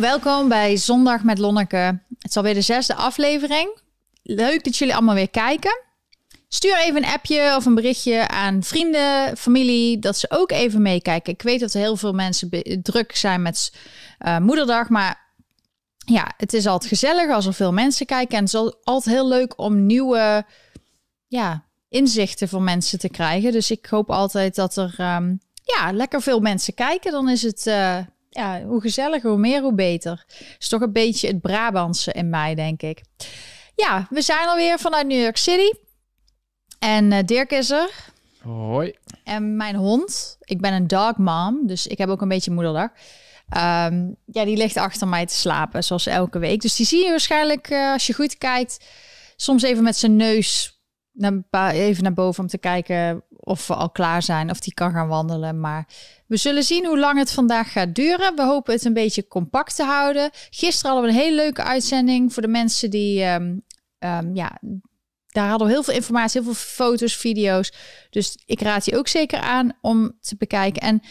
welkom bij Zondag met Lonneke. Het is alweer de zesde aflevering. Leuk dat jullie allemaal weer kijken. Stuur even een appje of een berichtje aan vrienden, familie, dat ze ook even meekijken. Ik weet dat heel veel mensen druk zijn met eh, moederdag, maar ja, het is altijd gezellig als er veel mensen kijken. En het is al- altijd heel leuk om nieuwe ja, inzichten voor mensen te krijgen. Dus ik hoop altijd dat er ehm, ja, lekker veel mensen kijken. Dan is het, eh, ja, hoe gezelliger, hoe meer, hoe beter. is toch een beetje het Brabantse in mij, denk ik. Ja, we zijn alweer vanuit New York City. En eh, Dirk is er. Hoi. En mijn hond. Ik ben een dog mom, dus ik heb ook een beetje moederdag. Ehm, ja, die ligt achter mij te slapen, zoals elke week. Dus die zie je waarschijnlijk, eh, als je goed kijkt, soms even met zijn neus naar, even naar boven om te kijken of we al klaar zijn, of die kan gaan wandelen. Maar we zullen zien hoe lang het vandaag gaat duren. We hopen het een beetje compact te houden. Gisteren hadden we een hele leuke uitzending voor de mensen die, ehm, ehm, ja, daar hadden we heel veel informatie, heel veel foto's, video's. Dus ik raad je ook zeker aan om te bekijken. En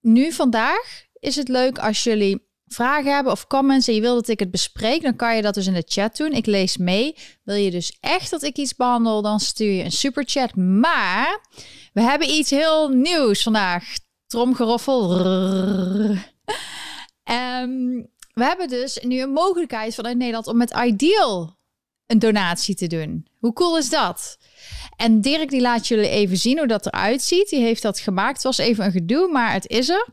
nu vandaag is het leuk als jullie vragen hebben of comments en je wil dat ik het bespreek, dan kan je dat dus in de chat doen. Ik lees mee. Wil je dus echt dat ik iets behandel, dan stuur je een superchat. Maar we hebben iets heel nieuws vandaag. Tromgeroffel. Ehm, we hebben dus nu een mogelijkheid vanuit Nederland om met Ideal een donatie te doen. Hoe cool is dat? En Dirk die laat jullie even zien hoe dat eruit ziet. Die heeft dat gemaakt. Het was even een gedoe, maar het is er.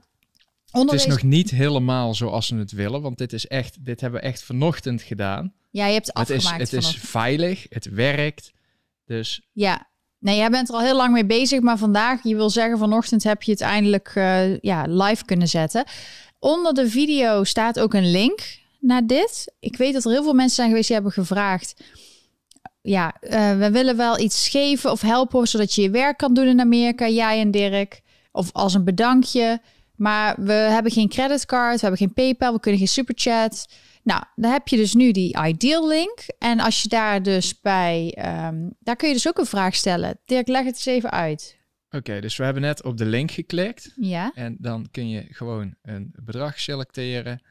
Het is nog niet helemaal zoals ze het willen, want dit is echt, dit hebben we echt vanochtend gedaan. Ja, je hebt het Het is, afgemaakt het is veilig, het werkt. Dus Ja. Nee, jij bent er al heel lang mee bezig, maar vandaag, je wil zeggen, vanochtend heb je het eindelijk eh, ja, live kunnen zetten. Onder de video staat ook een link naar dit. Ik weet dat er heel veel mensen zijn geweest die hebben gevraagd. Ja, eh, we willen wel iets geven of helpen, zodat je je werk kan doen in Amerika, jij en Dirk. Of als een bedankje. Maar we hebben geen creditcard, we hebben geen PayPal, we kunnen geen superchat. Nou, dan heb je dus nu die Ideal link. En als je daar dus bij, ehm, daar kun je dus ook een vraag stellen. Dirk, leg het eens even uit. oké, dus we hebben net op de link geklikt. Ja, En dan kun je gewoon een bedrag selecteren.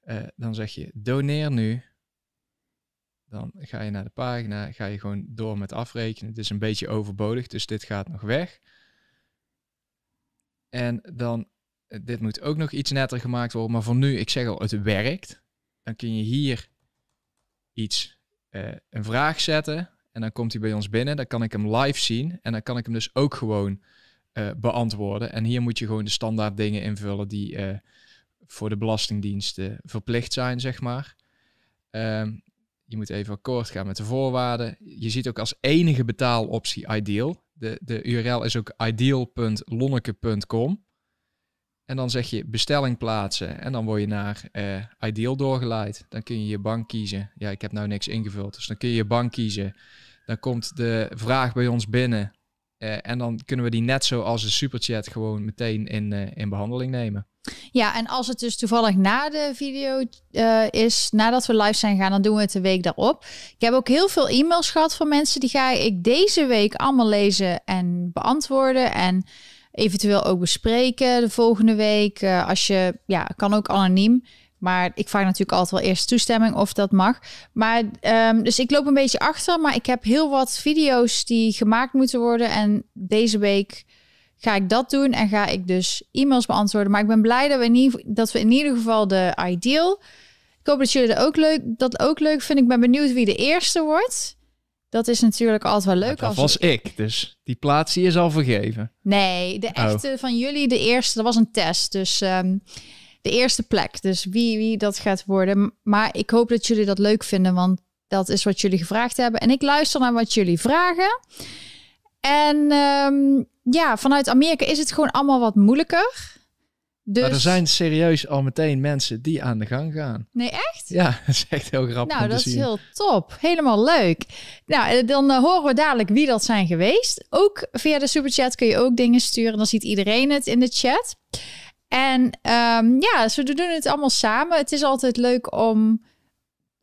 Eh, dan zeg je doneer nu. Dan ga je naar de pagina, ga je gewoon door met afrekenen. Het is een beetje overbodig, dus dit gaat nog weg. En dan, dit moet ook nog iets netter gemaakt worden. Maar voor nu, ik zeg al, het werkt. Dan kun je hier iets, eh, een vraag zetten. En dan komt hij bij ons binnen. Dan kan ik hem live zien. En dan kan ik hem dus ook gewoon eh, beantwoorden. En hier moet je gewoon de standaard dingen invullen die eh, voor de Belastingdienst eh, verplicht zijn, zeg maar. Ehm, je moet even akkoord gaan met de voorwaarden. Je ziet ook als enige betaaloptie Ideal. De, de URL is ook ideal.lonneke.com. En dan zeg je bestelling plaatsen en dan word je naar eh, Ideal doorgeleid. Dan kun je je bank kiezen. Ja, ik heb nou niks ingevuld, dus dan kun je je bank kiezen. Dan komt de vraag bij ons binnen. Eh, en dan kunnen we die net zoals de superchat gewoon meteen in, eh, in behandeling nemen. ja en als het dus toevallig na de video is, nadat we live zijn gaan, dan doen we het de week daarop. Ik heb ook heel veel e-mails gehad van mensen. Die ga ik deze week allemaal lezen en beantwoorden. En eventueel ook bespreken de volgende week. Eh, als je, ja, kan ook anoniem. Maar ik vraag natuurlijk altijd wel eerst toestemming of dat mag. Maar ehm, dus ik loop een beetje achter. Maar ik heb heel wat video's die gemaakt moeten worden. En deze week ga ik dat doen. En ga ik dus e-mails beantwoorden. Maar ik ben blij dat we in ieder, dat we in ieder geval de ideal. Ik hoop dat jullie dat ook leuk, dat ook leuk vinden. Ik ben benieuwd wie de eerste wordt. Dat is natuurlijk altijd wel leuk. dat als was ik, dus die plaats die is al vergeven. Nee, de echte van jullie, de eerste, dat was een test. Dus ehm, de eerste plek. Dus wie, wie dat gaat worden. Maar ik hoop dat jullie dat leuk vinden, want dat is wat jullie gevraagd hebben. En ik luister naar wat jullie vragen. En ehm, ja, vanuit Amerika is het gewoon allemaal wat moeilijker. Dus... Er zijn serieus al meteen mensen die aan de gang gaan. Nee, echt? Ja, dat is echt heel grappig Nou, dat is heel top. Helemaal leuk. Nou, eh, dan eh, horen we dadelijk wie dat zijn geweest. Ook via de superchat kun je ook dingen sturen. Dan ziet iedereen het in de chat. En ehm, ja, dus we doen het allemaal samen. Het is altijd leuk om,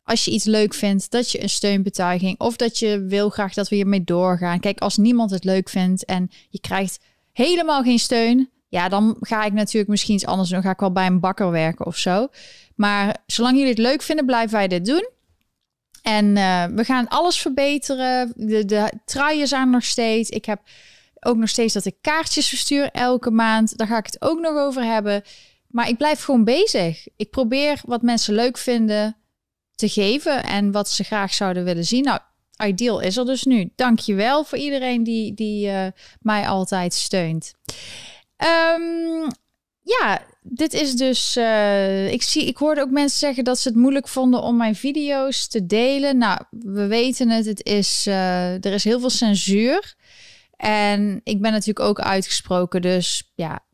als je iets leuk vindt, dat je een steunbetuiging of dat je wil graag dat we hiermee doorgaan. Kijk, als niemand het leuk vindt en je krijgt helemaal geen steun, Ja, dan ga ik natuurlijk misschien iets anders doen. Dan ga ik wel bij een bakker werken of zo. Maar zolang jullie het leuk vinden, blijven wij dit doen. En uh, we gaan alles verbeteren. De, de truien zijn nog steeds. Ik heb ook nog steeds dat ik kaartjes verstuur elke maand. Daar ga ik het ook nog over hebben. Maar ik blijf gewoon bezig. Ik probeer wat mensen leuk vinden te geven en wat ze graag zouden willen zien. Nou, Ideal is er dus nu. Dank je wel voor iedereen die, die uh, mij altijd steunt. Um, ja, dit is dus. Uh, ik, zie, ik hoorde ook mensen zeggen dat ze het moeilijk vonden om mijn video's te delen. Nou, we weten het. Het is, uh, er is heel veel censuur. En ik ben natuurlijk ook uitgesproken. Dus ja,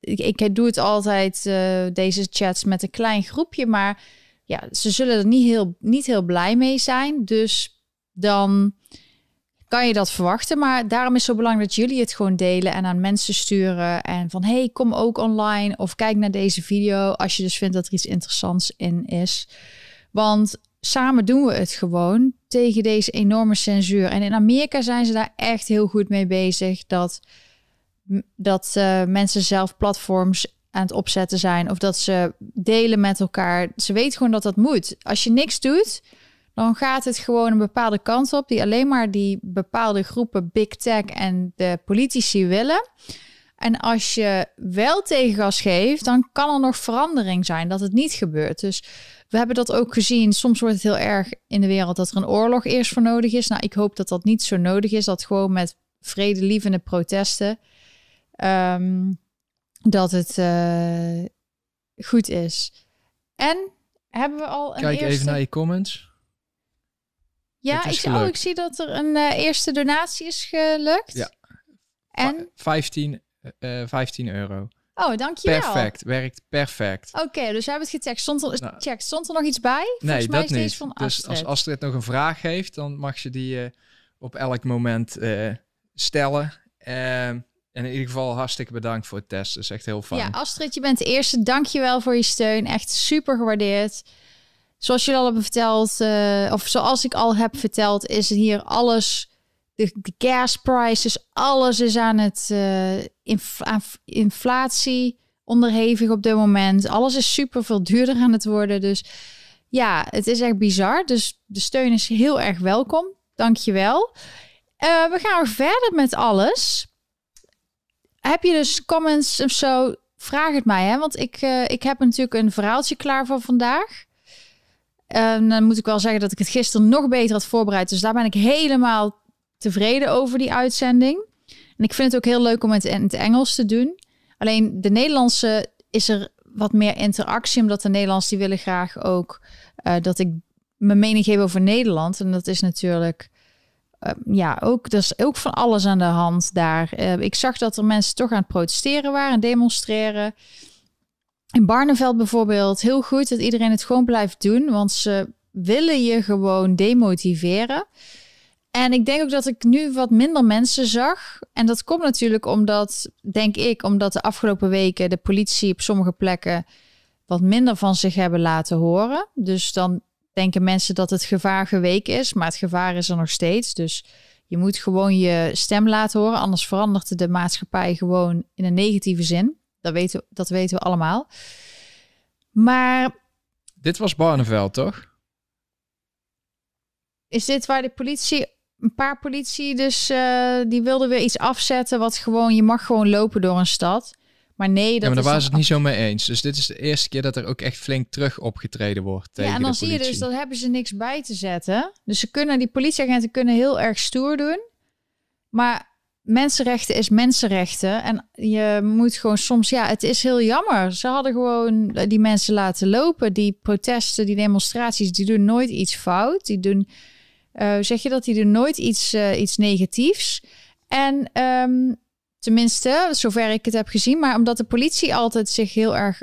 ik, ik doe het altijd, uh, deze chats met een klein groepje. Maar ja, ze zullen er niet heel, niet heel blij mee zijn. Dus dan kan je dat verwachten. Maar daarom is het zo belangrijk dat jullie het gewoon delen en aan mensen sturen. En van hey, kom ook online of kijk naar deze video als je dus vindt dat er iets interessants in is. Want samen doen we het gewoon tegen deze enorme censuur. En in Amerika zijn ze daar echt heel goed mee bezig. Dat, dat uh, mensen zelf platforms aan het opzetten zijn. Of dat ze delen met elkaar. Ze weten gewoon dat dat moet. Als je niks doet, dan gaat het gewoon een bepaalde kant op die alleen maar die bepaalde groepen big tech en de politici willen. En als je wel tegengas geeft, dan kan er nog verandering zijn dat het niet gebeurt. Dus we hebben dat ook gezien. Soms wordt het heel erg in de wereld dat er een oorlog eerst voor nodig is. Nou, ik hoop dat dat niet zo nodig is. Dat gewoon met vredelievende protesten um, dat het uh, goed is. En hebben we al een Kijk eerste... even naar je comments. Ja, ik, oh, ik zie dat er een uh, eerste donatie is gelukt. Ja. En? 15, uh, 15 euro. Oh, dankjewel. Perfect, werkt perfect. Oké, dus we hebben het gecheckt. Stond er, nou, check. Stond er nog iets bij? Volgens nee, dat niet. Van dus als Astrid nog een vraag heeft, dan mag ze die uh, op elk moment uh, stellen. Uh, en in ieder geval hartstikke bedankt voor het testen. Dat is echt heel fijn. Ja, Astrid, je bent de eerste. Dankjewel voor je steun. Echt super gewaardeerd. Zoals je al hebben verteld, uh, of zoals ik al heb verteld, is hier alles. De, de gas prices, alles is aan het inf inflatie onderhevig op dit moment. Alles is super veel duurder aan het worden. Dus ja, het is echt bizar. Dus de steun is heel erg welkom. Dank je wel. Uh, we gaan verder met alles. Heb je dus comments of zo? Vraag het mij, hè? Want ik, ik heb natuurlijk een verhaaltje klaar voor vandaag. En dan moet ik wel zeggen dat ik het gisteren nog beter had voorbereid. Dus daar ben ik helemaal tevreden over die uitzending. En ik vind het ook heel leuk om het in het Engels te doen. Alleen de Nederlandse is er wat meer interactie, omdat de Nederlanders die willen graag ook uh, dat ik mijn mening geef over Nederland. En dat is natuurlijk uh, ja ook, dat is ook van alles aan de hand daar. Uh, ik zag dat er mensen toch aan het protesteren waren en demonstreren. In Barneveld bijvoorbeeld, heel goed dat iedereen het gewoon blijft doen, want ze willen je gewoon demotiveren. En ik denk ook dat ik nu wat minder mensen zag. En dat komt natuurlijk omdat, denk ik, omdat de afgelopen weken de politie op sommige plekken wat minder van zich hebben laten horen. Dus dan denken mensen dat het gevaar geweken is, maar het gevaar is er nog steeds. Dus je moet gewoon je stem laten horen, anders verandert de maatschappij gewoon in een negatieve zin. Dat weten, dat weten we allemaal. Maar. Dit was Barneveld, toch? Is dit waar de politie. Een paar politie dus. Uh, die wilden weer iets afzetten. Wat gewoon. Je mag gewoon lopen door een stad. Maar nee, dat ja, maar daar waren ze het niet zo mee eens. Dus dit is de eerste keer dat er ook echt flink terug opgetreden wordt. Tegen ja, en dan zie je dus dat hebben ze niks bij te zetten. Dus ze kunnen, die politieagenten kunnen heel erg stoer doen. Maar mensenrechten is mensenrechten. En je moet gewoon soms, ja, het is heel jammer. Ze hadden gewoon die mensen laten lopen. Die protesten, die demonstraties, die doen nooit iets fout. Die doen, uh, zeg je dat, die doen nooit iets, uh, iets negatiefs. En um, tenminste, zover ik het heb gezien, maar omdat de politie altijd zich heel erg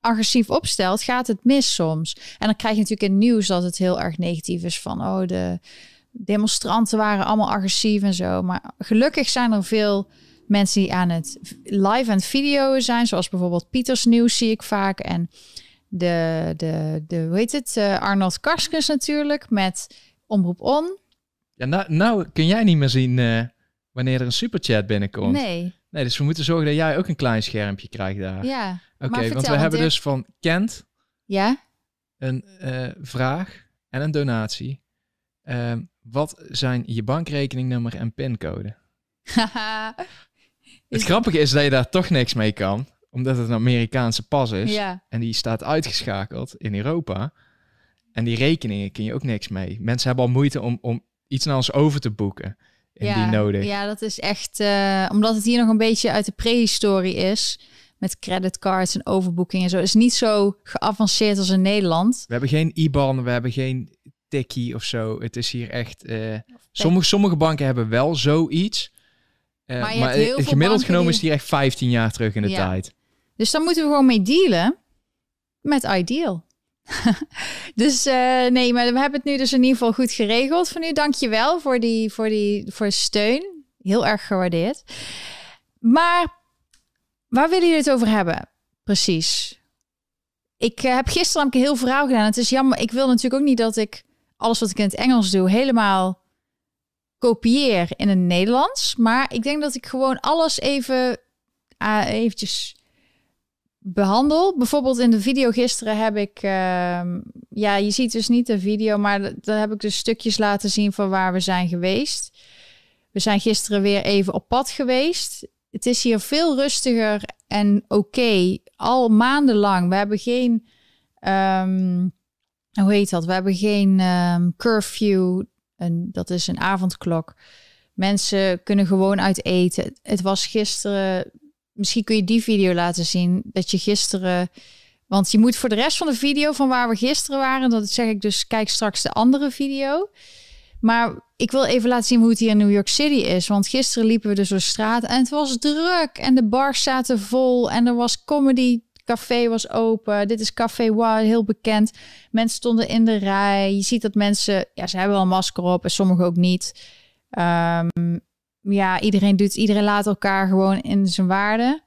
agressief opstelt, gaat het mis soms. En dan krijg je natuurlijk in nieuws dat het heel erg negatief is van, oh, de demonstranten waren allemaal agressief en zo. Maar gelukkig zijn er veel mensen die aan het live en video zijn. Zoals bijvoorbeeld Pieters Nieuws zie ik vaak. En de, de, de hoe heet het? Uh, Arnold Karskens natuurlijk met Omroep On. Ja, nou, nou kun jij niet meer zien uh, wanneer er een superchat binnenkomt. Nee. Nee, dus we moeten zorgen dat jij ook een klein schermpje krijgt daar. Ja. Oké, want vertel, we hebben dus van Kent Ja? een eh, vraag en een donatie. Ehm, wat zijn je bankrekeningnummer en pincode? Het grappige is dat je daar toch niks mee kan, omdat het een Amerikaanse pas is. ja. En die staat uitgeschakeld in Europa. En die rekeningen kun je ook niks mee. Mensen hebben al moeite om, om iets naar ons over te boeken. Ja, nodig. Ja, dat is echt... eh, omdat het hier nog een beetje uit de prehistorie is... met creditcards en overboeking en zo... is niet zo geavanceerd als in Nederland. We hebben geen IBAN, we hebben geen tikkie of zo. Het is hier echt... eh, sommige, sommige banken hebben wel zoiets. Eh, Maar je maar gemiddeld genomen die- is die echt 15 jaar terug in de Ja. tijd. Dus daar moeten we gewoon mee dealen met Ideal. dus eh, nee, maar we hebben het nu dus in ieder geval goed geregeld. Voor nu, dank je wel voor die, voor die voor steun. Heel erg gewaardeerd. Maar waar willen jullie het over hebben? Precies. Ik heb gisteren namelijk een heel verhaal gedaan. Het is jammer. Ik wil natuurlijk ook niet dat ik alles wat ik in het Engels doe helemaal kopieer in het Nederlands. Maar ik denk dat ik gewoon alles even uh, eventjes behandel. Bijvoorbeeld in de video gisteren heb ik... ehm, ja, je ziet dus niet de video, maar daar heb ik dus stukjes laten zien van waar we zijn geweest. We zijn gisteren weer even op pad geweest. Het is hier veel rustiger en oké. Al maandenlang. We hebben geen... ehm, hoe heet dat? We hebben geen ehm, curfew. En dat is een avondklok. Mensen kunnen gewoon uit eten. Het was gisteren. Misschien kun je die video laten zien. Dat je gisteren. Want je moet voor de rest van de video van waar we gisteren waren. Dat zeg ik dus. Kijk straks de andere video. Maar ik wil even laten zien hoe het hier in New York City is. Want gisteren liepen we dus door de straat. En het was druk. En de bars zaten vol. En er was comedy. Café was open. Dit is Café Wa, heel bekend. Mensen stonden in de rij. Je ziet dat mensen, ja, ze hebben wel een masker op en sommigen ook niet. Ehm, ja, iedereen doet, iedereen laat elkaar gewoon in zijn waarde.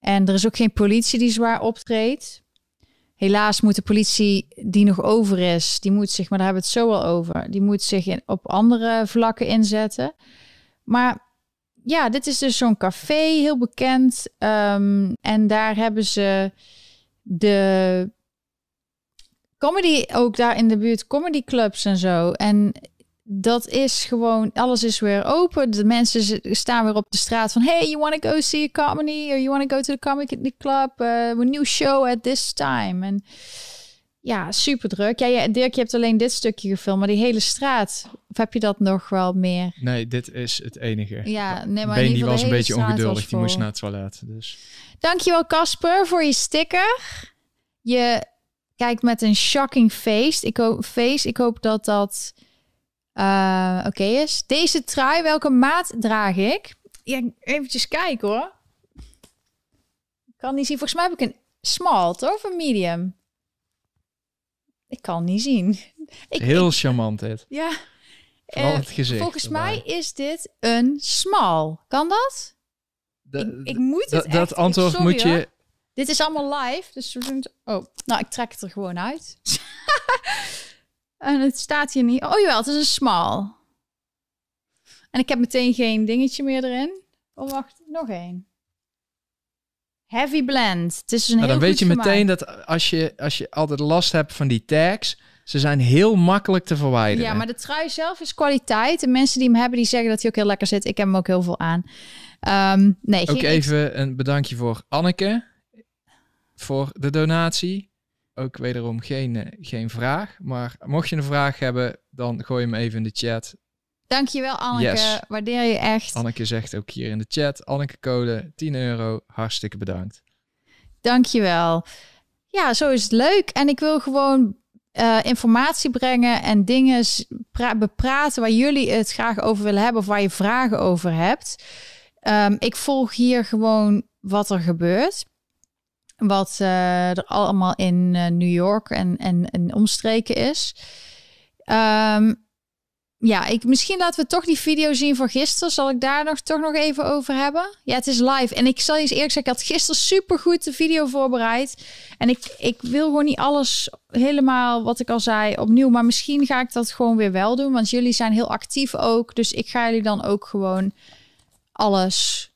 En er is ook geen politie die zwaar optreedt. Helaas moet de politie die nog over is, die moet zich, maar daar hebben we het zo al over, die moet zich in, op andere vlakken inzetten. Maar ja, dit is dus zo'n café, heel bekend. Ehm, en daar hebben ze de comedy, ook daar in de buurt, comedy clubs en zo. En dat is gewoon, alles is weer open. De mensen staan weer op de straat van... Hey, you want to go see a comedy? Or you want to go to the comedy club? Uh, a new show at this time. En ja, super druk. Ja, ja, Dirk, je hebt alleen dit stukje gefilmd, maar die hele straat... Of heb je dat nog wel meer? Nee, dit is het enige. Ja, nee, maar die was een beetje ongeduldig. Die moest naar het toilet. Dus. Dankjewel Casper voor je sticker. Je kijkt met een shocking face. Ik hoop, face. Ik hoop dat dat eh, oké is. Deze trui, welke maat draag ik? Ja, eventjes kijken hoor. Ik kan niet zien. Volgens mij heb ik een small, toch? Of een medium? Ik kan niet zien. Ik, Heel ik- charmant dit. ja. Vooral Eh, het gezicht. volgens erbij. mij is dit een small. Kan dat? De- ik, ik moet het dat, echt- dat antwoord sorry, moet je... hoor. Dit is allemaal live, dus we doen het... Oh, nou, ik trek het er gewoon uit. en het staat hier niet... Oh jawel, het is een small. En ik heb meteen geen dingetje meer erin. Oh, wacht, nog één. Heavy blend. Het is een Nou, heel dan weet je meteen dat als je, als je altijd last hebt van die tags... Ze zijn heel makkelijk te verwijderen. Ja, maar de trui zelf is kwaliteit. De mensen die hem hebben, die zeggen dat hij ook heel lekker zit. Ik heb hem ook heel veel aan. Ehm, nee, Ook even een bedankje voor Anneke voor de donatie. Ook wederom geen, eh, geen vraag. Maar mocht je een vraag hebben, dan gooi hem even in de chat. Dankjewel, Anneke. Yes. Waardeer je echt. Anneke zegt ook hier in de chat. Anneke code 10 euro. Hartstikke bedankt. Dankjewel. Ja, zo is het leuk. En ik wil gewoon eh, informatie brengen en dingen bepraten waar jullie het graag over willen hebben of waar je vragen over hebt. Ehm, ik volg hier gewoon wat er gebeurt. Wat eh, er allemaal in eh, New York en, en, en omstreken is. Ehm, ja, ik, misschien laten we toch die video zien van gisteren. Zal ik daar nog, toch nog even over hebben? Ja, het is live. En ik zal je eens eerlijk zeggen, ik had gisteren super goed de video voorbereid. En ik, ik wil gewoon niet alles helemaal, wat ik al zei, opnieuw. Maar misschien ga ik dat gewoon weer wel doen. Want jullie zijn heel actief ook. Dus ik ga jullie dan ook gewoon alles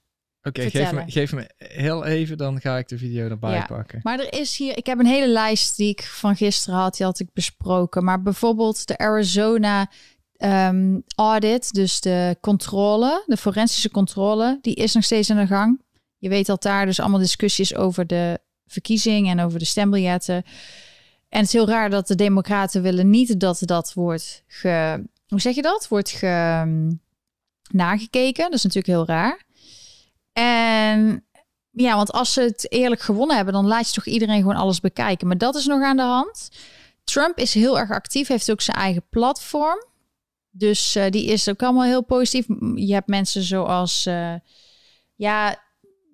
Oké, geef me, geef me heel even, dan ga ik de video erbij Ja. pakken. Maar er is hier, ik heb een hele lijst die ik van gisteren had, die had ik besproken. Maar bijvoorbeeld de Arizona ehm, audit, dus de controle, de forensische controle, die is nog steeds aan de gang. Je weet dat daar dus allemaal discussies over de verkiezing en over de stembiljetten. En het is heel raar dat de Democraten willen niet dat dat wordt ge, hoe zeg je dat? Wordt ge, ehm, nagekeken. Dat is natuurlijk heel raar. En ja, want als ze het eerlijk gewonnen hebben, dan laat je toch iedereen gewoon alles bekijken. Maar dat is nog aan de hand. Trump is heel erg actief, heeft ook zijn eigen platform. Dus eh, die is ook allemaal heel positief. Je hebt mensen zoals, eh, ja,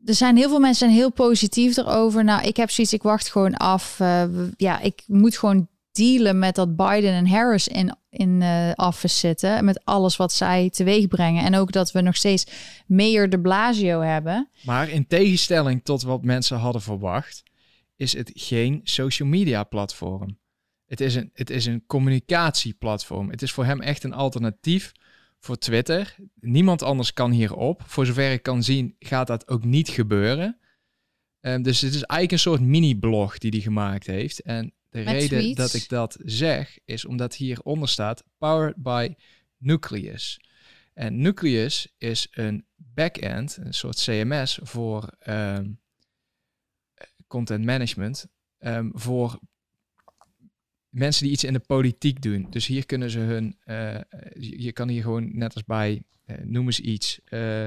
er zijn heel veel mensen heel positief erover. Nou, ik heb zoiets, ik wacht gewoon af. Eh, ja, ik moet gewoon dealen met dat Biden en Harris in, in office zitten. Met alles wat zij teweeg brengen. En ook dat we nog steeds Mayor de Blasio hebben. Maar in tegenstelling tot wat mensen hadden verwacht, is het geen social media platform. Het is een, het is een communicatieplatform. Het is voor hem echt een alternatief voor Twitter. Niemand anders kan hierop. Voor zover ik kan zien, gaat dat ook niet gebeuren. Ehm, dus het is eigenlijk een soort mini-blog die hij gemaakt heeft. En de Met reden tweets. dat ik dat zeg, is omdat hieronder staat Powered by Nucleus. En Nucleus is een backend, een soort CMS voor ehm, content management, ehm, voor mensen die iets in de politiek doen. Dus hier kunnen ze hun, eh, je, je kan hier gewoon net als bij, eh, noem eens iets, eh,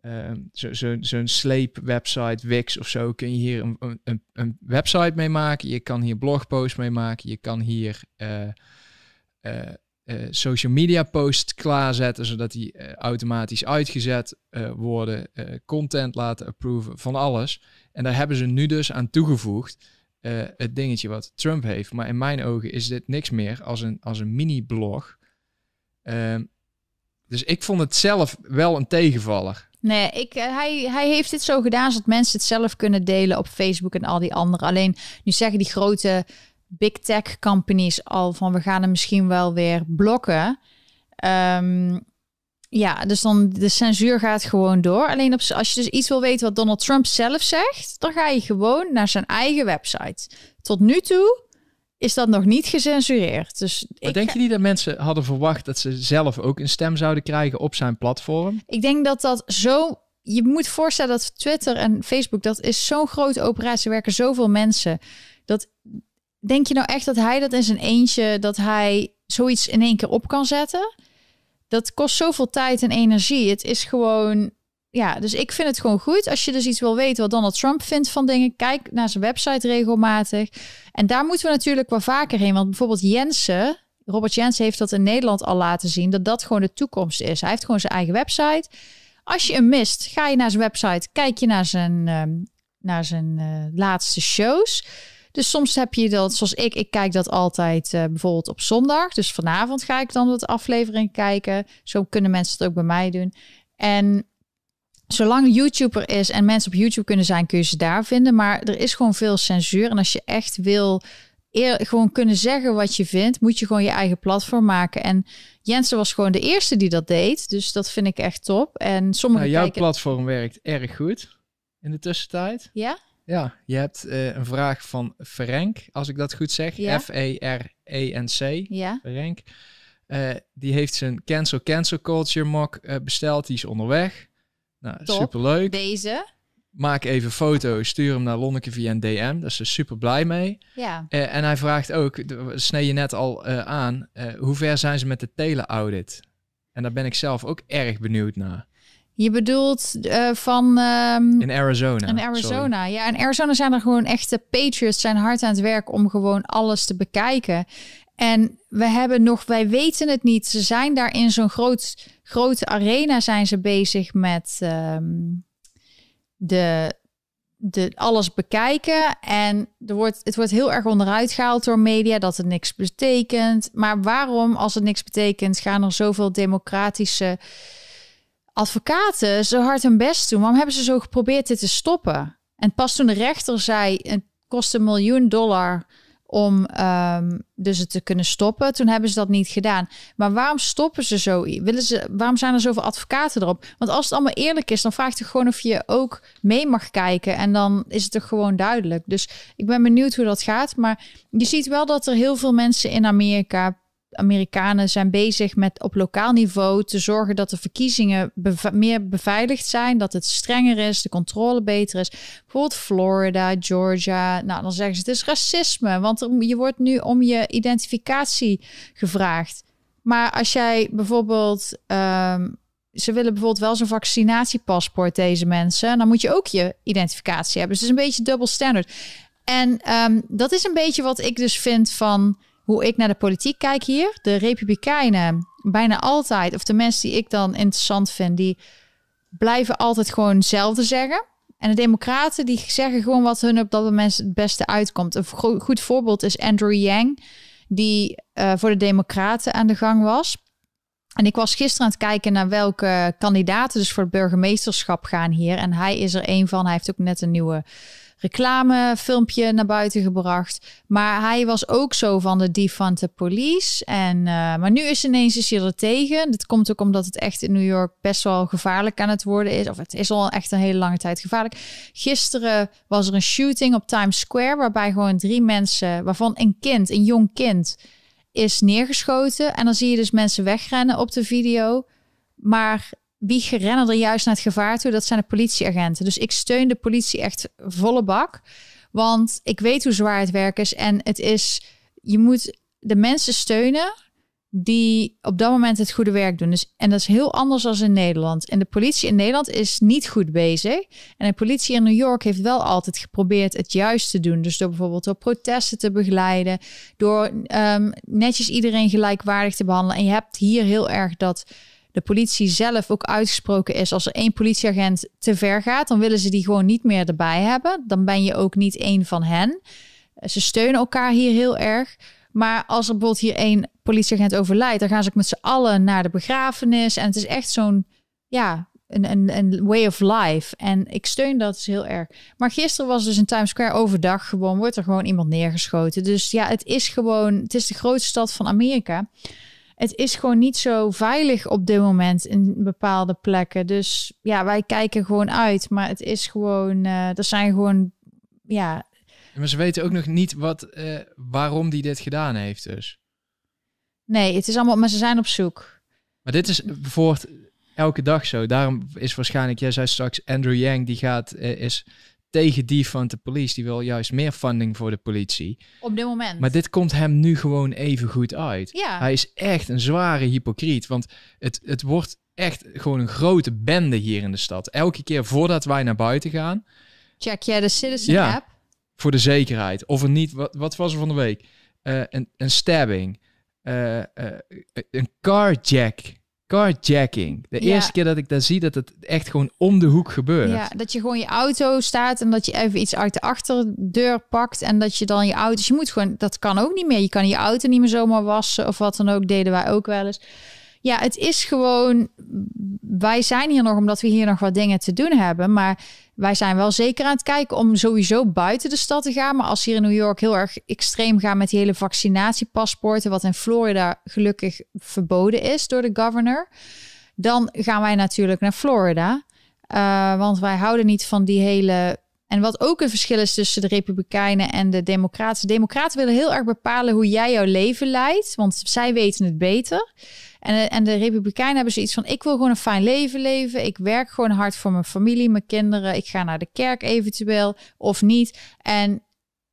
ehm, zo- zo- zo'n sleep-website, Wix of zo, kun je hier een, een- een, website mee maken. Je kan hier blogposts mee maken. Je kan hier eh, eh, eh, social media posts klaarzetten, zodat die eh, automatisch uitgezet eh, worden, eh, content laten approven, van alles. En daar hebben ze nu dus aan toegevoegd eh, het dingetje wat Trump heeft. Maar in mijn ogen is dit niks meer als een, als een mini-blog. Ehm, dus ik vond het zelf wel een tegenvaller. Nee, ik, eh, hij, hij heeft dit zo gedaan zodat mensen het zelf kunnen delen op Facebook en al die andere. Alleen nu zeggen die grote big tech companies al van we gaan hem misschien wel weer blokken. Ehm, ja, dus dan de censuur gaat gewoon door. Alleen op, als je dus iets wil weten wat Donald Trump zelf zegt, dan ga je gewoon naar zijn eigen website. Tot nu toe is dat nog niet gecensureerd. Dus Maar ik, denk je niet dat mensen hadden verwacht dat ze zelf ook een stem zouden krijgen op zijn platform? Ik denk dat dat zo. Je moet voorstellen dat Twitter en Facebook, dat is zo'n grote operatie, er werken zoveel mensen. Dat denk je nou echt dat hij dat in zijn eentje, dat hij zoiets in één keer op kan zetten? Dat kost zoveel tijd en energie. Het is gewoon. Ja, dus ik vind het gewoon goed. Als je dus iets wil weten wat Donald Trump vindt van dingen, kijk naar zijn website regelmatig. En daar moeten we natuurlijk wel vaker heen. Want bijvoorbeeld Jensen, Robert Jensen heeft dat in Nederland al laten zien, dat dat gewoon de toekomst is. Hij heeft gewoon zijn eigen website. Als je hem mist, ga je naar zijn website, kijk je naar zijn, ehm, naar zijn eh, laatste shows. Dus soms heb je dat, zoals ik, ik kijk dat altijd eh, bijvoorbeeld op zondag. Dus vanavond ga ik dan wat aflevering kijken. Zo kunnen mensen het ook bij mij doen. En zolang YouTube er is en mensen op YouTube kunnen zijn, kun je ze daar vinden. Maar er is gewoon veel censuur. En als je echt wil eer, gewoon kunnen zeggen wat je vindt, moet je gewoon je eigen platform maken. En Jensen was gewoon de eerste die dat deed. Dus dat vind ik echt top. En sommige Nou, jouw kijken... platform werkt erg goed in de tussentijd. Ja? Ja, je hebt eh, een vraag van Ferenc, als ik dat goed zeg. Ja. F-E-R-E-N-C. Ja. Ferenc. Eh, die heeft zijn Cancel Cancel Culture mock eh, besteld. Die is onderweg. Nou, Top. superleuk. Deze? Maak even foto, stuur hem naar Lonneke via een DM. Daar is ze super blij mee. Ja. En hij vraagt ook, snee je net al aan, hoe ver zijn ze met de tele-audit? En daar ben ik zelf ook erg benieuwd naar. Je bedoelt eh, van... ehm, In Arizona. In sorry. Arizona, ja. In Arizona zijn er gewoon echte patriots, zijn hard aan het werk om gewoon alles te bekijken. En we hebben nog, wij weten het niet. Ze zijn daar in zo'n groot, grote arena zijn ze bezig met ehm, de, de alles bekijken. En er wordt, het wordt heel erg onderuit gehaald door media dat het niks betekent. Maar waarom, als het niks betekent, gaan er zoveel democratische advocaten zo hard hun best doen? Waarom hebben ze zo geprobeerd dit te stoppen? En pas toen de rechter zei, het kost een miljoen dollar om um, dus het te kunnen stoppen. Toen hebben ze dat niet gedaan. Maar waarom stoppen ze zo? Willen ze, waarom zijn er zoveel advocaten erop? Want als het allemaal eerlijk is, dan vraagt je gewoon of je ook mee mag kijken. En dan is het er gewoon duidelijk. Dus ik ben benieuwd hoe dat gaat. Maar je ziet wel dat er heel veel mensen in Amerika Amerikanen zijn bezig met op lokaal niveau te zorgen dat de verkiezingen meer beveiligd zijn, dat het strenger is, de controle beter is. Bijvoorbeeld Florida, Georgia. Nou, dan zeggen ze het is racisme, want je wordt nu om je identificatie gevraagd. Maar als jij bijvoorbeeld, ehm, ze willen bijvoorbeeld wel zo'n vaccinatiepaspoort, deze mensen, dan moet je ook je identificatie hebben. Dus het is een beetje double standard. En ehm, dat is een beetje wat ik dus vind van hoe ik naar de politiek kijk hier. De Republikeinen, bijna altijd, of de mensen die ik dan interessant vind, die blijven altijd gewoon hetzelfde zeggen. En de Democraten die zeggen gewoon wat hun op dat moment het beste uitkomt. Een goed voorbeeld is Andrew Yang, die uh, voor de Democraten aan de gang was. En ik was gisteren aan het kijken naar welke kandidaten dus voor het burgemeesterschap gaan hier. En hij is er een van. Hij heeft ook net een nieuwe reclamefilmpje naar buiten gebracht. Maar hij was ook zo van de defante police. En, uh, maar nu is ineens is hij er tegen. Dat komt ook omdat het echt in New York best wel gevaarlijk aan het worden is. Of het is al echt een hele lange tijd gevaarlijk. Gisteren was er een shooting op Times Square. Waarbij gewoon drie mensen, waarvan een kind, een jong kind, is neergeschoten. En dan zie je dus mensen wegrennen op de video. Maar wie rennen er juist naar het gevaar toe? Dat zijn de politieagenten. Dus ik steun de politie echt volle bak. Want ik weet hoe zwaar het werk is. En het is, je moet de mensen steunen die op dat moment het goede werk doen. Dus, en dat is heel anders dan in Nederland. En de politie in Nederland is niet goed bezig. En de politie in New York heeft wel altijd geprobeerd het juist te doen. Dus door bijvoorbeeld door protesten te begeleiden, door um, netjes iedereen gelijkwaardig te behandelen. En je hebt hier heel erg dat de politie zelf ook uitgesproken is. Als er één politieagent te ver gaat, dan willen ze die gewoon niet meer erbij hebben. Dan ben je ook niet één van hen. Ze steunen elkaar hier heel erg. Maar als er bijvoorbeeld hier één politieagent overlijdt, dan gaan ze ook met z'n allen naar de begrafenis. En het is echt zo'n, ja, een, een, way of life. En ik steun dat dus heel erg. Maar gisteren was dus in Times Square overdag gewoon, wordt er gewoon iemand neergeschoten. Dus ja, het is gewoon, het is de grootste stad van Amerika het is gewoon niet zo veilig op dit moment in bepaalde plekken. Dus ja, wij kijken gewoon uit. Maar het is gewoon, uh, er zijn gewoon, ja. Maar ze weten ook nog niet wat, uh, waarom die dit gedaan heeft dus. Nee, het is allemaal, maar ze zijn op zoek. Maar dit is bijvoorbeeld elke dag zo. Daarom is waarschijnlijk, jij zei straks, Andrew Yang, die gaat, uh, is tegen die van de police. Die wil juist meer funding voor de politie. Op dit moment. Maar dit komt hem nu gewoon even goed uit. Ja. Hij is echt een zware hypocriet. Want het, het wordt echt gewoon een grote bende hier in de stad. Elke keer voordat wij naar buiten gaan. Check jij de Citizen ja, app? Voor de zekerheid. Of er niet, wat, wat was er van de week? Uh, een, een stabbing. Uh, uh, een carjack carjacking. De eerste keer dat ik dat zie, dat het echt gewoon om de hoek gebeurt. Ja, dat je gewoon je auto staat en dat je even iets uit de achterdeur pakt en dat je dan je auto... Dus je moet gewoon, dat kan ook niet meer. Je kan je auto niet meer zomaar wassen of wat dan ook, deden wij ook wel eens. Ja, het is gewoon, wij zijn hier nog omdat we hier nog wat dingen te doen hebben, maar wij zijn wel zeker aan het kijken om sowieso buiten de stad te gaan. Maar als hier in New York heel erg extreem gaan met die hele vaccinatiepaspoorten, wat in Florida gelukkig verboden is door de governor, dan gaan wij natuurlijk naar Florida. Uh, want wij houden niet van die hele. En wat ook een verschil is tussen de Republikeinen en de Democraten. De Democraten willen heel erg bepalen hoe jij jouw leven leidt, want zij weten het beter. En, en de Republikeinen hebben zoiets van: ik wil gewoon een fijn leven leven. Ik werk gewoon hard voor mijn familie, mijn kinderen. Ik ga naar de kerk eventueel of niet. En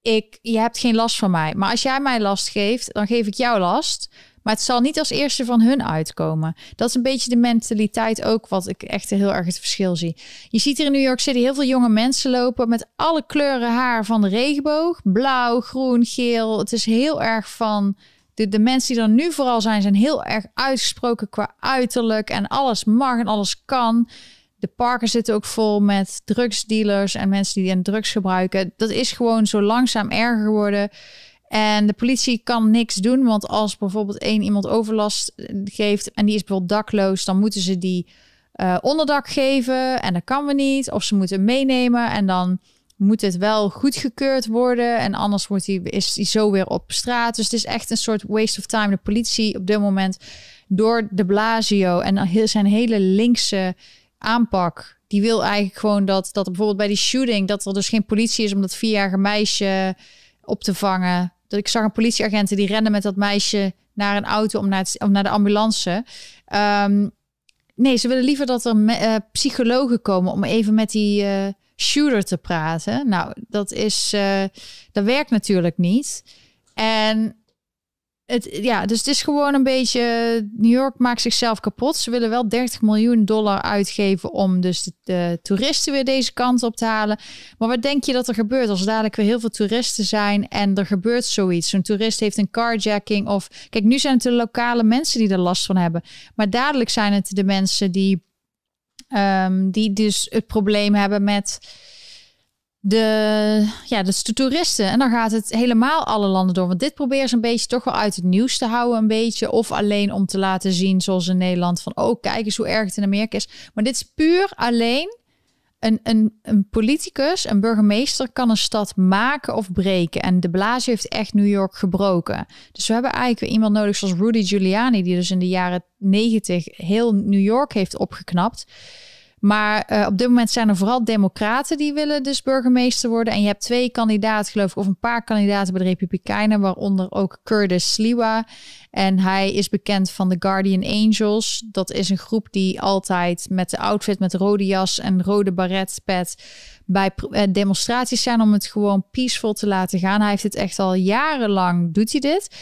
ik, je hebt geen last van mij. Maar als jij mij last geeft, dan geef ik jou last. Maar het zal niet als eerste van hun uitkomen. Dat is een beetje de mentaliteit ook, wat ik echt heel erg het verschil zie. Je ziet hier in New York City heel veel jonge mensen lopen met alle kleuren haar van de regenboog: blauw, groen, geel. Het is heel erg van de, mensen die er nu vooral zijn, zijn heel erg uitgesproken qua uiterlijk. En alles mag en alles kan. De parken zitten ook vol met drugsdealers en mensen die drugs gebruiken. Dat is gewoon zo langzaam erger geworden. En de politie kan niks doen, want als bijvoorbeeld één iemand overlast geeft en die is bijvoorbeeld dakloos, dan moeten ze die uh, onderdak geven en dat kan we niet. Of ze moeten meenemen en dan moet het wel goedgekeurd worden. En anders wordt hij, is hij zo weer op straat. Dus het is echt een soort waste of time. De politie op dit moment door de Blasio en zijn hele linkse aanpak. Die wil eigenlijk gewoon dat, dat bijvoorbeeld bij die shooting... dat er dus geen politie is om dat vierjarige meisje op te vangen. Dat ik zag een politieagenten die renden met dat meisje naar een auto om naar, de ambulance. Ehm, nee, ze willen liever dat er uh, psychologen komen om even met die uh, shooter te praten. Nou, dat is, uh, dat werkt natuurlijk niet. En het, ja, dus het is gewoon een beetje. New York maakt zichzelf kapot. Ze willen wel 30 miljoen dollar uitgeven om dus de, toeristen weer deze kant op te halen. Maar wat denk je dat er gebeurt als dadelijk weer heel veel toeristen zijn en er gebeurt zoiets? Zo'n toerist heeft een carjacking of kijk, nu zijn het de lokale mensen die er last van hebben, maar dadelijk zijn het de mensen die, um, die dus het probleem hebben met de, ja, dus de toeristen. En dan gaat het helemaal alle landen door. Want dit proberen ze een beetje toch wel uit het nieuws te houden. Een beetje. Of alleen om te laten zien, zoals in Nederland, van oh, kijk eens hoe erg het in Amerika is. Maar dit is puur alleen een, een, een politicus, een burgemeester, kan een stad maken of breken. En de Blasio heeft echt New York gebroken. Dus we hebben eigenlijk weer iemand nodig zoals Rudy Giuliani, die dus in de jaren negentig heel New York heeft opgeknapt. Maar uh, op dit moment zijn er vooral democraten die willen dus burgemeester worden. En je hebt twee kandidaten, geloof ik, of een paar kandidaten bij de Republikeinen, waaronder ook Curtis Sliwa. En hij is bekend van de Guardian Angels. Dat is een groep die altijd met de outfit, met rode jas en rode baret pet bij uh, demonstraties zijn om het gewoon peaceful te laten gaan. Hij heeft het echt al jarenlang, doet hij dit.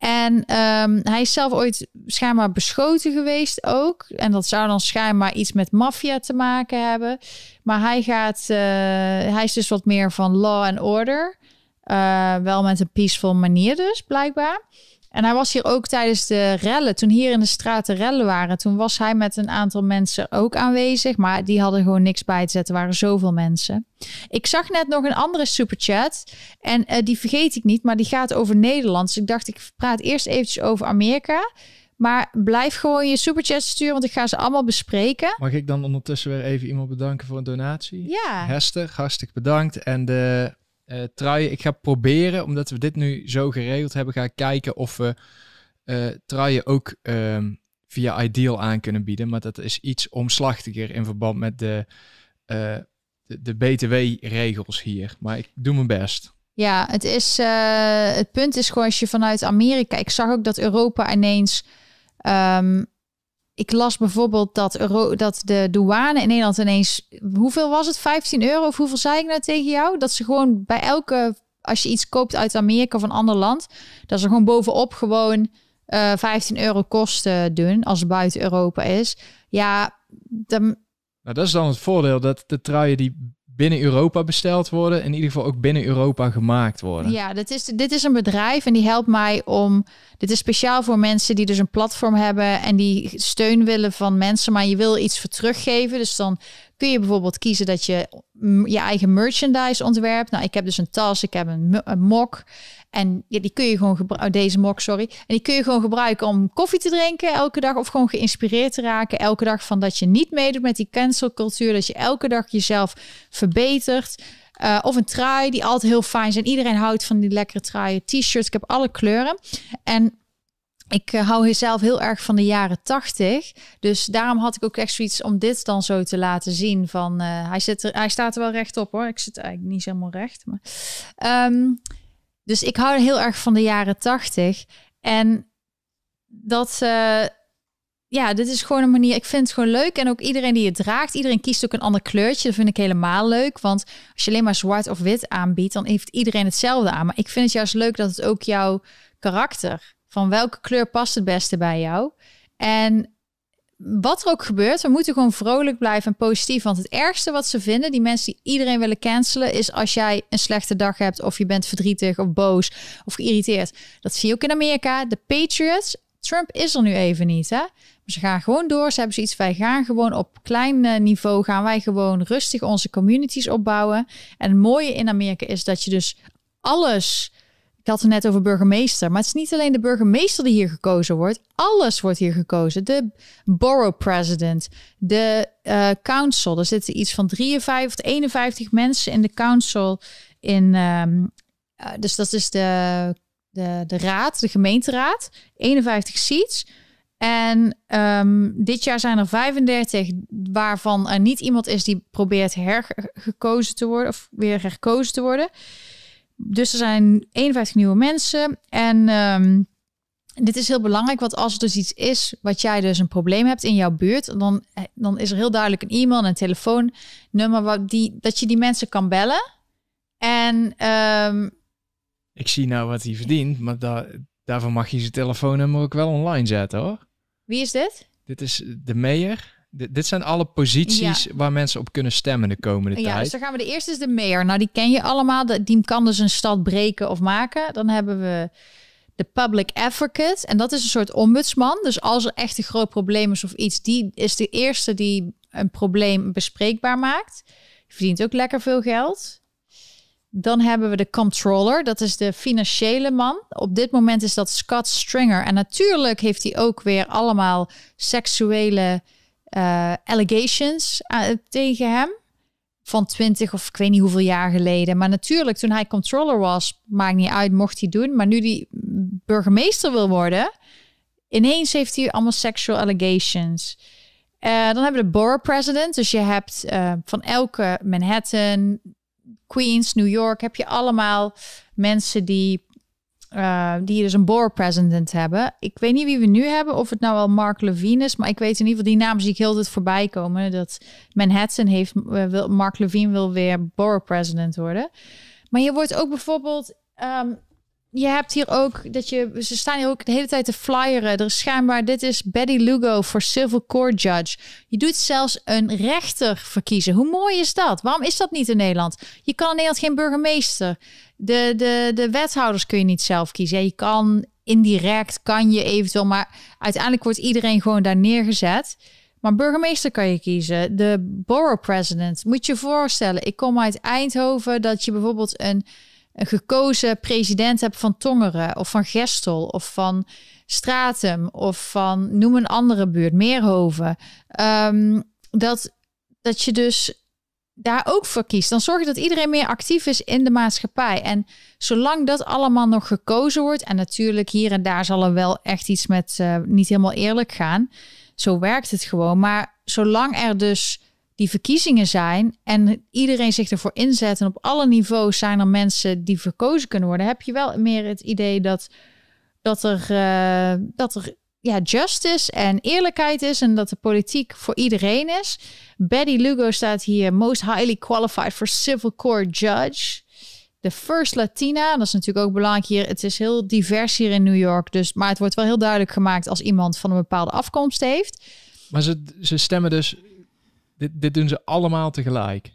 En um, hij is zelf ooit schijnbaar beschoten geweest ook. En dat zou dan schijnbaar iets met maffia te maken hebben. Maar hij gaat, uh, hij is dus wat meer van law and order. Uh, wel met een peaceful manier dus, blijkbaar. En hij was hier ook tijdens de rellen. Toen hier in de straten rellen waren, toen was hij met een aantal mensen ook aanwezig. Maar die hadden gewoon niks bij te zetten. Er waren zoveel mensen. Ik zag net nog een andere superchat. En uh, die vergeet ik niet, maar die gaat over Nederland. Dus ik dacht, ik praat eerst eventjes over Amerika. Maar blijf gewoon je superchat sturen, want ik ga ze allemaal bespreken. Mag ik dan ondertussen weer even iemand bedanken voor een donatie? Ja. Hester, hartstikke bedankt. En de uh, truien. Ik ga proberen, omdat we dit nu zo geregeld hebben, ga ik kijken of we uh, truien ook um, via Ideal aan kunnen bieden. Maar dat is iets omslachtiger in verband met de, uh, de, de BTW-regels hier. Maar ik doe mijn best. Ja, het, is, het punt is gewoon als je vanuit Amerika... Ik zag ook dat Europa ineens... Um, ik las bijvoorbeeld dat, euro, dat de douane in Nederland ineens... Hoeveel was het? 15 euro? Of hoeveel zei ik nou tegen jou? Dat ze gewoon bij elke... Als je iets koopt uit Amerika of een ander land... dat ze gewoon bovenop gewoon uh, eh, 15 euro kosten doen... als het buiten Europa is. Ja, dan... Nou, dat is dan het voordeel dat de truien die binnen Europa besteld worden. In ieder geval ook binnen Europa gemaakt worden. Ja, dit is, dit is een bedrijf en die helpt mij om. Dit is speciaal voor mensen die dus een platform hebben en die steun willen van mensen, maar je wil iets voor teruggeven. Dus dan kun je bijvoorbeeld kiezen dat je je eigen merchandise ontwerpt. Nou, ik heb dus een tas, ik heb een, een mok. En ja, die kun je gewoon gebruiken, oh, deze mok, sorry. En die kun je gewoon gebruiken om koffie te drinken elke dag. Of gewoon geïnspireerd te raken elke dag van dat je niet meedoet met die cancelcultuur. Dat je elke dag jezelf verbetert. Uh, of een trui die altijd heel fijn zijn. Iedereen houdt van die lekkere truien. T-shirts, ik heb alle kleuren. En ik uh, hou zelf heel erg van de jaren tachtig. Dus daarom had ik ook echt zoiets om dit dan zo te laten zien. Van, uh, hij, zit er, hij staat er wel recht op hoor. Ik zit eigenlijk niet helemaal recht. Maar, um, dus ik hou heel erg van de jaren tachtig. En dat, uh, ja, dit is gewoon een manier. Ik vind het gewoon leuk. En ook iedereen die het draagt, iedereen kiest ook een ander kleurtje. Dat vind ik helemaal leuk. Want als je alleen maar zwart of wit aanbiedt, dan heeft iedereen hetzelfde aan. Maar ik vind het juist leuk dat het ook jouw karakter, van welke kleur past het beste bij jou. En wat er ook gebeurt, we moeten gewoon vrolijk blijven en positief. Want het ergste wat ze vinden, die mensen die iedereen willen cancelen, is als jij een slechte dag hebt of je bent verdrietig of boos of geïrriteerd. Dat zie je ook in Amerika. De Patriots, Trump is er nu even niet, hè? Maar ze gaan gewoon door. Ze hebben zoiets, wij gaan gewoon op klein eh, niveau, gaan wij gewoon rustig onze communities opbouwen. En het mooie in Amerika is dat je dus alles Ik had het net over burgemeester, maar het is niet alleen de burgemeester die hier gekozen wordt. Alles wordt hier gekozen. De borough president, de uh, council. Er zitten iets van 53, 51 mensen in de council. In, um, dus dat is de, de, de raad, de gemeenteraad. 51 seats. En um, dit jaar zijn er 35 waarvan er niet iemand is die probeert hergekozen te worden of weer herkozen te worden. Dus er zijn 51 nieuwe mensen. En um, dit is heel belangrijk, want als er dus iets is wat jij dus een probleem hebt in jouw buurt, dan, eh, dan is er heel duidelijk een e-mail en een telefoonnummer wat die, dat je die mensen kan bellen. En um, ik zie nou wat hij verdient, maar daar, daarvoor mag je zijn telefoonnummer ook wel online zetten hoor. Wie is dit? Dit is de mayor. Dit zijn alle posities waar mensen op kunnen stemmen de komende ja, tijd. Ja, dus dan gaan we de eerste is de mayor. Nou, die ken je allemaal. Die kan dus een stad breken of maken. Dan hebben we de public advocate. En dat is een soort ombudsman. Dus als er echt een groot probleem is of iets, die is de eerste die een probleem bespreekbaar maakt. Die verdient ook lekker veel geld. Dan hebben we de controller, dat is de financiële man. Op dit moment is dat Scott Stringer. En natuurlijk heeft hij ook weer allemaal seksuele uh, allegations uh, tegen hem. Van 20 of ik weet niet hoeveel jaar geleden. Maar natuurlijk, toen hij controller was, maakt niet uit, mocht hij doen. Maar nu die burgemeester wil worden, ineens heeft hij allemaal sexual allegations. Uh, dan hebben we de borough president. Dus je hebt van elke Manhattan, Queens, New York, heb je allemaal mensen die, uh, die dus een borough president hebben. Ik weet niet wie we nu hebben, of het nou wel Mark Levine is, maar ik weet in ieder geval die naam zie ik heel tijd voorbij komen. Dat Manhattan heeft, uh, wil, Mark Levine wil weer borough president worden. Maar je wordt ook bijvoorbeeld um, je hebt hier ook dat je. Ze staan hier ook de hele tijd te flyeren. Er is schijnbaar. Dit is Betty Lugo voor Civil Court Judge. Je doet zelfs een rechter verkiezen. Hoe mooi is dat? Waarom is dat niet in Nederland? Je kan in Nederland geen burgemeester. De, de, de wethouders kun je niet zelf kiezen. Je kan indirect, kan je eventueel. Maar uiteindelijk wordt iedereen gewoon daar neergezet. Maar burgemeester kan je kiezen. De borough president. Moet je voorstellen. Ik kom uit Eindhoven. Dat je bijvoorbeeld een een gekozen president hebt van Tongeren of van Gestel of van Stratum of van noem een andere buurt, Meerhoven. Um, dat, dat je dus daar ook voor kiest. Dan zorg je dat iedereen meer actief is in de maatschappij. En zolang dat allemaal nog gekozen wordt, en natuurlijk hier en daar zal er wel echt iets met uh, niet helemaal eerlijk gaan. Zo werkt het gewoon. Maar zolang er dus die verkiezingen zijn en iedereen zich ervoor inzet en op alle niveaus zijn er mensen die verkozen kunnen worden, heb je wel meer het idee dat, dat er, uh, dat er ja, justice en eerlijkheid is en dat de politiek voor iedereen is. Betty Lugo staat hier most highly qualified for civil court judge. De first Latina, dat is natuurlijk ook belangrijk hier. Het is heel divers hier in New York, dus, maar het wordt wel heel duidelijk gemaakt als iemand van een bepaalde afkomst heeft. Maar ze, ze stemmen dus dit, dit doen ze allemaal tegelijk.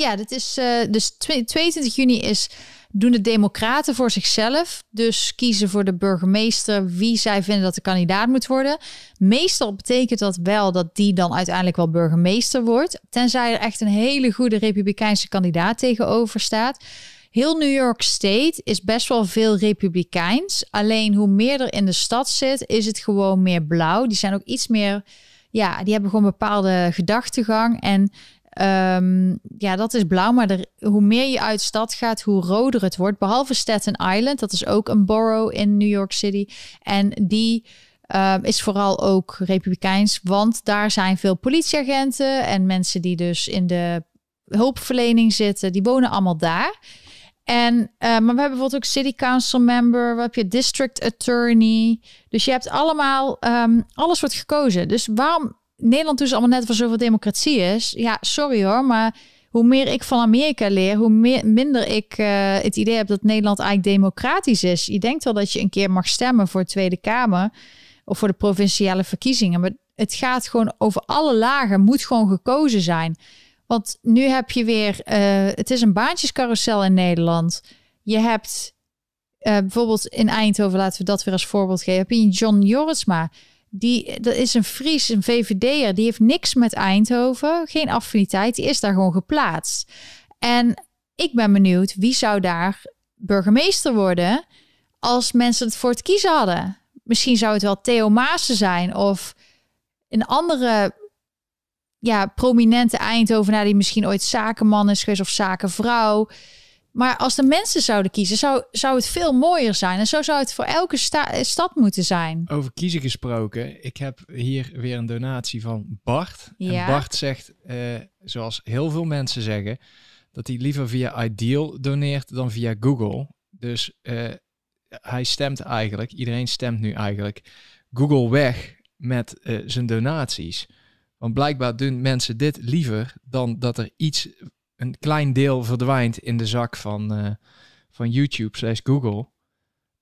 Ja, dit is uh, dus 22 juni is doen de Democraten voor zichzelf. Dus kiezen voor de burgemeester wie zij vinden dat de kandidaat moet worden. Meestal betekent dat wel dat die dan uiteindelijk wel burgemeester wordt. Tenzij er echt een hele goede republikeinse kandidaat tegenover staat. Heel New York State is best wel veel republikeins. Alleen hoe meer er in de stad zit, is het gewoon meer blauw. Die zijn ook iets meer ja, die hebben gewoon bepaalde gedachtegang. En um, ja, dat is blauw. Maar hoe meer je uit stad gaat, hoe roder het wordt. Behalve Staten Island, dat is ook een borough in New York City. En die um, is vooral ook republikeins, want daar zijn veel politieagenten en mensen die dus in de hulpverlening zitten, die wonen allemaal daar. En, uh, maar we hebben bijvoorbeeld ook city council member, we heb je district attorney. Dus je hebt allemaal, um, alles wordt gekozen. Dus waarom Nederland dus allemaal net voor zoveel democratie is? Ja, sorry hoor, maar hoe meer ik van Amerika leer, hoe meer, minder ik uh, het idee heb dat Nederland eigenlijk democratisch is. Je denkt wel dat je een keer mag stemmen voor de Tweede Kamer of voor de provinciale verkiezingen, maar het gaat gewoon over alle lagen, moet gewoon gekozen zijn. Want nu heb je weer, uh, het is een baantjescarousel in Nederland. Je hebt uh, bijvoorbeeld in Eindhoven, laten we dat weer als voorbeeld geven, heb je John Jorisma. Die, dat is een Fries, een VVD'er, die heeft niks met Eindhoven, geen affiniteit, die is daar gewoon geplaatst. En ik ben benieuwd, wie zou daar burgemeester worden? als mensen het voor het kiezen hadden. Misschien zou het wel Theo Maassen zijn of een andere ja, prominente Eindhovenaar die misschien ooit zakenman is geweest of zakenvrouw. Maar als de mensen zouden kiezen, zou, zou het veel mooier zijn. En zo zou het voor elke stad moeten zijn. Over kiezen gesproken. Ik heb hier weer een donatie van Bart. Ja. En Bart zegt, eh, zoals heel veel mensen zeggen, dat hij liever via Ideal doneert dan via Google. Dus eh, hij stemt eigenlijk, iedereen stemt nu eigenlijk, Google weg met eh, zijn donaties. Want blijkbaar doen mensen dit liever dan dat er iets, een klein deel verdwijnt in de zak van, eh, van YouTube slash Google.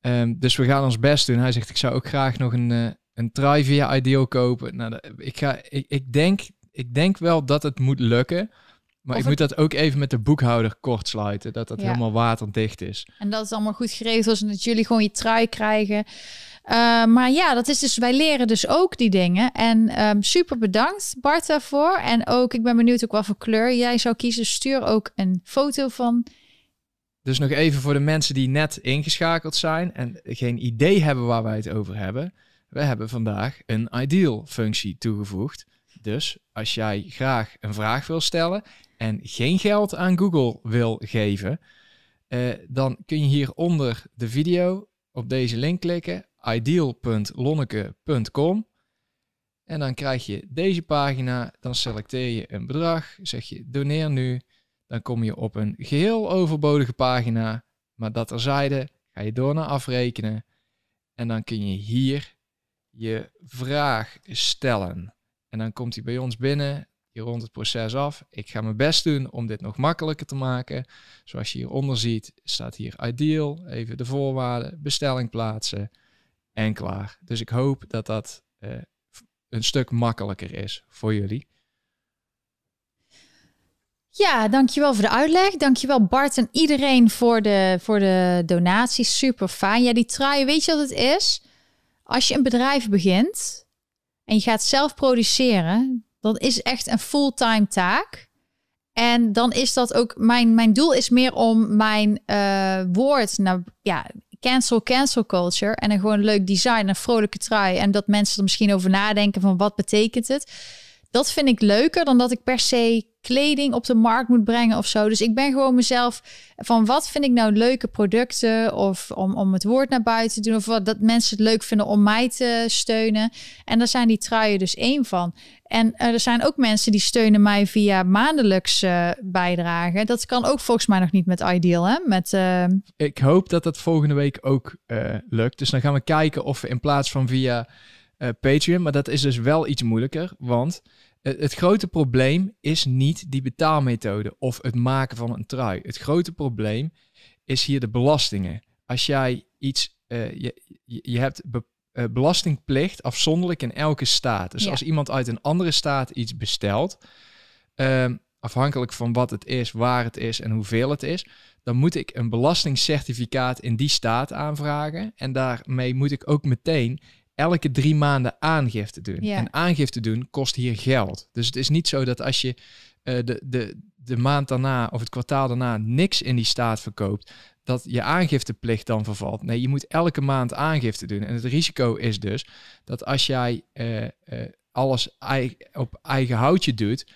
Ehm, dus we gaan ons best doen. Hij zegt, ik zou ook graag nog een, uh, een try via Ideal kopen. Nou, ik, ga, ik, ik, denk, ik denk wel dat het moet lukken. Maar Of ik moet dat ook even met de boekhouder kort sluiten. Dat dat Ja. helemaal waterdicht is. En dat het allemaal goed geregeld is en dat jullie gewoon je trui krijgen. Uh, maar ja, dat is dus, wij leren dus ook die dingen. En um, super bedankt Bart daarvoor. En ook, ik ben benieuwd ook wat voor kleur jij zou kiezen. Stuur ook een foto van. Dus nog even voor de mensen die net ingeschakeld zijn en geen idee hebben waar wij het over hebben. We hebben vandaag een ideal functie toegevoegd. Dus als jij graag een vraag wil stellen en geen geld aan Google wil geven, uh, dan kun je hier onder de video op deze link klikken, ideal.lonneke.com. En dan krijg je deze pagina, dan selecteer je een bedrag, zeg je doneer nu. Dan kom je op een geheel overbodige pagina, maar dat terzijde ga je door naar afrekenen. En dan kun je hier je vraag stellen. En dan komt hij bij ons binnen. Je rondt het proces af. Ik ga mijn best doen om dit nog makkelijker te maken. Zoals je hieronder ziet, staat hier ideal. Even de voorwaarden, bestelling plaatsen en klaar. Dus ik hoop dat dat uh, een stuk makkelijker is voor jullie. Ja, dankjewel voor de uitleg. Dankjewel Bart en iedereen voor de, voor de donaties. Super fijn. Ja, die trui, weet je wat het is? Als je een bedrijf begint en je gaat zelf produceren, dat is echt een fulltime taak. En dan is dat ook mijn, mijn doel is meer om mijn uh, woord naar ja, cancel, cancel culture en een gewoon leuk design, een vrolijke trui en dat mensen er misschien over nadenken van wat betekent het. Dat vind ik leuker dan dat ik per se kleding op de markt moet brengen of zo. Dus ik ben gewoon mezelf van wat vind ik nou leuke producten of om, om het woord naar buiten te doen of wat dat mensen het leuk vinden om mij te steunen. En daar zijn die truien dus één van. En uh, er zijn ook mensen die steunen mij via maandelijks uh, bijdragen. Dat kan ook volgens mij nog niet met Ideal, hè? Met, uh... Ik hoop dat dat volgende week ook eh, lukt. Dus dan gaan we kijken of we in plaats van via uh, Patreon, maar dat is dus wel iets moeilijker, want het grote probleem is niet die betaalmethode of het maken van een trui. Het grote probleem is hier de belastingen. Als jij iets, uh, je, je hebt be, uh, belastingplicht afzonderlijk in elke staat. Dus Ja. als iemand uit een andere staat iets bestelt, ehm, afhankelijk van wat het is, waar het is en hoeveel het is, dan moet ik een belastingcertificaat in die staat aanvragen. En daarmee moet ik ook meteen elke drie maanden aangifte doen. Ja. En aangifte doen kost hier geld. Dus het is niet zo dat als je eh, de, de, de maand daarna of het kwartaal daarna niks in die staat verkoopt, dat je aangifteplicht dan vervalt. Nee, je moet elke maand aangifte doen. En het risico is dus dat als jij eh, eh, alles ei- op eigen houtje doet,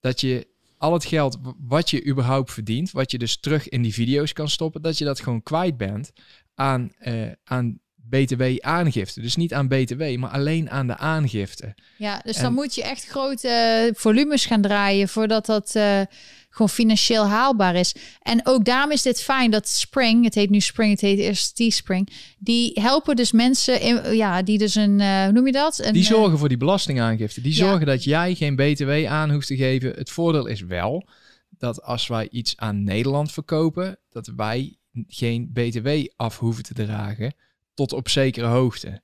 dat je al het geld wat je überhaupt verdient, wat je dus terug in die video's kan stoppen, dat je dat gewoon kwijt bent aan, aan BTW-aangifte. Dus niet aan BTW, maar alleen aan de aangifte. Ja, dus En- dan moet je echt grote eh, volumes gaan draaien voordat dat eh, gewoon financieel haalbaar is. En ook daarom is dit fijn dat Spring, het heet nu Spring, het heet eerst T-Spring, die helpen dus mensen, in, ja, die dus een, eh, hoe noem je dat? Een, Die zorgen voor die belastingaangifte. Die ja. zorgen dat jij geen BTW aan hoeft te geven. Het voordeel is wel dat als wij iets aan Nederland verkopen, dat wij geen BTW af hoeven te dragen tot op zekere hoogte.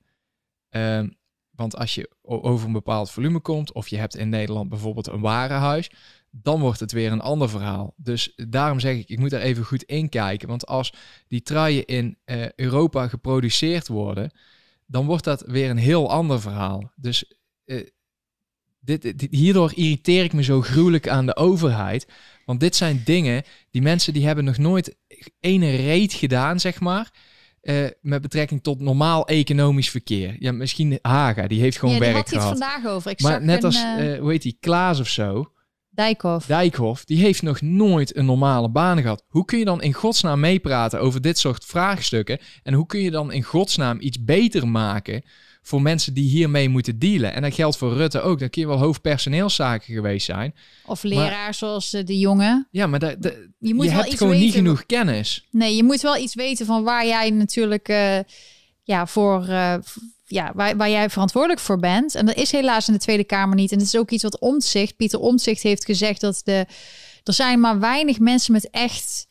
Ehm, want als je over een bepaald volume komt, of je hebt in Nederland bijvoorbeeld een warenhuis, dan wordt het weer een ander verhaal. Dus daarom zeg ik, ik moet daar even goed in kijken. Want als die truien in eh, Europa geproduceerd worden, dan wordt dat weer een heel ander verhaal. Dus eh, dit, hierdoor irriteer ik me zo gruwelijk aan de overheid. Want dit zijn dingen die mensen die hebben nog nooit ene reet gedaan, zeg maar. Eh, met betrekking tot normaal economisch verkeer. Ja, misschien Haga, die heeft gewoon ja, die werk had hij het gehad. vandaag over. Ik Maar net een, als, eh, eh, hoe heet die, Klaas of zo, Dijkhoff. Dijkhoff, die heeft nog nooit een normale baan gehad. Hoe kun je dan in godsnaam meepraten over dit soort vraagstukken? En hoe kun je dan in godsnaam iets beter maken voor mensen die hiermee moeten dealen? En dat geldt voor Rutte ook. Dan kun je wel hoofdpersoneelszaken geweest zijn. Of leraar zoals eh, de jongen. Ja, maar dat, dat- Je je, moet wel hebt iets gewoon weten. niet genoeg kennis. Nee, je moet wel iets weten van waar jij natuurlijk eh, ja, voor. eh, ja, waar, waar jij verantwoordelijk voor bent. En dat is helaas in de Tweede Kamer niet. En het is ook iets wat Omtzigt, Pieter Omtzigt heeft gezegd dat de, er zijn maar weinig mensen met echt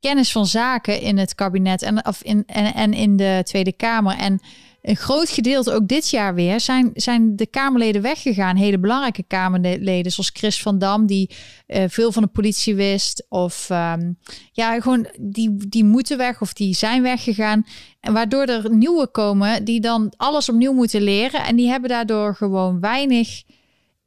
kennis van zaken in het kabinet en, of in, en, en in de Tweede Kamer. En een groot gedeelte, ook dit jaar weer, zijn, zijn de Kamerleden weggegaan. Hele belangrijke Kamerleden, zoals Chris van Dam, die eh, veel van de politie wist. Of ehm, ja, gewoon die, die moeten weg of die zijn weggegaan. En waardoor er nieuwe komen die dan alles opnieuw moeten leren. En die hebben daardoor gewoon weinig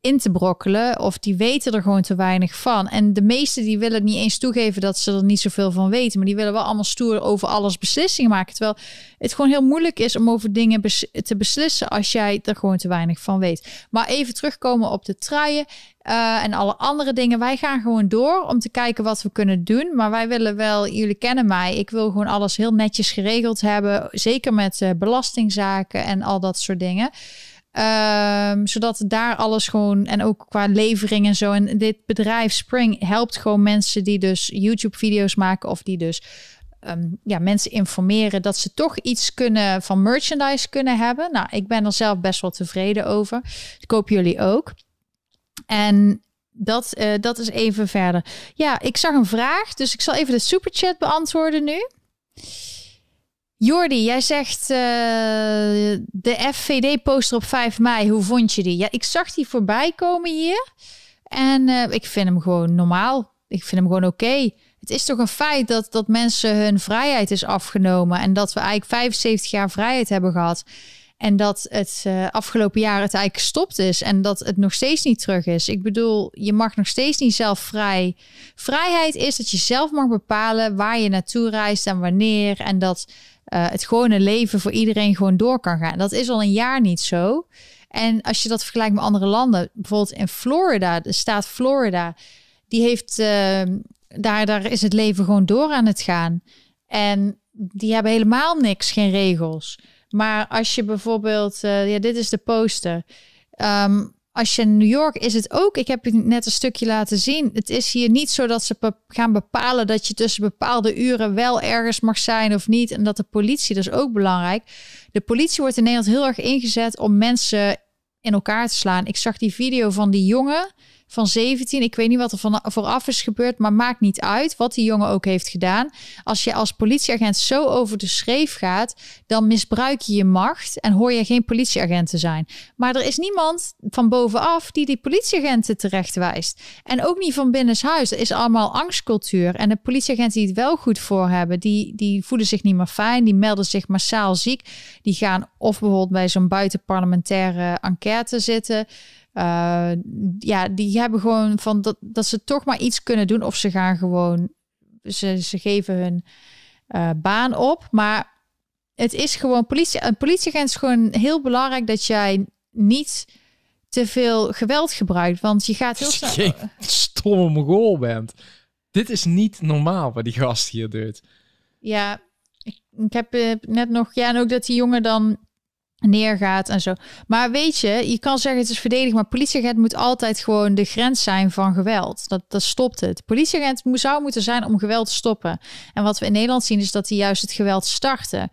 in te brokkelen. Of die weten er gewoon te weinig van. En de meesten die willen niet eens toegeven dat ze er niet zoveel van weten. Maar die willen wel allemaal stoer over alles beslissingen maken. Terwijl het gewoon heel moeilijk is om over dingen te beslissen als jij er gewoon te weinig van weet. Maar even terugkomen op de truien eh, en alle andere dingen. Wij gaan gewoon door om te kijken wat we kunnen doen. Maar wij willen wel, jullie kennen mij, ik wil gewoon alles heel netjes geregeld hebben. Zeker met eh, belastingzaken en al dat soort dingen. Ehm, zodat daar alles gewoon en ook qua levering en zo. En dit bedrijf Spring helpt gewoon mensen die dus YouTube-video's maken of die dus ehm, ja, mensen informeren dat ze toch iets kunnen van merchandise kunnen hebben. Nou, ik ben er zelf best wel tevreden over. Ik hoop jullie ook. En dat, eh, dat is even verder. Ja, ik zag een vraag, dus ik zal even de superchat beantwoorden nu. Jordi, jij zegt eh, de FVD-poster op 5 mei. Hoe vond je die? Ja, ik zag die voorbij komen hier. En eh, ik vind hem gewoon normaal. Ik vind hem gewoon oké. Het is toch een feit dat, dat mensen hun vrijheid is afgenomen. En dat we eigenlijk 75 jaar vrijheid hebben gehad. En dat het eh, afgelopen jaar het eigenlijk gestopt is. En dat het nog steeds niet terug is. Ik bedoel, je mag nog steeds niet zelf vrij. Vrijheid is dat je zelf mag bepalen waar je naartoe reist en wanneer. En dat eh, het gewone leven voor iedereen gewoon door kan gaan. Dat is al een jaar niet zo. En als je dat vergelijkt met andere landen, bijvoorbeeld in Florida, de staat Florida, die heeft eh, daar, daar is het leven gewoon door aan het gaan. En die hebben helemaal niks, geen regels. Maar als je bijvoorbeeld, eh, ja, dit is de poster. Ehm, als je in New York is het ook, ik heb je net een stukje laten zien. Het is hier niet zo dat ze gaan bepalen dat je tussen bepaalde uren wel ergens mag zijn of niet. En dat de politie, dat is ook belangrijk. De politie wordt in Nederland heel erg ingezet om mensen in elkaar te slaan. Ik zag die video van die jongen van 17. Ik weet niet wat er van, vooraf is gebeurd, maar maakt niet uit wat die jongen ook heeft gedaan. Als je als politieagent zo over de schreef gaat, dan misbruik je je macht en hoor je geen politieagent te zijn. Maar er is niemand van bovenaf die die politieagenten terecht wijst. En ook niet van binnenshuis. Er is allemaal angstcultuur. En de politieagenten die het wel goed voor hebben, die, die voelen zich niet meer fijn. Die melden zich massaal ziek. Die gaan of bijvoorbeeld bij zo'n buitenparlementaire enquête zitten. Uh, ja, die hebben gewoon van dat, dat ze toch maar iets kunnen doen. Of ze gaan gewoon, ze, ze geven hun uh, baan op. Maar het is gewoon politie. Een politieagent is gewoon heel belangrijk dat jij niet te veel geweld gebruikt. Want je gaat heel snel. Stomme mongool bent. Dit is niet normaal wat die gast hier doet. Ja, ik, ik heb uh, net nog. Ja, en ook dat die jongen dan neergaat en zo. Maar weet je, je kan zeggen het is verdedigd, maar politieagent moet altijd gewoon de grens zijn van geweld. Dat, dat stopt het. Politieagent zou moeten zijn om geweld te stoppen. En wat we in Nederland zien is dat die juist het geweld starten.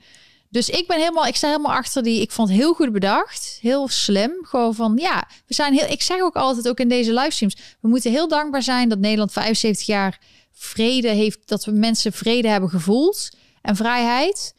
Dus ik ben helemaal, ik sta helemaal achter die. Ik vond heel goed bedacht, heel slim. Gewoon van ja, we zijn heel. Ik zeg ook altijd, ook in deze livestreams, we moeten heel dankbaar zijn dat Nederland 75 jaar vrede heeft, dat we mensen vrede hebben gevoeld en vrijheid.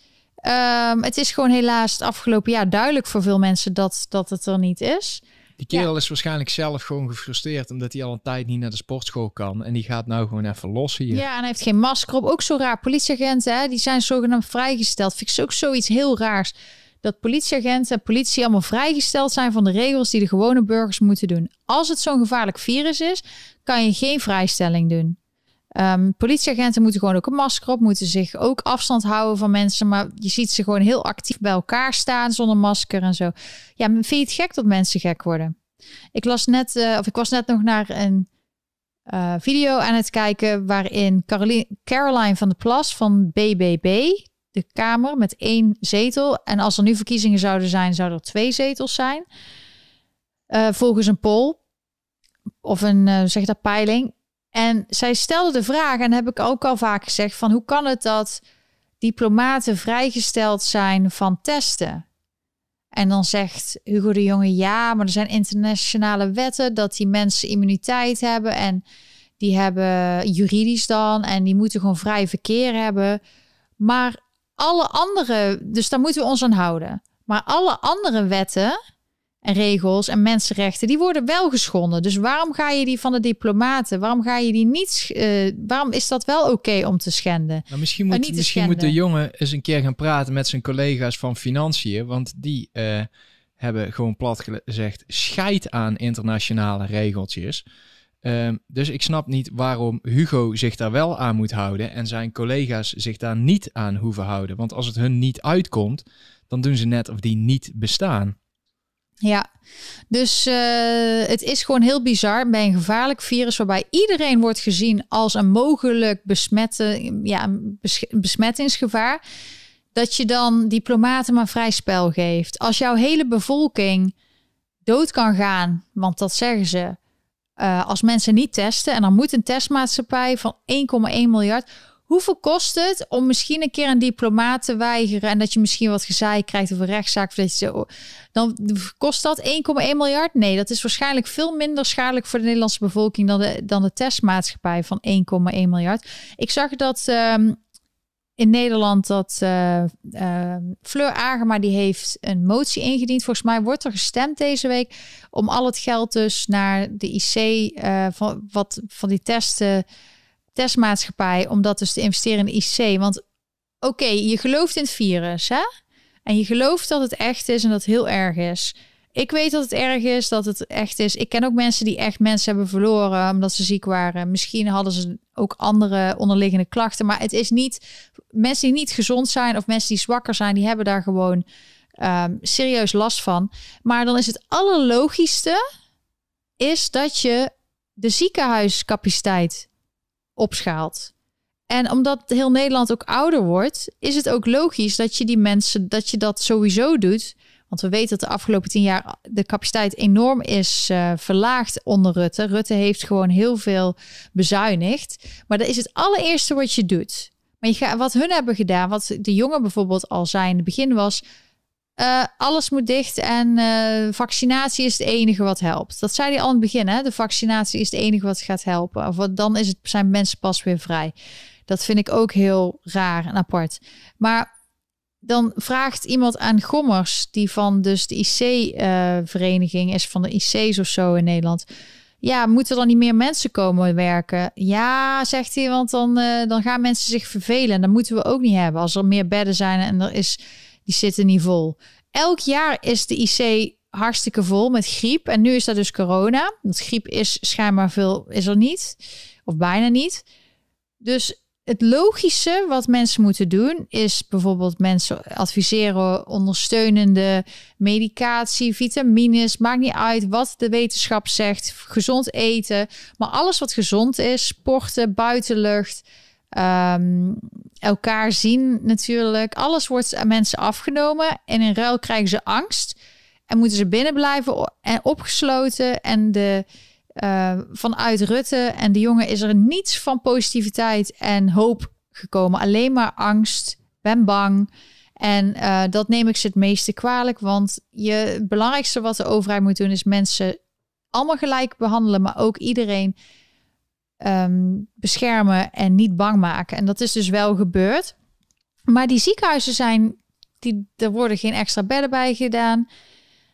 Um, het is gewoon helaas het afgelopen jaar duidelijk voor veel mensen dat, dat het er niet is. Die kerel ja. is waarschijnlijk zelf gewoon gefrustreerd omdat hij al een tijd niet naar de sportschool kan. En die gaat nou gewoon even los hier. Ja, en hij heeft geen masker op. Ook zo raar. Politieagenten, hè, die zijn zogenaamd vrijgesteld. Vind ik ook zoiets heel raars. Dat politieagenten en politie allemaal vrijgesteld zijn van de regels die de gewone burgers moeten doen. Als het zo'n gevaarlijk virus is, kan je geen vrijstelling doen. Ehm, politieagenten moeten gewoon ook een masker op, moeten zich ook afstand houden van mensen. Maar je ziet ze gewoon heel actief bij elkaar staan zonder masker en zo. Ja, vind je het gek dat mensen gek worden? Ik las net, uh, of ik was net nog naar een uh, video aan het kijken waarin Caroline, Caroline van de Plas van BBB, de Kamer met één zetel. En als er nu verkiezingen zouden zijn, zouden er twee zetels zijn. Uh, volgens een poll of een uh, zeg dat peiling. En zij stelde de vraag, en heb ik ook al vaak gezegd, van hoe kan het dat diplomaten vrijgesteld zijn van testen? En dan zegt Hugo de Jonge, ja, maar er zijn internationale wetten dat die mensen immuniteit hebben en die hebben juridisch dan en die moeten gewoon vrij verkeer hebben. Maar alle andere, dus daar moeten we ons aan houden. Maar alle andere wetten en regels en mensenrechten, die worden wel geschonden. Dus waarom ga je die van de diplomaten, waarom ga je die niet, uh, waarom is dat wel oké om te schenden? Nou, misschien moet, misschien moet de jongen eens een keer gaan praten met zijn collega's van financiën, want die uh, hebben gewoon plat gezegd, scheid aan internationale regeltjes. Uh, dus ik snap niet waarom Hugo zich daar wel aan moet houden en zijn collega's zich daar niet aan hoeven houden. Want als het hun niet uitkomt, dan doen ze net of die niet bestaan. Ja, dus uh, het is gewoon heel bizar bij een gevaarlijk virus waarbij iedereen wordt gezien als een mogelijk besmetten, ja, bes besmettingsgevaar. Dat je dan diplomaten maar vrij spel geeft. Als jouw hele bevolking dood kan gaan, want dat zeggen ze, uh, als mensen niet testen en dan moet een testmaatschappij van 1,1 miljard Hoeveel kost het om misschien een keer een diplomaat te weigeren en dat je misschien wat gezeik krijgt of een rechtszaak? Je zo, dan kost dat 1,1 miljard? Nee, dat is waarschijnlijk veel minder schadelijk voor de Nederlandse bevolking dan de, dan de testmaatschappij van 1,1 miljard. Ik zag dat um, in Nederland dat uh, uh, Fleur Agema die heeft een motie ingediend. Volgens mij wordt er gestemd deze week om al het geld dus naar de IC uh, van wat van die testen testmaatschappij om dat dus te investeren in de IC. Want oké, je gelooft in het virus, hè? En je gelooft dat het echt is en dat heel erg is. Ik weet dat het erg is, dat het echt is. Ik ken ook mensen die echt mensen hebben verloren omdat ze ziek waren. Misschien hadden ze ook andere onderliggende klachten. Maar het is niet mensen die niet gezond zijn of mensen die zwakker zijn, die hebben daar gewoon um, serieus last van. Maar dan is het allerlogischste is dat je de ziekenhuiscapaciteit opschaalt. En omdat heel Nederland ook ouder wordt, is het ook logisch dat je die mensen, dat je dat sowieso doet. Want we weten dat de afgelopen tien jaar de capaciteit enorm is uh, verlaagd onder Rutte. Rutte heeft gewoon heel veel bezuinigd. Maar dat is het allereerste wat je doet. Maar je gaat, wat hun hebben gedaan, wat de jongen bijvoorbeeld al zei in het begin was... Uh, alles moet dicht en uh, vaccinatie is het enige wat helpt. Dat zei hij al in het begin. Hè? De vaccinatie is het enige wat gaat helpen. Of dan is het, zijn mensen pas weer vrij. Dat vind ik ook heel raar en apart. Maar dan vraagt iemand aan Gommers, die van dus de IC-vereniging uh, is, van de IC's of zo in Nederland. Ja, moeten er dan niet meer mensen komen werken? Ja, zegt hij, want dan, dan gaan mensen zich vervelen. En dat moeten we ook niet hebben. Als er meer bedden zijn en er is die zitten niet vol. Elk jaar is de IC hartstikke vol met griep. En nu is dat dus corona. Want griep is schijnbaar veel, is er niet. Of bijna niet. Dus het logische wat mensen moeten doen is bijvoorbeeld mensen adviseren ondersteunende medicatie, vitamines, maakt niet uit wat de wetenschap zegt, gezond eten, maar alles wat gezond is, sporten, buitenlucht, um, elkaar zien natuurlijk. Alles wordt aan mensen afgenomen en in ruil krijgen ze angst en moeten ze binnen blijven en opgesloten. En de, uh, vanuit Rutte en de jongen is er niets van positiviteit en hoop gekomen. Alleen maar angst, ben bang. En uh, dat neem ik ze het meeste kwalijk, want je, het belangrijkste wat de overheid moet doen is mensen allemaal gelijk behandelen, maar ook iedereen um, beschermen en niet bang maken. En dat is dus wel gebeurd. Maar die ziekenhuizen zijn, die, er worden geen extra bedden bij gedaan.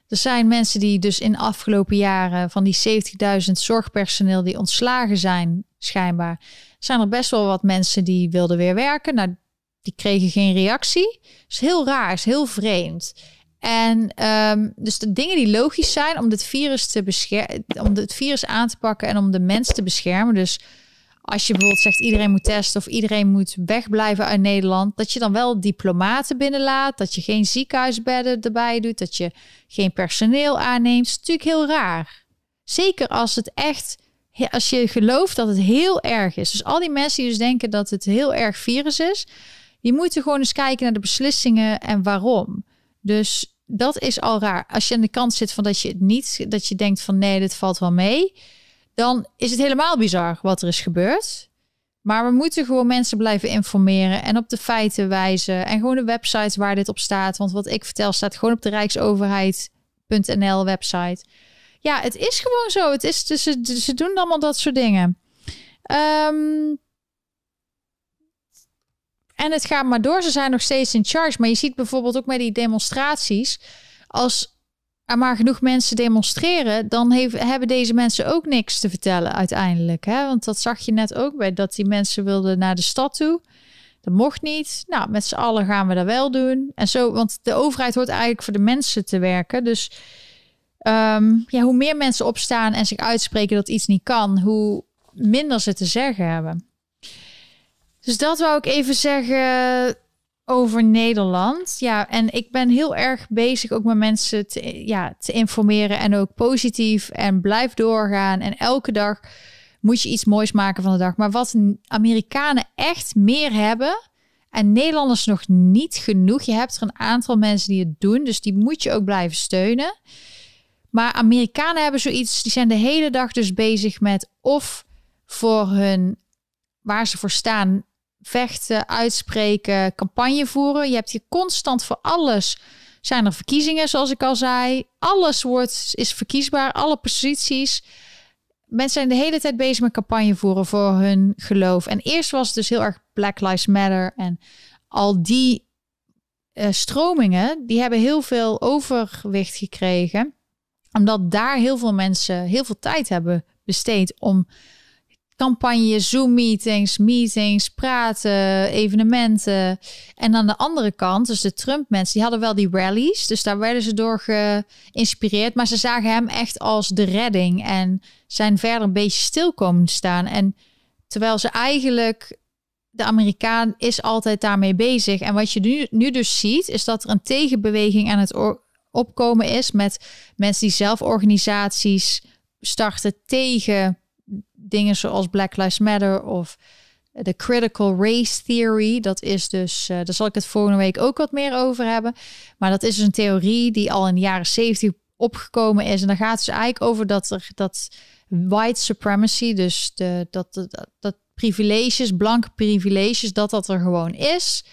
Er zijn mensen die dus in de afgelopen jaren van die 70.000 zorgpersoneel die ontslagen zijn, schijnbaar, zijn er best wel wat mensen die wilden weer werken. Nou, die kregen geen reactie. is heel raar, is heel vreemd. En um, dus de dingen die logisch zijn om het virus te beschermen, om het virus aan te pakken en om de mens te beschermen. Dus als je bijvoorbeeld zegt iedereen moet testen of iedereen moet wegblijven uit Nederland, dat je dan wel diplomaten binnenlaat, dat je geen ziekenhuisbedden erbij doet, dat je geen personeel aanneemt. Is natuurlijk heel raar. Zeker als het echt, als je gelooft dat het heel erg is. Dus al die mensen die dus denken dat het heel erg virus is, die moeten gewoon eens kijken naar de beslissingen en waarom. Dus dat is al raar. Als je aan de kant zit van dat je het niet, dat je denkt van nee, dit valt wel mee dan is het helemaal bizar wat er is gebeurd. Maar we moeten gewoon mensen blijven informeren en op de feiten wijzen. En gewoon de websites waar dit op staat. Want wat ik vertel staat gewoon op de Rijksoverheid.nl website. Ja, het is gewoon zo. Het is, ze, ze doen allemaal dat soort dingen. Um, en het gaat maar door. Ze zijn nog steeds in charge. Maar je ziet bijvoorbeeld ook met die demonstraties. Als er maar genoeg mensen demonstreren, dan heeft, hebben deze mensen ook niks te vertellen uiteindelijk. Hè? Want dat zag je net ook bij dat die mensen wilden naar de stad toe. Dat mocht niet. Nou, met z'n allen gaan we dat wel doen. En zo, want de overheid hoort eigenlijk voor de mensen te werken. Dus ehm, ja, hoe meer mensen opstaan en zich uitspreken dat iets niet kan, hoe minder ze te zeggen hebben. Dus dat wou ik even zeggen over Nederland. Ja, en ik ben heel erg bezig ook met mensen te, ja, te informeren en ook positief en blijf doorgaan. En elke dag moet je iets moois maken van de dag. Maar wat Amerikanen echt meer hebben en Nederlanders nog niet genoeg. Je hebt er een aantal mensen die het doen, dus die moet je ook blijven steunen. Maar Amerikanen hebben zoiets, die zijn de hele dag dus bezig met of voor hun waar ze voor staan vechten, uitspreken, campagne voeren. Je hebt hier constant voor alles. Zijn er verkiezingen, zoals ik al zei. Alles wordt, is verkiesbaar, alle posities. Mensen zijn de hele tijd bezig met campagne voeren voor hun geloof. En eerst was het dus heel erg Black Lives Matter. En al die uh, stromingen, die hebben heel veel overwicht gekregen. Omdat daar heel veel mensen heel veel tijd hebben besteed om campagne, Zoom-meetings, meetings, praten, evenementen. En aan de andere kant, dus de Trump-mensen, die hadden wel die rallies. Dus daar werden ze door geïnspireerd. Maar ze zagen hem echt als de redding en zijn verder een beetje stil komen staan. En terwijl ze eigenlijk, de Amerikaan is altijd daarmee bezig. En wat je nu, nu dus ziet, is dat er een tegenbeweging aan het opkomen is met mensen die zelf organisaties starten tegen dingen zoals Black Lives Matter of de critical race theory. Dat is dus, uh, daar zal ik het volgende week ook wat meer over hebben. Maar dat is dus een theorie die al in de jaren 70 opgekomen is. En dan gaat het dus eigenlijk over dat er dat white supremacy, dus de, dat, dat, privileges, blanke privileges, dat dat er gewoon is.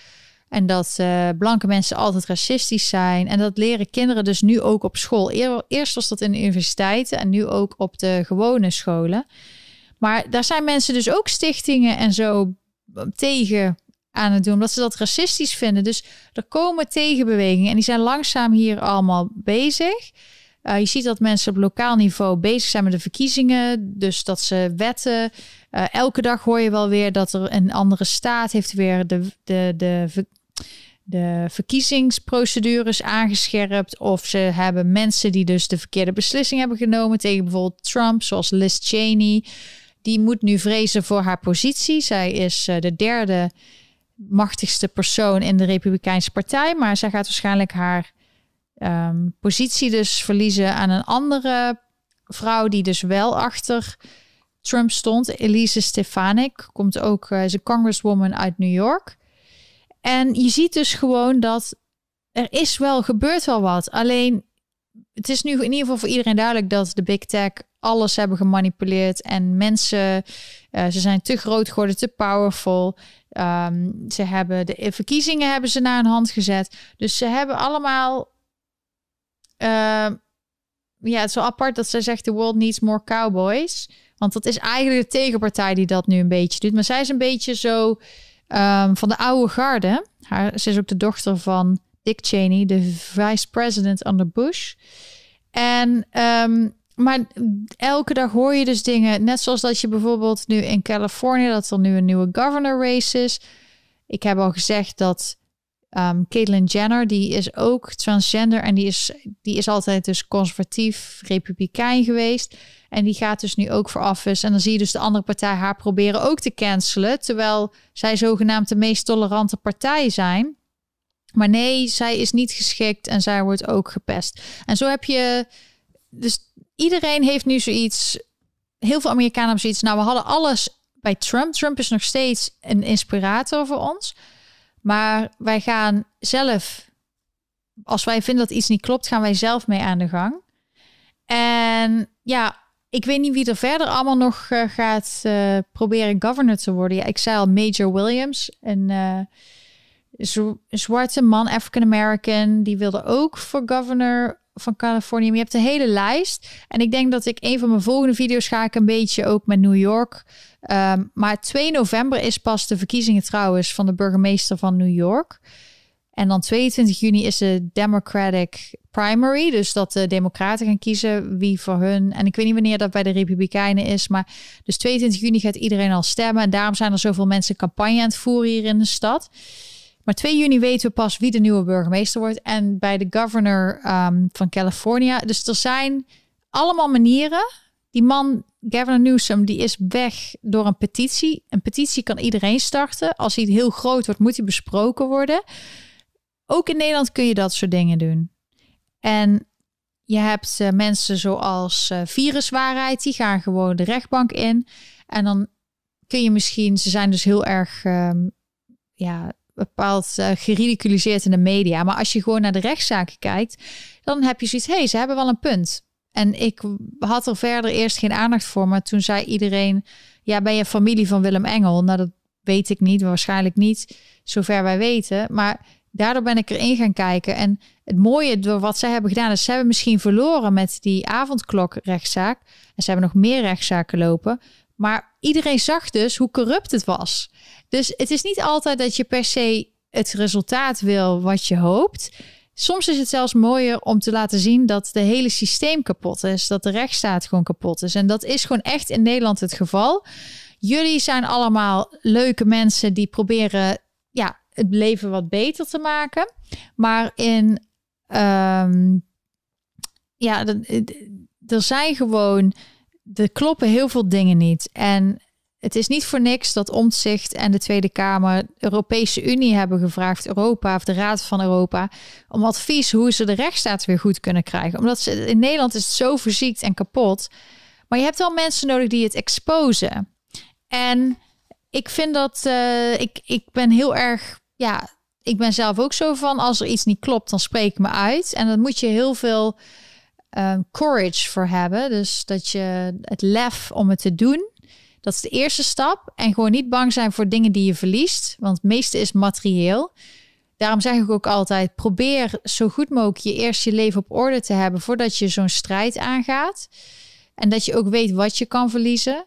En dat uh, blanke mensen altijd racistisch zijn. En dat leren kinderen dus nu ook op school. Eerst was dat in de universiteiten en nu ook op de gewone scholen. Maar daar zijn mensen dus ook stichtingen en zo tegen aan het doen, omdat ze dat racistisch vinden. Dus er komen tegenbewegingen en die zijn langzaam hier allemaal bezig. Uh, je ziet dat mensen op lokaal niveau bezig zijn met de verkiezingen. Dus dat ze wetten. Uh, elke dag hoor je wel weer dat er een andere staat heeft weer de, de, de, de verkiezingsprocedures aangescherpt. Of ze hebben mensen die dus de verkeerde beslissing hebben genomen tegen bijvoorbeeld Trump, zoals Liz Cheney. Die moet nu vrezen voor haar positie. Zij is uh, de derde machtigste persoon in de Republikeinse Partij. Maar zij gaat waarschijnlijk haar um, positie dus verliezen aan een andere vrouw die dus wel achter Trump stond. Elise Stefanik komt ook, uh, is een congresswoman uit New York. En je ziet dus gewoon dat er is wel, gebeurt wel wat. Alleen, het is nu in ieder geval voor iedereen duidelijk dat de big tech alles hebben gemanipuleerd. En mensen, uh, ze zijn te groot geworden, te powerful. Um, ze hebben de verkiezingen hebben ze naar een hand gezet. Dus ze hebben allemaal. Uh, ja, het is wel apart dat ze zegt: The world needs more cowboys. Want dat is eigenlijk de tegenpartij die dat nu een beetje doet. Maar zij is een beetje zo um, van de oude garde. Haar, ze is ook de dochter van Dick Cheney, de vice president onder Bush. En um, maar elke dag hoor je dus dingen. Net zoals dat je bijvoorbeeld nu in Californië, dat er nu een nieuwe governor race is. Ik heb al gezegd dat Um, Caitlyn Jenner, die is ook transgender en die is, die is altijd dus conservatief, republikein geweest. En die gaat dus nu ook voor office. En dan zie je dus de andere partij haar proberen ook te cancelen. Terwijl zij zogenaamd de meest tolerante partij zijn. Maar nee, zij is niet geschikt en zij wordt ook gepest. En zo heb je. Dus iedereen heeft nu zoiets. Heel veel Amerikanen hebben zoiets. Nou, we hadden alles bij Trump. Trump is nog steeds een inspirator voor ons. Maar wij gaan zelf. Als wij vinden dat iets niet klopt, gaan wij zelf mee aan de gang. En ja, ik weet niet wie er verder allemaal nog uh, gaat uh, proberen governor te worden. Ja, ik zei al Major Williams, een uh, zwarte man, African American, die wilde ook voor governor van Californië. Maar je hebt een hele lijst. En ik denk dat ik een van mijn volgende video's ga ik een beetje ook met New York. Um, maar 2 november is pas de verkiezingen trouwens van de burgemeester van New York. En dan 22 juni is de Democratic primary. Dus dat de Democraten gaan kiezen wie voor hun. En ik weet niet wanneer dat bij de Republikeinen is. Maar dus 22 juni gaat iedereen al stemmen. En daarom zijn er zoveel mensen campagne aan het voeren hier in de stad. Maar 2 juni weten we pas wie de nieuwe burgemeester wordt. En bij de governor um, van California. Dus er zijn allemaal manieren. Die man, Gavin Newsom, die is weg door een petitie. Een petitie kan iedereen starten. Als hij heel groot wordt, moet hij besproken worden. Ook in Nederland kun je dat soort dingen doen. En je hebt uh, mensen zoals uh, Viruswaarheid, die gaan gewoon de rechtbank in. En dan kun je misschien, ze zijn dus heel erg, um, ja, bepaald uh, geridiculiseerd in de media. Maar als je gewoon naar de rechtszaken kijkt, dan heb je zoiets, hé, hey, ze hebben wel een punt. En ik had er verder eerst geen aandacht voor, maar toen zei iedereen, ja, ben je familie van Willem Engel? Nou, dat weet ik niet, waarschijnlijk niet, zover wij weten. Maar daardoor ben ik erin gaan kijken. En het mooie door wat zij hebben gedaan, is ze hebben misschien verloren met die avondklok rechtszaak. En ze hebben nog meer rechtszaken lopen. Maar iedereen zag dus hoe corrupt het was. Dus het is niet altijd dat je per se het resultaat wil wat je hoopt. Soms is het zelfs mooier om te laten zien dat de hele systeem kapot is. Dat de rechtsstaat gewoon kapot is. En dat is gewoon echt in Nederland het geval. Jullie zijn allemaal leuke mensen die proberen ja, het leven wat beter te maken. Maar in um, ja, er zijn gewoon, er kloppen heel veel dingen niet. En het is niet voor niks dat Omtzigt en de Tweede Kamer de Europese Unie hebben gevraagd, Europa of de Raad van Europa, om advies hoe ze de rechtsstaat weer goed kunnen krijgen. Omdat ze, in Nederland is het zo verziekt en kapot. Maar je hebt wel mensen nodig die het exposen. En ik vind dat uh, ik, ik ben heel erg ja, ik ben zelf ook zo van, als er iets niet klopt, dan spreek ik me uit. En dan moet je heel veel um, courage voor hebben. Dus dat je het lef om het te doen. Dat is de eerste stap. En gewoon niet bang zijn voor dingen die je verliest. Want het meeste is materieel. Daarom zeg ik ook altijd: probeer zo goed mogelijk je eerst je leven op orde te hebben voordat je zo'n strijd aangaat. En dat je ook weet wat je kan verliezen.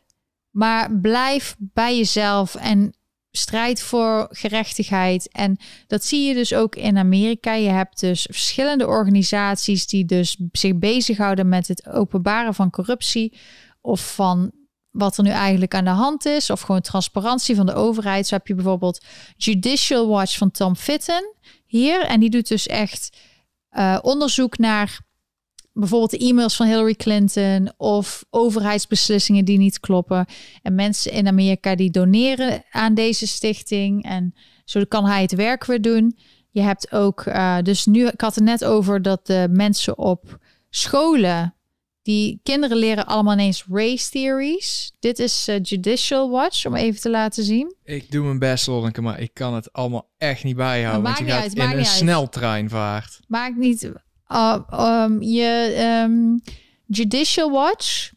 Maar blijf bij jezelf en strijd voor gerechtigheid. En dat zie je dus ook in Amerika. Je hebt dus verschillende organisaties die dus zich bezighouden met het openbaren van corruptie of van wat er nu eigenlijk aan de hand is, of gewoon transparantie van de overheid. Zo heb je bijvoorbeeld Judicial Watch van Tom Fitton hier. En die doet dus echt uh, onderzoek naar bijvoorbeeld de e-mails van Hillary Clinton of overheidsbeslissingen die niet kloppen. En mensen in Amerika die doneren aan deze stichting. En zo kan hij het werk weer doen. Je hebt ook, uh, dus nu, ik had het net over dat de mensen op scholen, die kinderen leren allemaal ineens race theories. Dit is uh, Judicial Watch, om even te laten zien. Ik doe mijn best, Lonneke, maar ik kan het allemaal echt niet bijhouden. Want je gaat uit, in een sneltrein vaart. Maakt niet uh, um, je um, Judicial Watch.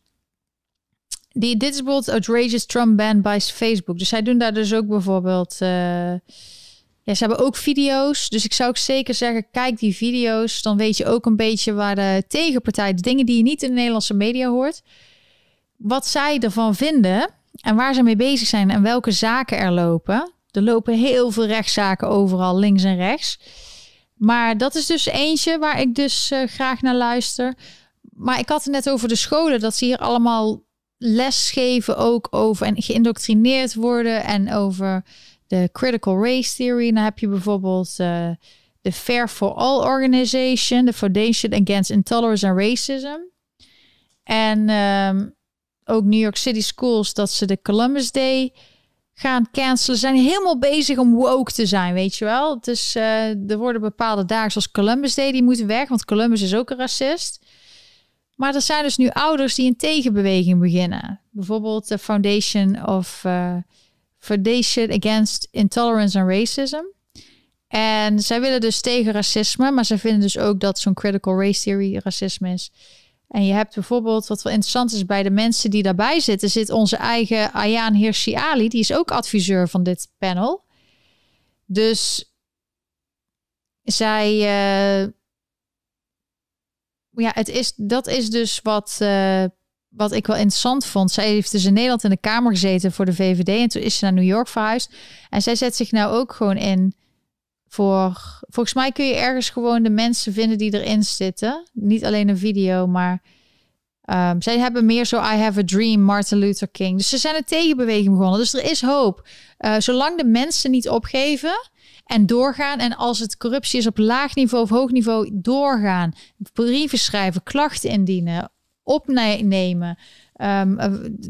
Die, dit is bijvoorbeeld outrageous Trump ban by Facebook. Dus zij doen daar dus ook bijvoorbeeld. Uh, ja, ze hebben ook video's. Dus ik zou ook zeker zeggen: kijk die video's. Dan weet je ook een beetje waar de tegenpartij, de dingen die je niet in de Nederlandse media hoort, wat zij ervan vinden en waar ze mee bezig zijn en welke zaken er lopen. Er lopen heel veel rechtszaken overal, links en rechts. Maar dat is dus eentje waar ik dus uh, graag naar luister. Maar ik had het net over de scholen, dat ze hier allemaal les geven ook over en geïndoctrineerd worden en over de Critical Race Theory. Dan heb je bijvoorbeeld uh, de Fair for All Organization, de Foundation Against Intolerance and Racism. En um, ook New York City Schools, dat ze de Columbus Day gaan cancelen. Zijn helemaal bezig om woke te zijn, weet je wel. Dus uh, er worden bepaalde dagen zoals Columbus Day, die moeten weg, want Columbus is ook een racist. Maar er zijn dus nu ouders die een tegenbeweging beginnen. Bijvoorbeeld de Foundation of uh, Foundation Against Intolerance and Racism. En zij willen dus tegen racisme, maar ze vinden dus ook dat zo'n critical race theory racisme is. En je hebt bijvoorbeeld, wat wel interessant is bij de mensen die daarbij zitten, zit onze eigen Ayaan Hirsi Ali, die is ook adviseur van dit panel. Dus zij, uh, ja, het is, dat is dus wat, uh, wat ik wel interessant vond. Zij heeft dus in Nederland in de Kamer gezeten voor de VVD en toen is ze naar New York verhuisd. En zij zet zich nou ook gewoon in voor. Volgens mij kun je ergens gewoon de mensen vinden die erin zitten. Niet alleen een video, maar. Um, zij hebben meer zo I Have a Dream, Martin Luther King. Dus ze zijn een tegenbeweging begonnen. Dus er is hoop. Uh, zolang de mensen niet opgeven en doorgaan. En als het corruptie is op laag niveau of hoog niveau, doorgaan. Brieven schrijven, klachten indienen, opnemen. Um,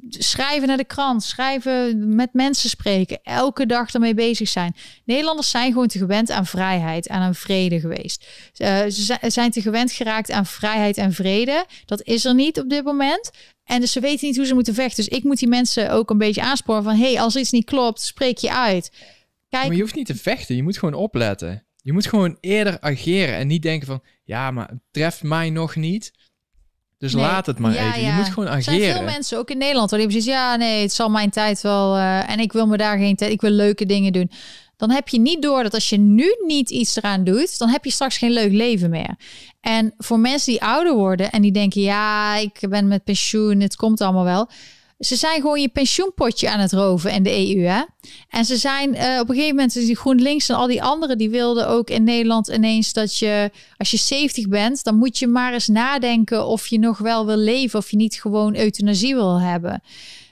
schrijven naar de krant, schrijven met mensen spreken, elke dag ermee bezig zijn. Nederlanders zijn gewoon te gewend aan vrijheid en aan vrede geweest. Uh, ze zijn te gewend geraakt aan vrijheid en vrede. Dat is er niet op dit moment. En dus ze weten niet hoe ze moeten vechten. Dus ik moet die mensen ook een beetje aansporen van... hey, als iets niet klopt, spreek je uit. Kijk... Maar je hoeft niet te vechten, je moet gewoon opletten. Je moet gewoon eerder ageren en niet denken van... ja, maar het treft mij nog niet... Dus laat het maar even. Je moet gewoon ageren. Er zijn veel mensen, ook in Nederland, waar die precies, ja, nee, het zal mijn tijd wel. Uh, en ik wil me daar geen tijd. Ik wil leuke dingen doen. Dan heb je niet door dat als je nu niet iets eraan doet, dan heb je straks geen leuk leven meer. En voor mensen die ouder worden en die denken, ja, ik ben met pensioen, het komt allemaal wel ze zijn gewoon je pensioenpotje aan het roven in de EU. Hè? En ze zijn uh, op een gegeven moment, die GroenLinks en al die anderen, die wilden ook in Nederland ineens dat je, als je 70 bent, dan moet je maar eens nadenken of je nog wel wil leven, of je niet gewoon euthanasie wil hebben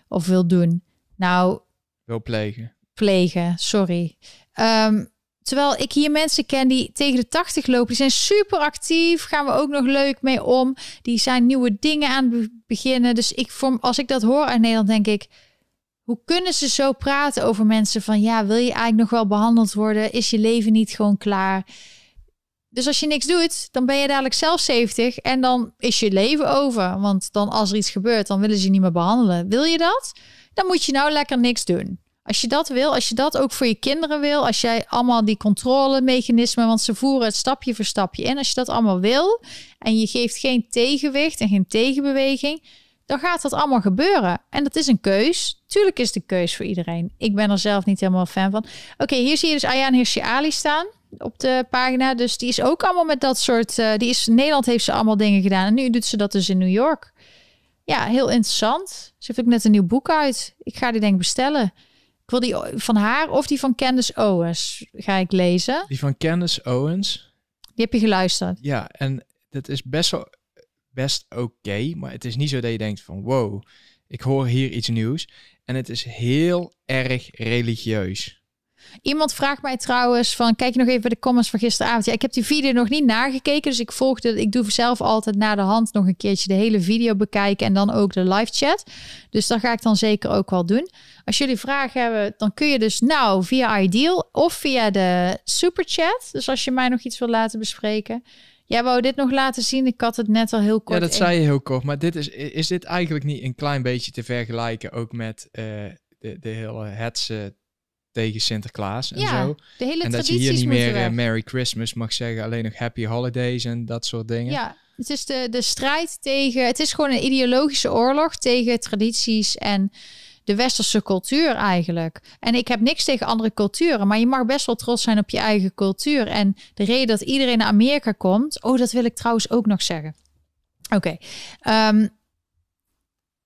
of wil doen. Nou. Wil plegen. Plegen, sorry. Um, Terwijl ik hier mensen ken die tegen de 80 lopen. Die zijn super actief. Gaan we ook nog leuk mee om. Die zijn nieuwe dingen aan het beginnen. Dus ik, als ik dat hoor in Nederland, denk ik. Hoe kunnen ze zo praten over mensen van ja, wil je eigenlijk nog wel behandeld worden? Is je leven niet gewoon klaar? Dus als je niks doet, dan ben je dadelijk zelf 70 en dan is je leven over. Want dan als er iets gebeurt, dan willen ze je niet meer behandelen. Wil je dat? Dan moet je nou lekker niks doen. Als je dat wil, als je dat ook voor je kinderen wil, als jij allemaal die controlemechanismen, want ze voeren het stapje voor stapje in, als je dat allemaal wil en je geeft geen tegenwicht en geen tegenbeweging, dan gaat dat allemaal gebeuren. En dat is een keus. Tuurlijk is de keus voor iedereen. Ik ben er zelf niet helemaal fan van. Oké, hier zie je dus Ayaan Hirsi Ali staan op de pagina. Dus die is ook allemaal met dat soort... Uh, die is, Nederland heeft ze allemaal dingen gedaan. En nu doet ze dat dus in New York. Ja, heel interessant. Ze heeft ook net een nieuw boek uit. Ik ga die denk ik bestellen wil die van haar of die van Candace Owens ga ik lezen. Die van Candace Owens. Die heb je geluisterd. Ja, en dat is best wel best oké, maar het is niet zo dat je denkt van wow, ik hoor hier iets nieuws. En het is heel erg religieus. Iemand vraagt mij trouwens van, kijk je nog even de comments van gisteravond. Ja, ik heb die video nog niet nagekeken, dus ik volgde, ik doe zelf altijd na de hand nog een keertje de hele video bekijken en dan ook de live chat. Dus dat ga ik dan zeker ook wel doen. Als jullie vragen hebben, dan kun je dus nou via Ideal of via de super chat. Dus als je mij nog iets wil laten bespreken. Jij wou dit nog laten zien. Ik had het net al heel kort. Ja, dat zei je heel kort. Maar dit is, is dit eigenlijk niet een klein beetje te vergelijken ook met uh, de, de hele hetze tegen Sinterklaas en ja, zo. De hele en dat je hier niet meer uh, Merry Christmas mag zeggen, alleen nog Happy Holidays en dat soort dingen. Ja, het is de, de strijd tegen. Het is gewoon een ideologische oorlog tegen tradities en de westerse cultuur eigenlijk. En ik heb niks tegen andere culturen, maar je mag best wel trots zijn op je eigen cultuur. En de reden dat iedereen naar Amerika komt, oh, dat wil ik trouwens ook nog zeggen. Oké. Ehm,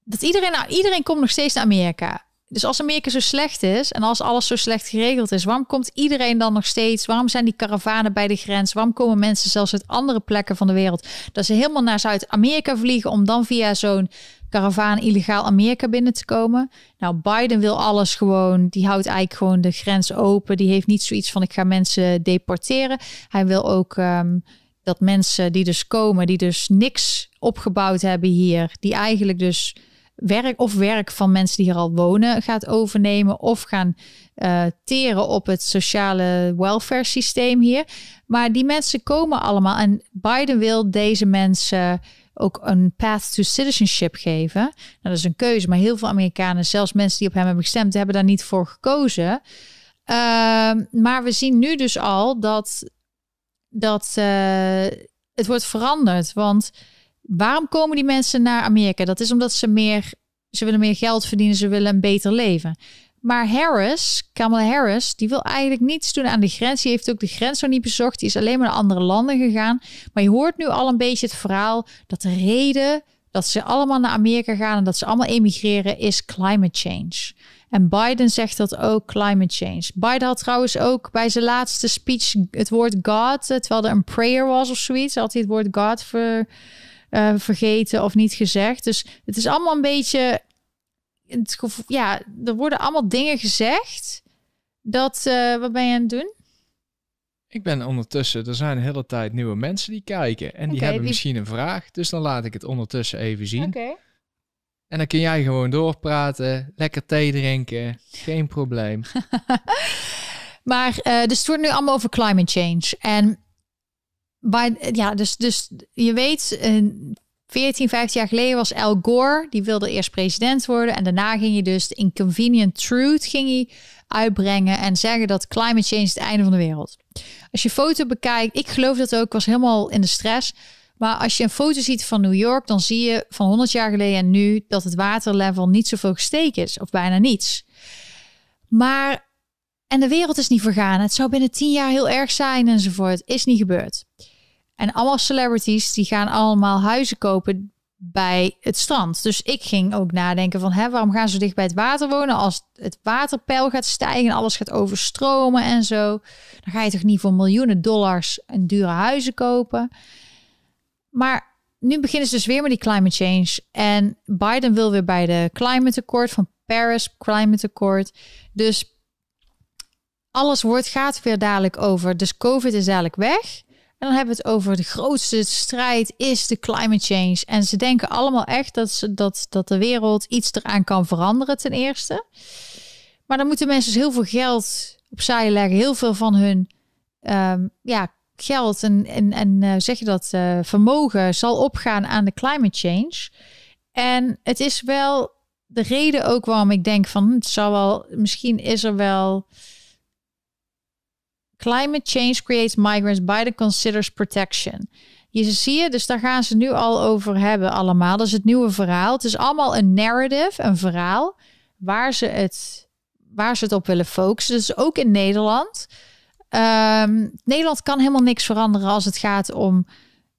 dat iedereen, nou, iedereen komt nog steeds naar Amerika. Dus als Amerika zo slecht is en als alles zo slecht geregeld is, waarom komt iedereen dan nog steeds? Waarom zijn die karavanen bij de grens? Waarom komen mensen zelfs uit andere plekken van de wereld dat ze helemaal naar Zuid-Amerika vliegen om dan via zo'n karavaan illegaal Amerika binnen te komen? Nou, Biden wil alles gewoon, die houdt eigenlijk gewoon de grens open. Die heeft niet zoiets van ik ga mensen deporteren. Hij wil ook um, dat mensen die dus komen, die dus niks opgebouwd hebben hier, die eigenlijk dus werk of werk van mensen die hier al wonen gaat overnemen of gaan uh, teren op het sociale welfare systeem hier. Maar die mensen komen allemaal en Biden wil deze mensen ook een path to citizenship geven. Nou, dat is een keuze, maar heel veel Amerikanen, zelfs mensen die op hem hebben gestemd, hebben daar niet voor gekozen. Uh, maar we zien nu dus al dat, dat uh, het wordt veranderd. Want Waarom komen die mensen naar Amerika? Dat is omdat ze meer, ze willen meer geld verdienen, ze willen een beter leven. Maar Harris, Kamala Harris, die wil eigenlijk niets doen aan de grens. Die heeft ook de grens nog niet bezocht. Die is alleen maar naar andere landen gegaan. Maar je hoort nu al een beetje het verhaal dat de reden dat ze allemaal naar Amerika gaan en dat ze allemaal emigreren is climate change. En Biden zegt dat ook climate change. Biden had trouwens ook bij zijn laatste speech het woord God, terwijl er een prayer was of zoiets, had hij het woord God voor uh, vergeten of niet gezegd. Dus het is allemaal een beetje. Het gevoel, ja, er worden allemaal dingen gezegd. Dat, uh, wat ben je aan het doen? Ik ben ondertussen, er zijn de hele tijd nieuwe mensen die kijken. En die hebben misschien een vraag. Dus dan laat ik het ondertussen even zien. Oké. En dan kun jij gewoon doorpraten, lekker thee drinken, geen probleem. maar uh, dus het wordt nu allemaal over climate change. En ja, dus, dus je weet, 14, 15 jaar geleden was Al Gore, die wilde eerst president worden. En daarna ging je dus de Inconvenient Truth ging hij uitbrengen en zeggen dat climate change het einde van de wereld. Als je foto bekijkt, ik geloof dat ook, was helemaal in de stress. Maar als je een foto ziet van New York, dan zie je van 100 jaar geleden en nu dat het waterlevel niet zoveel gestegen is, of bijna niets. Maar, en de wereld is niet vergaan. Het zou binnen 10 jaar heel erg zijn enzovoort. Is niet gebeurd. En allemaal celebrities die gaan allemaal huizen kopen bij het strand. Dus ik ging ook nadenken van, hè, waarom gaan ze dicht bij het water wonen? Als het waterpeil gaat stijgen en alles gaat overstromen en zo, dan ga je toch niet voor miljoenen dollars een dure huizen kopen. Maar nu beginnen ze dus weer met die climate change. En Biden wil weer bij de climate accord van Paris Climate Accord. Dus alles wordt, gaat weer dadelijk over. Dus COVID is dadelijk weg. En dan hebben we het over de grootste strijd is de climate change. En ze denken allemaal echt dat, ze, dat, dat de wereld iets eraan kan veranderen ten eerste. Maar dan moeten mensen dus heel veel geld opzij leggen. Heel veel van hun um, ja, geld en, en, en uh, zeg je dat, uh, vermogen zal opgaan aan de climate change. En het is wel de reden ook waarom ik denk van het zou wel, misschien is er wel Climate change creates migrants. Biden considers protection. Je zie je, dus daar gaan ze nu al over hebben allemaal. Dat is het nieuwe verhaal. Het is allemaal een narrative, een verhaal waar ze het, waar ze het op willen focussen. Dus ook in Nederland. Um, Nederland kan helemaal niks veranderen als het gaat om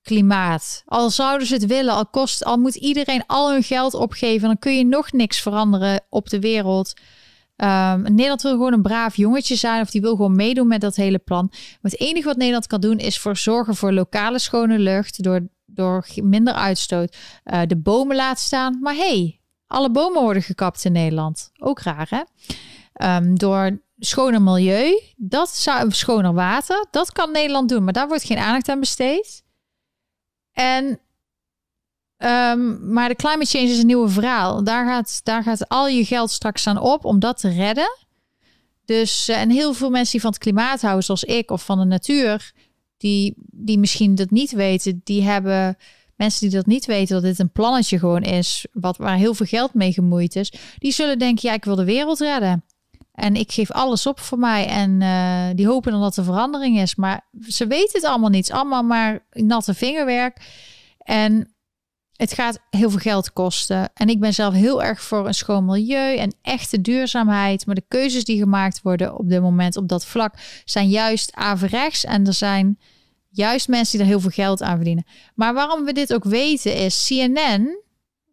klimaat. Al zouden ze het willen, al kost, al moet iedereen al hun geld opgeven, dan kun je nog niks veranderen op de wereld. Um, Nederland wil gewoon een braaf jongetje zijn of die wil gewoon meedoen met dat hele plan. Maar het enige wat Nederland kan doen is voor zorgen voor lokale schone lucht door, door minder uitstoot. Uh, de bomen laten staan. Maar hey, alle bomen worden gekapt in Nederland. Ook raar hè? Um, door schoner milieu, dat zou schoner water, dat kan Nederland doen, maar daar wordt geen aandacht aan besteed. En Um, maar de climate change is een nieuwe verhaal. Daar gaat, daar gaat al je geld straks aan op om dat te redden. Dus, uh, en heel veel mensen die van het klimaat houden, zoals ik, of van de natuur, die, die misschien dat niet weten, die hebben mensen die dat niet weten, dat dit een plannetje gewoon is, wat, waar heel veel geld mee gemoeid is, die zullen denken, ja, ik wil de wereld redden. En ik geef alles op voor mij. En uh, die hopen dan dat er verandering is. Maar ze weten het allemaal niet. allemaal maar natte vingerwerk. En het gaat heel veel geld kosten. En ik ben zelf heel erg voor een schoon milieu en echte duurzaamheid. Maar de keuzes die gemaakt worden op dit moment op dat vlak zijn juist averechts. En er zijn juist mensen die er heel veel geld aan verdienen. Maar waarom we dit ook weten is CNN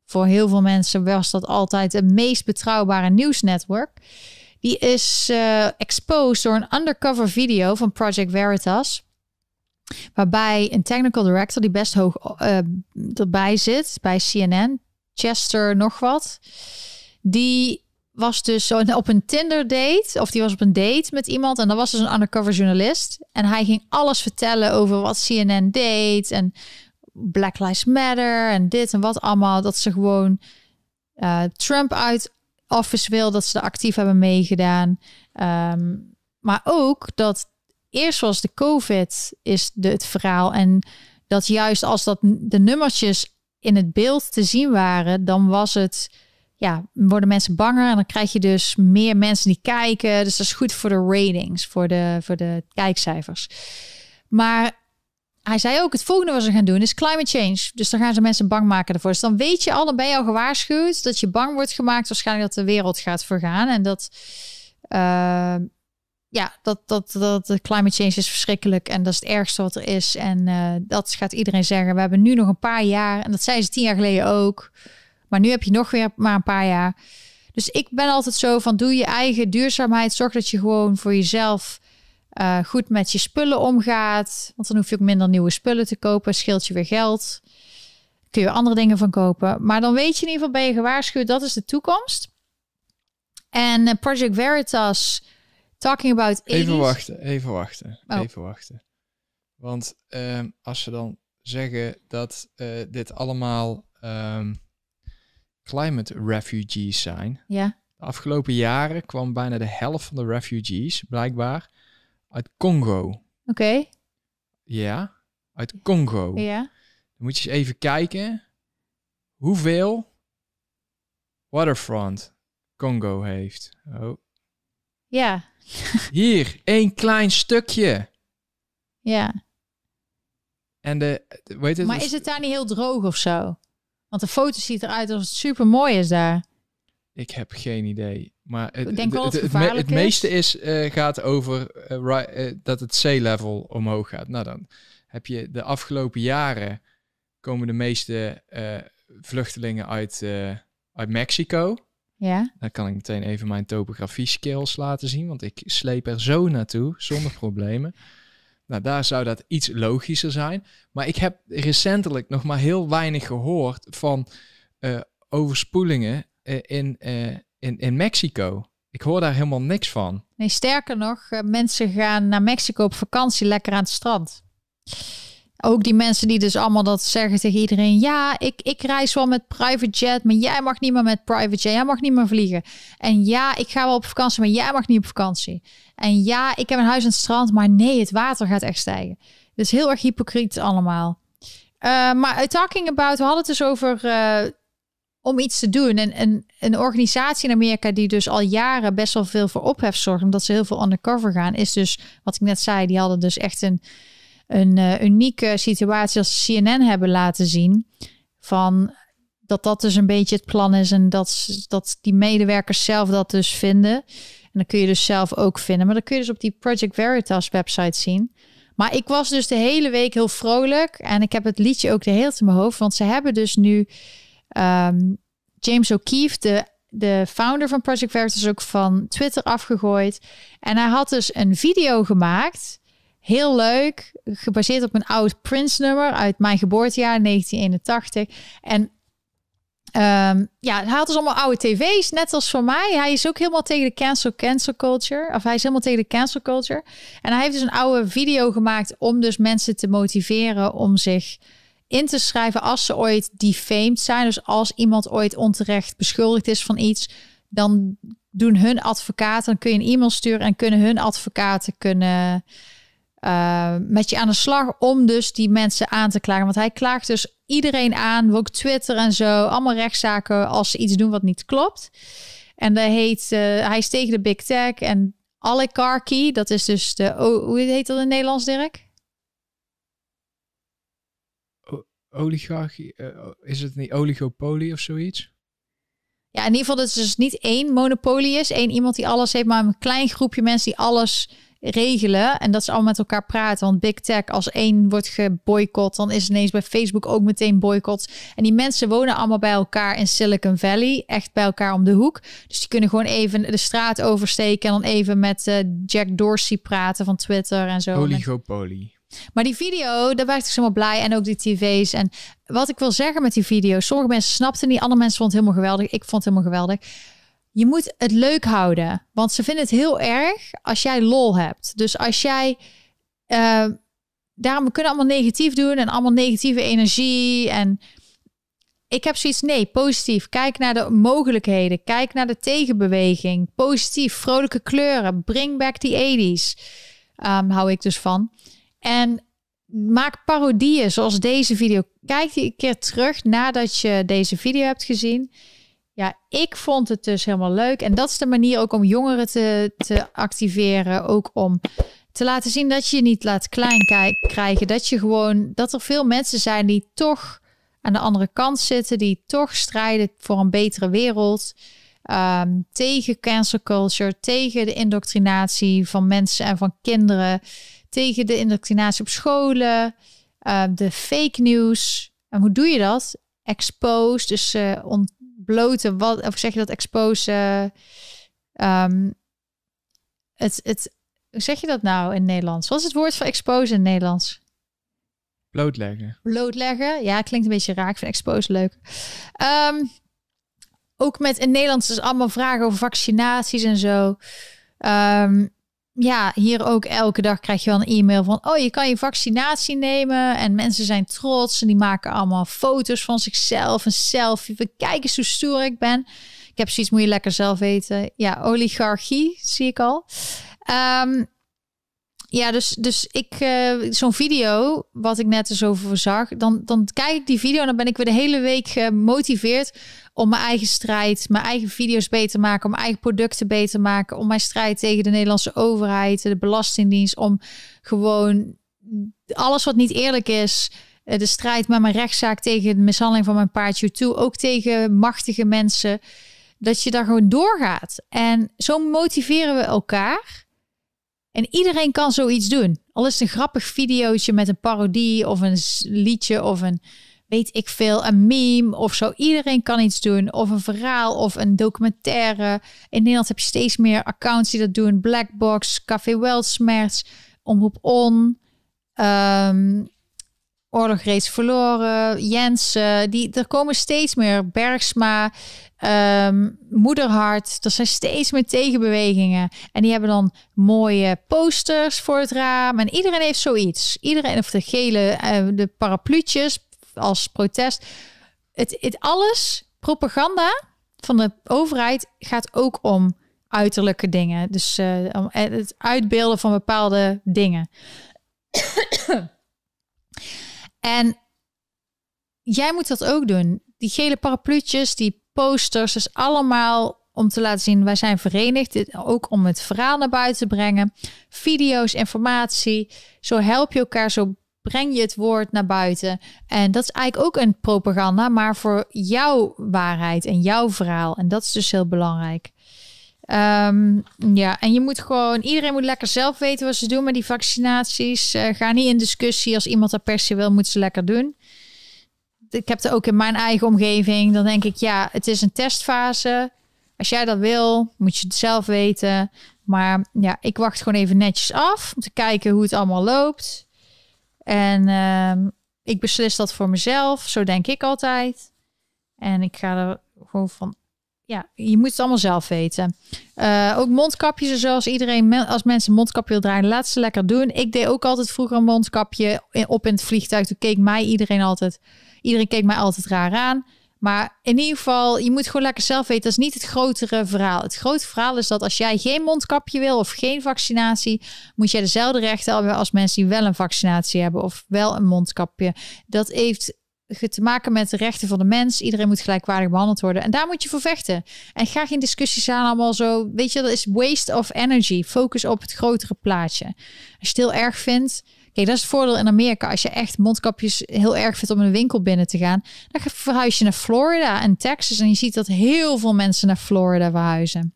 voor heel veel mensen was dat altijd het meest betrouwbare nieuwsnetwerk. Die is uh, exposed door een undercover video van Project Veritas. Waarbij een technical director die best hoog uh, erbij zit bij CNN, Chester nog wat. Die was dus op een Tinder date, of die was op een date met iemand en dan was dus een undercover journalist. En hij ging alles vertellen over wat CNN deed en Black Lives Matter en dit en wat allemaal. Dat ze gewoon uh, Trump uit office wil, dat ze er actief hebben meegedaan. Um, maar ook dat eerst was de COVID is de, het verhaal en dat juist als dat de nummertjes in het beeld te zien waren, dan was het ja, worden mensen banger en dan krijg je dus meer mensen die kijken. Dus dat is goed voor de ratings, voor de, voor de kijkcijfers. Maar hij zei ook, het volgende wat ze gaan doen is climate change. Dus dan gaan ze mensen bang maken ervoor. Dus dan weet je al, dan al gewaarschuwd dat je bang wordt gemaakt waarschijnlijk dat de wereld gaat vergaan. En dat, uh, ja, dat, dat, dat de climate change is verschrikkelijk en dat is het ergste wat er is. En uh, dat gaat iedereen zeggen. We hebben nu nog een paar jaar, en dat zei ze tien jaar geleden ook. Maar nu heb je nog weer maar een paar jaar. Dus ik ben altijd zo van doe je eigen duurzaamheid. Zorg dat je gewoon voor jezelf uh, goed met je spullen omgaat. Want dan hoef je ook minder nieuwe spullen te kopen. Scheelt je weer geld. Kun je andere dingen van kopen. Maar dan weet je in ieder geval ben je gewaarschuwd. Dat is de toekomst. En Project Veritas talking about. Even wachten, even wachten, oh. even wachten. Want uh, als ze dan zeggen dat uh, dit allemaal um, climate refugees zijn. Ja. De afgelopen jaren kwam bijna de helft van de refugees blijkbaar uit Congo. Oké. Ja, uit Congo. Ja. Dan moet je eens even kijken hoeveel waterfront Congo heeft. Oh. Ja. Hier, één klein stukje. Ja. En de, weet het, maar is het daar niet heel droog of zo? Want de foto ziet eruit alsof het super mooi is daar. Ik heb geen idee. Maar het, Ik denk wel het, het, het me- gevaarlijk het is. meeste is, eh, gaat over eh, eh, dat het zeelevel omhoog gaat. Nou, dan heb je de afgelopen jaren komen de meeste vluchtelingen uit, uit Mexico. Ja. Dan kan ik meteen even mijn topografie skills laten zien, want ik sleep er zo naartoe zonder problemen. Nou, daar zou dat iets logischer zijn. Maar ik heb recentelijk nog maar heel weinig gehoord van eh, overspoelingen eh, in, eh, in, in Mexico. Ik hoor daar helemaal niks van. Nee, sterker nog, mensen gaan naar Mexico op vakantie lekker aan het strand. Ook die mensen die dus allemaal dat zeggen tegen iedereen. Ja, ik, ik reis wel met private jet, maar jij mag niet meer met private jet. Jij mag niet meer vliegen. En ja, ik ga wel op vakantie, maar jij mag niet op vakantie. En ja, ik heb een huis aan het strand, maar nee, het water gaat echt stijgen. Dus heel erg hypocriet allemaal. Uh, maar talking about, we hadden het dus over uh, om iets te doen. En, en een organisatie in Amerika die dus al jaren best wel veel voor ophef zorgt, omdat ze heel veel undercover gaan, is dus, wat ik net zei, die hadden dus echt een, een uh, unieke situatie als CNN hebben laten zien. Van dat dat dus een beetje het plan is en dat, dat die medewerkers zelf dat dus vinden. En dan kun je dus zelf ook vinden. Maar dan kun je dus op die Project Veritas website zien. Maar ik was dus de hele week heel vrolijk. En ik heb het liedje ook de hele tijd in mijn hoofd. Want ze hebben dus nu um, James O'Keefe, de, de founder van Project Veritas, ook van Twitter afgegooid. En hij had dus een video gemaakt. Heel leuk. Gebaseerd op een oud Prince nummer uit mijn geboortejaar 1981. En Um, ja, hij had dus allemaal oude tv's, net als voor mij. Hij is ook helemaal tegen de cancel, cancel culture. Of hij is helemaal tegen de cancel culture. En hij heeft dus een oude video gemaakt om dus mensen te motiveren om zich in te schrijven als ze ooit defamed zijn. Dus als iemand ooit onterecht beschuldigd is van iets, dan doen hun advocaten, dan kun je een e-mail sturen en kunnen hun advocaten kunnen uh, met je aan de slag om dus die mensen aan te klagen. Want hij klaagt dus iedereen aan, ook Twitter en zo, allemaal rechtszaken als ze iets doen wat niet klopt. En dat heet, uh, hij is tegen de big tech en oligarchy, dat is dus de, oh, hoe heet dat in Nederlands, Dirk? O oligarchie, uh, is het niet oligopolie of zoiets? Ja, in ieder geval dat het dus niet één monopolie is, één iemand die alles heeft, maar een klein groepje mensen die alles regelen. En dat ze allemaal met elkaar praten. Want big tech, als één wordt geboycott, dan is ineens bij Facebook ook meteen boycott. En die mensen wonen allemaal bij elkaar in Silicon Valley. Echt bij elkaar om de hoek. Dus die kunnen gewoon even de straat oversteken. En dan even met uh, Jack Dorsey praten van Twitter en zo. Oligopolie. Maar die video, daar werd ik zo helemaal blij. En ook die tv's. En wat ik wil zeggen met die video. Sommige mensen snapten niet. Andere mensen vonden het helemaal geweldig. Ik vond het helemaal geweldig. Je moet het leuk houden. Want ze vinden het heel erg als jij lol hebt. Dus als jij... Uh, daarom kunnen allemaal negatief doen. En allemaal negatieve energie. En ik heb zoiets, nee, positief. Kijk naar de mogelijkheden. Kijk naar de tegenbeweging. Positief, vrolijke kleuren. Bring back the 80s. Um, hou ik dus van. En maak parodieën zoals deze video. Kijk die een keer terug nadat je deze video hebt gezien. Ja, ik vond het dus helemaal leuk. En dat is de manier ook om jongeren te, te activeren. Ook om te laten zien dat je je niet laat klein krijgen. Dat je gewoon, dat er veel mensen zijn die toch aan de andere kant zitten. Die toch strijden voor een betere wereld. Um, tegen cancel culture, tegen de indoctrinatie van mensen en van kinderen tegen de indoctrinatie op scholen, uh, de fake news. En hoe doe je dat? Expose, dus uh, ontbloten, wat, of zeg je dat expose? Um, het, het, hoe zeg je dat nou in Nederlands? Wat is het woord voor expose in Nederlands? Blootleggen. Blootleggen, ja, klinkt een beetje raar. Ik vind expose leuk. Um, ook met in Nederlands dus allemaal vragen over vaccinaties en zo. Um, ja, hier ook elke dag krijg je wel een e-mail van: Oh, je kan je vaccinatie nemen. En mensen zijn trots en die maken allemaal foto's van zichzelf. Een selfie. We kijken eens hoe stoer ik ben. Ik heb zoiets, moet je lekker zelf weten. Ja, oligarchie zie ik al. Um, ja, dus, dus ik, uh, zo'n video, wat ik net eens over zag, dan, dan kijk ik die video en dan ben ik weer de hele week gemotiveerd om mijn eigen strijd, mijn eigen video's beter te maken, om mijn eigen producten beter te maken, om mijn strijd tegen de Nederlandse overheid, de Belastingdienst, om gewoon alles wat niet eerlijk is, eh, de strijd met mijn rechtszaak tegen de mishandeling van mijn paardje toe, ook tegen machtige mensen, dat je daar gewoon doorgaat. En zo motiveren we elkaar. En iedereen kan zoiets doen. Al is het een grappig videootje met een parodie of een liedje of een weet ik veel, een meme of zo. Iedereen kan iets doen. Of een verhaal of een documentaire. In Nederland heb je steeds meer accounts die dat doen. Blackbox, Café Weltsmerts, Omroep On. Um, Oorlog reeds verloren. Jensen. Die, er komen steeds meer. Bergsma. Um, moederhart. Er zijn steeds meer tegenbewegingen. En die hebben dan mooie posters voor het raam. En iedereen heeft zoiets. Iedereen, of de gele, uh, de parapluutjes als protest. Het, het alles, propaganda van de overheid gaat ook om uiterlijke dingen. Dus uh, het uitbeelden van bepaalde dingen. En jij moet dat ook doen. Die gele parapluutjes, die posters, dus allemaal om te laten zien, wij zijn verenigd. Ook om het verhaal naar buiten te brengen. Video's, informatie. Zo help je elkaar, zo breng je het woord naar buiten. En dat is eigenlijk ook een propaganda, maar voor jouw waarheid en jouw verhaal. En dat is dus heel belangrijk. Um, ja, en je moet gewoon, iedereen moet lekker zelf weten wat ze doen met die vaccinaties. Uh, ga niet in discussie. Als iemand dat per se wil, moet ze lekker doen. Ik heb het ook in mijn eigen omgeving. Dan denk ik, ja, het is een testfase. Als jij dat wil, moet je het zelf weten. Maar ja, ik wacht gewoon even netjes af om te kijken hoe het allemaal loopt. En uh, ik beslis dat voor mezelf. Zo denk ik altijd. En ik ga er gewoon van. Ja, je moet het allemaal zelf weten. Uh, ook mondkapjes, zoals iedereen, als mensen een mondkapje wil draaien, laat ze lekker doen. Ik deed ook altijd vroeger een mondkapje op in het vliegtuig. Toen keek mij iedereen altijd, iedereen keek mij altijd raar aan. Maar in ieder geval, je moet gewoon lekker zelf weten. Dat is niet het grotere verhaal. Het grote verhaal is dat als jij geen mondkapje wil of geen vaccinatie, moet jij dezelfde rechten hebben als mensen die wel een vaccinatie hebben of wel een mondkapje. Dat heeft te maken met de rechten van de mens. Iedereen moet gelijkwaardig behandeld worden. En daar moet je voor vechten. En ga geen discussies aan allemaal zo. Weet je, dat is waste of energy. Focus op het grotere plaatje. Als je het heel erg vindt, Kijk, dat is het voordeel in Amerika. Als je echt mondkapjes heel erg vindt om in een winkel binnen te gaan, dan verhuis je naar Florida en Texas. En je ziet dat heel veel mensen naar Florida verhuizen.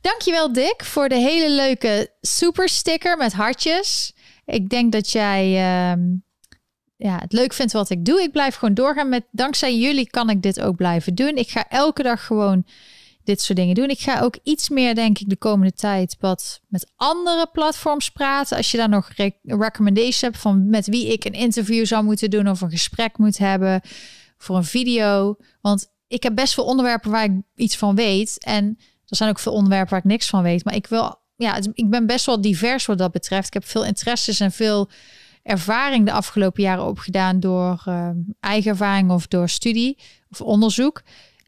Dankjewel Dick voor de hele leuke super sticker met hartjes. Ik denk dat jij ehm, ja, het leuk vindt wat ik doe. Ik blijf gewoon doorgaan met dankzij jullie kan ik dit ook blijven doen. Ik ga elke dag gewoon dit soort dingen doen. Ik ga ook iets meer, denk ik, de komende tijd wat met andere platforms praten. Als je daar nog re recommendations hebt van met wie ik een interview zou moeten doen of een gesprek moet hebben voor een video. Want ik heb best veel onderwerpen waar ik iets van weet. En er zijn ook veel onderwerpen waar ik niks van weet. Maar ik wil, ja, ik ben best wel divers wat dat betreft. Ik heb veel interesses en veel ervaring de afgelopen jaren opgedaan door uh, eigen ervaring of door studie of onderzoek.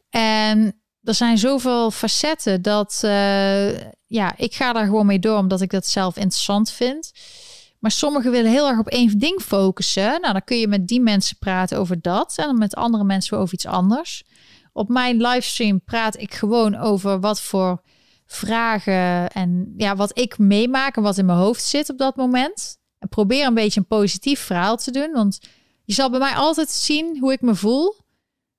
En er zijn zoveel facetten dat uh, ja, ik ga daar gewoon mee door omdat ik dat zelf interessant vind. Maar sommigen willen heel erg op één ding focussen. Nou, dan kun je met die mensen praten over dat en met andere mensen over iets anders. Op mijn livestream praat ik gewoon over wat voor vragen en ja, wat ik meemaak en wat in mijn hoofd zit op dat moment. Probeer een beetje een positief verhaal te doen, want je zal bij mij altijd zien hoe ik me voel.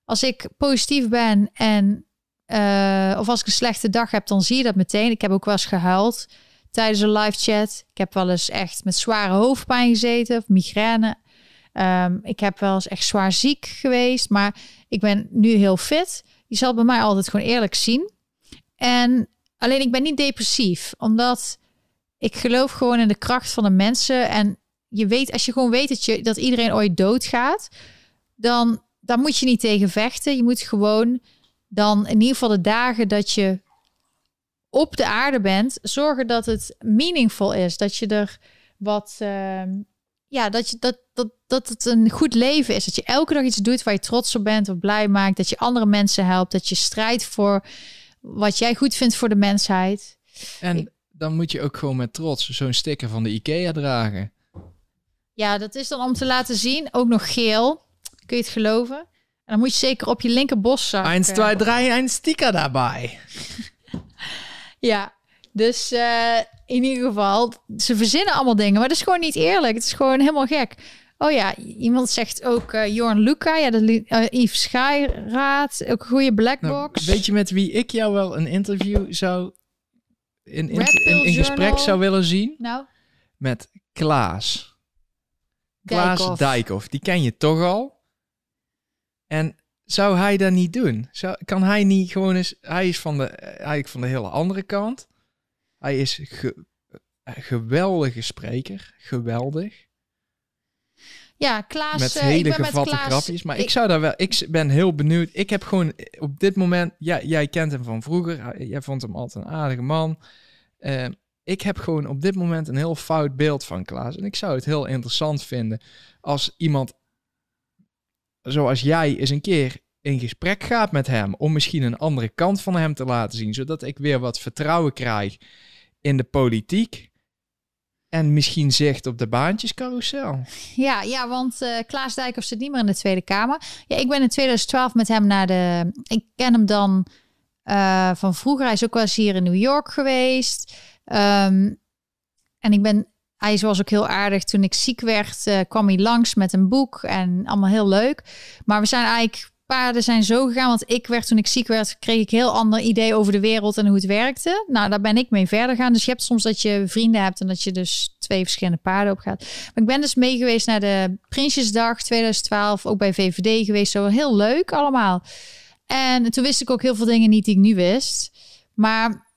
Als ik positief ben en uh, of als ik een slechte dag heb, dan zie je dat meteen. Ik heb ook wel eens gehuild tijdens een live chat. Ik heb wel eens echt met zware hoofdpijn gezeten of migraine. Um, ik heb wel eens echt zwaar ziek geweest, maar ik ben nu heel fit. Je zal bij mij altijd gewoon eerlijk zien. En alleen ik ben niet depressief, omdat ik geloof gewoon in de kracht van de mensen. En je weet, als je gewoon weet dat, je, dat iedereen ooit doodgaat, dan, dan moet je niet tegen vechten. Je moet gewoon dan in ieder geval de dagen dat je op de aarde bent, zorgen dat het meaningful is. Dat je er wat. Uh, ja, dat, je, dat, dat, dat het een goed leven is. Dat je elke dag iets doet waar je trots op bent of blij maakt. Dat je andere mensen helpt. Dat je strijdt voor wat jij goed vindt voor de mensheid. En dan moet je ook gewoon met trots zo'n sticker van de IKEA dragen. Ja, dat is dan om te laten zien. Ook nog geel. Kun je het geloven? dan moet je zeker op je linker boszak. 1, 2, 3, een sticker daarbij. ja, dus uh, in ieder geval, ze verzinnen allemaal dingen, maar dat is gewoon niet eerlijk. Het is gewoon helemaal gek. Oh ja, iemand zegt ook uh, Jorn Luca, ja, de uh, Yves ook een goede blackbox. Nou, weet je met wie ik jou wel een interview zou in, in, in, in gesprek zou willen zien? Nou? Met Klaas. Klaas Dijkhoff. Dijkhoff. Die ken je toch al? En zou hij dat niet doen? Zou, kan hij niet gewoon eens... Hij is van de, eigenlijk van de hele andere kant. Hij is ge, geweldige spreker. Geweldig. Ja, Klaas... Met hele uh, gevatte Klaas, grapjes. Maar ik, ik, zou daar wel... Ik ben heel benieuwd. Ik heb gewoon op dit moment... Ja, jij kent hem van vroeger. Jij vond hem altijd een aardige man. Uh, ik heb gewoon op dit moment een heel fout beeld van Klaas. En ik zou het heel interessant vinden als iemand zoals jij eens een keer in gesprek gaat met hem om misschien een andere kant van hem te laten zien, zodat ik weer wat vertrouwen krijg in de politiek. En misschien zicht op de baantjescarousel. Ja, ja want uh, Klaas Dijkhoff zit niet meer in de Tweede Kamer. Ja, ik ben in 2012 met hem naar de... Ik ken hem dan uh, van vroeger. Is ook wel eens hier in New York geweest. Um, en ik ben hij was ook heel aardig. Toen ik ziek werd, uh, kwam hij langs met een boek en allemaal heel leuk. Maar we zijn eigenlijk, paarden zijn zo gegaan. Want ik werd, toen ik ziek werd, kreeg ik heel ander idee over de wereld en hoe het werkte. Nou, daar ben ik mee verder gaan. Dus je hebt soms dat je vrienden hebt en dat je dus twee verschillende paarden op gaat. Maar ik ben dus mee geweest naar de Prinsjesdag 2012, ook bij VVD geweest. Zo heel leuk allemaal. En toen wist ik ook heel veel dingen niet die ik nu wist. Maar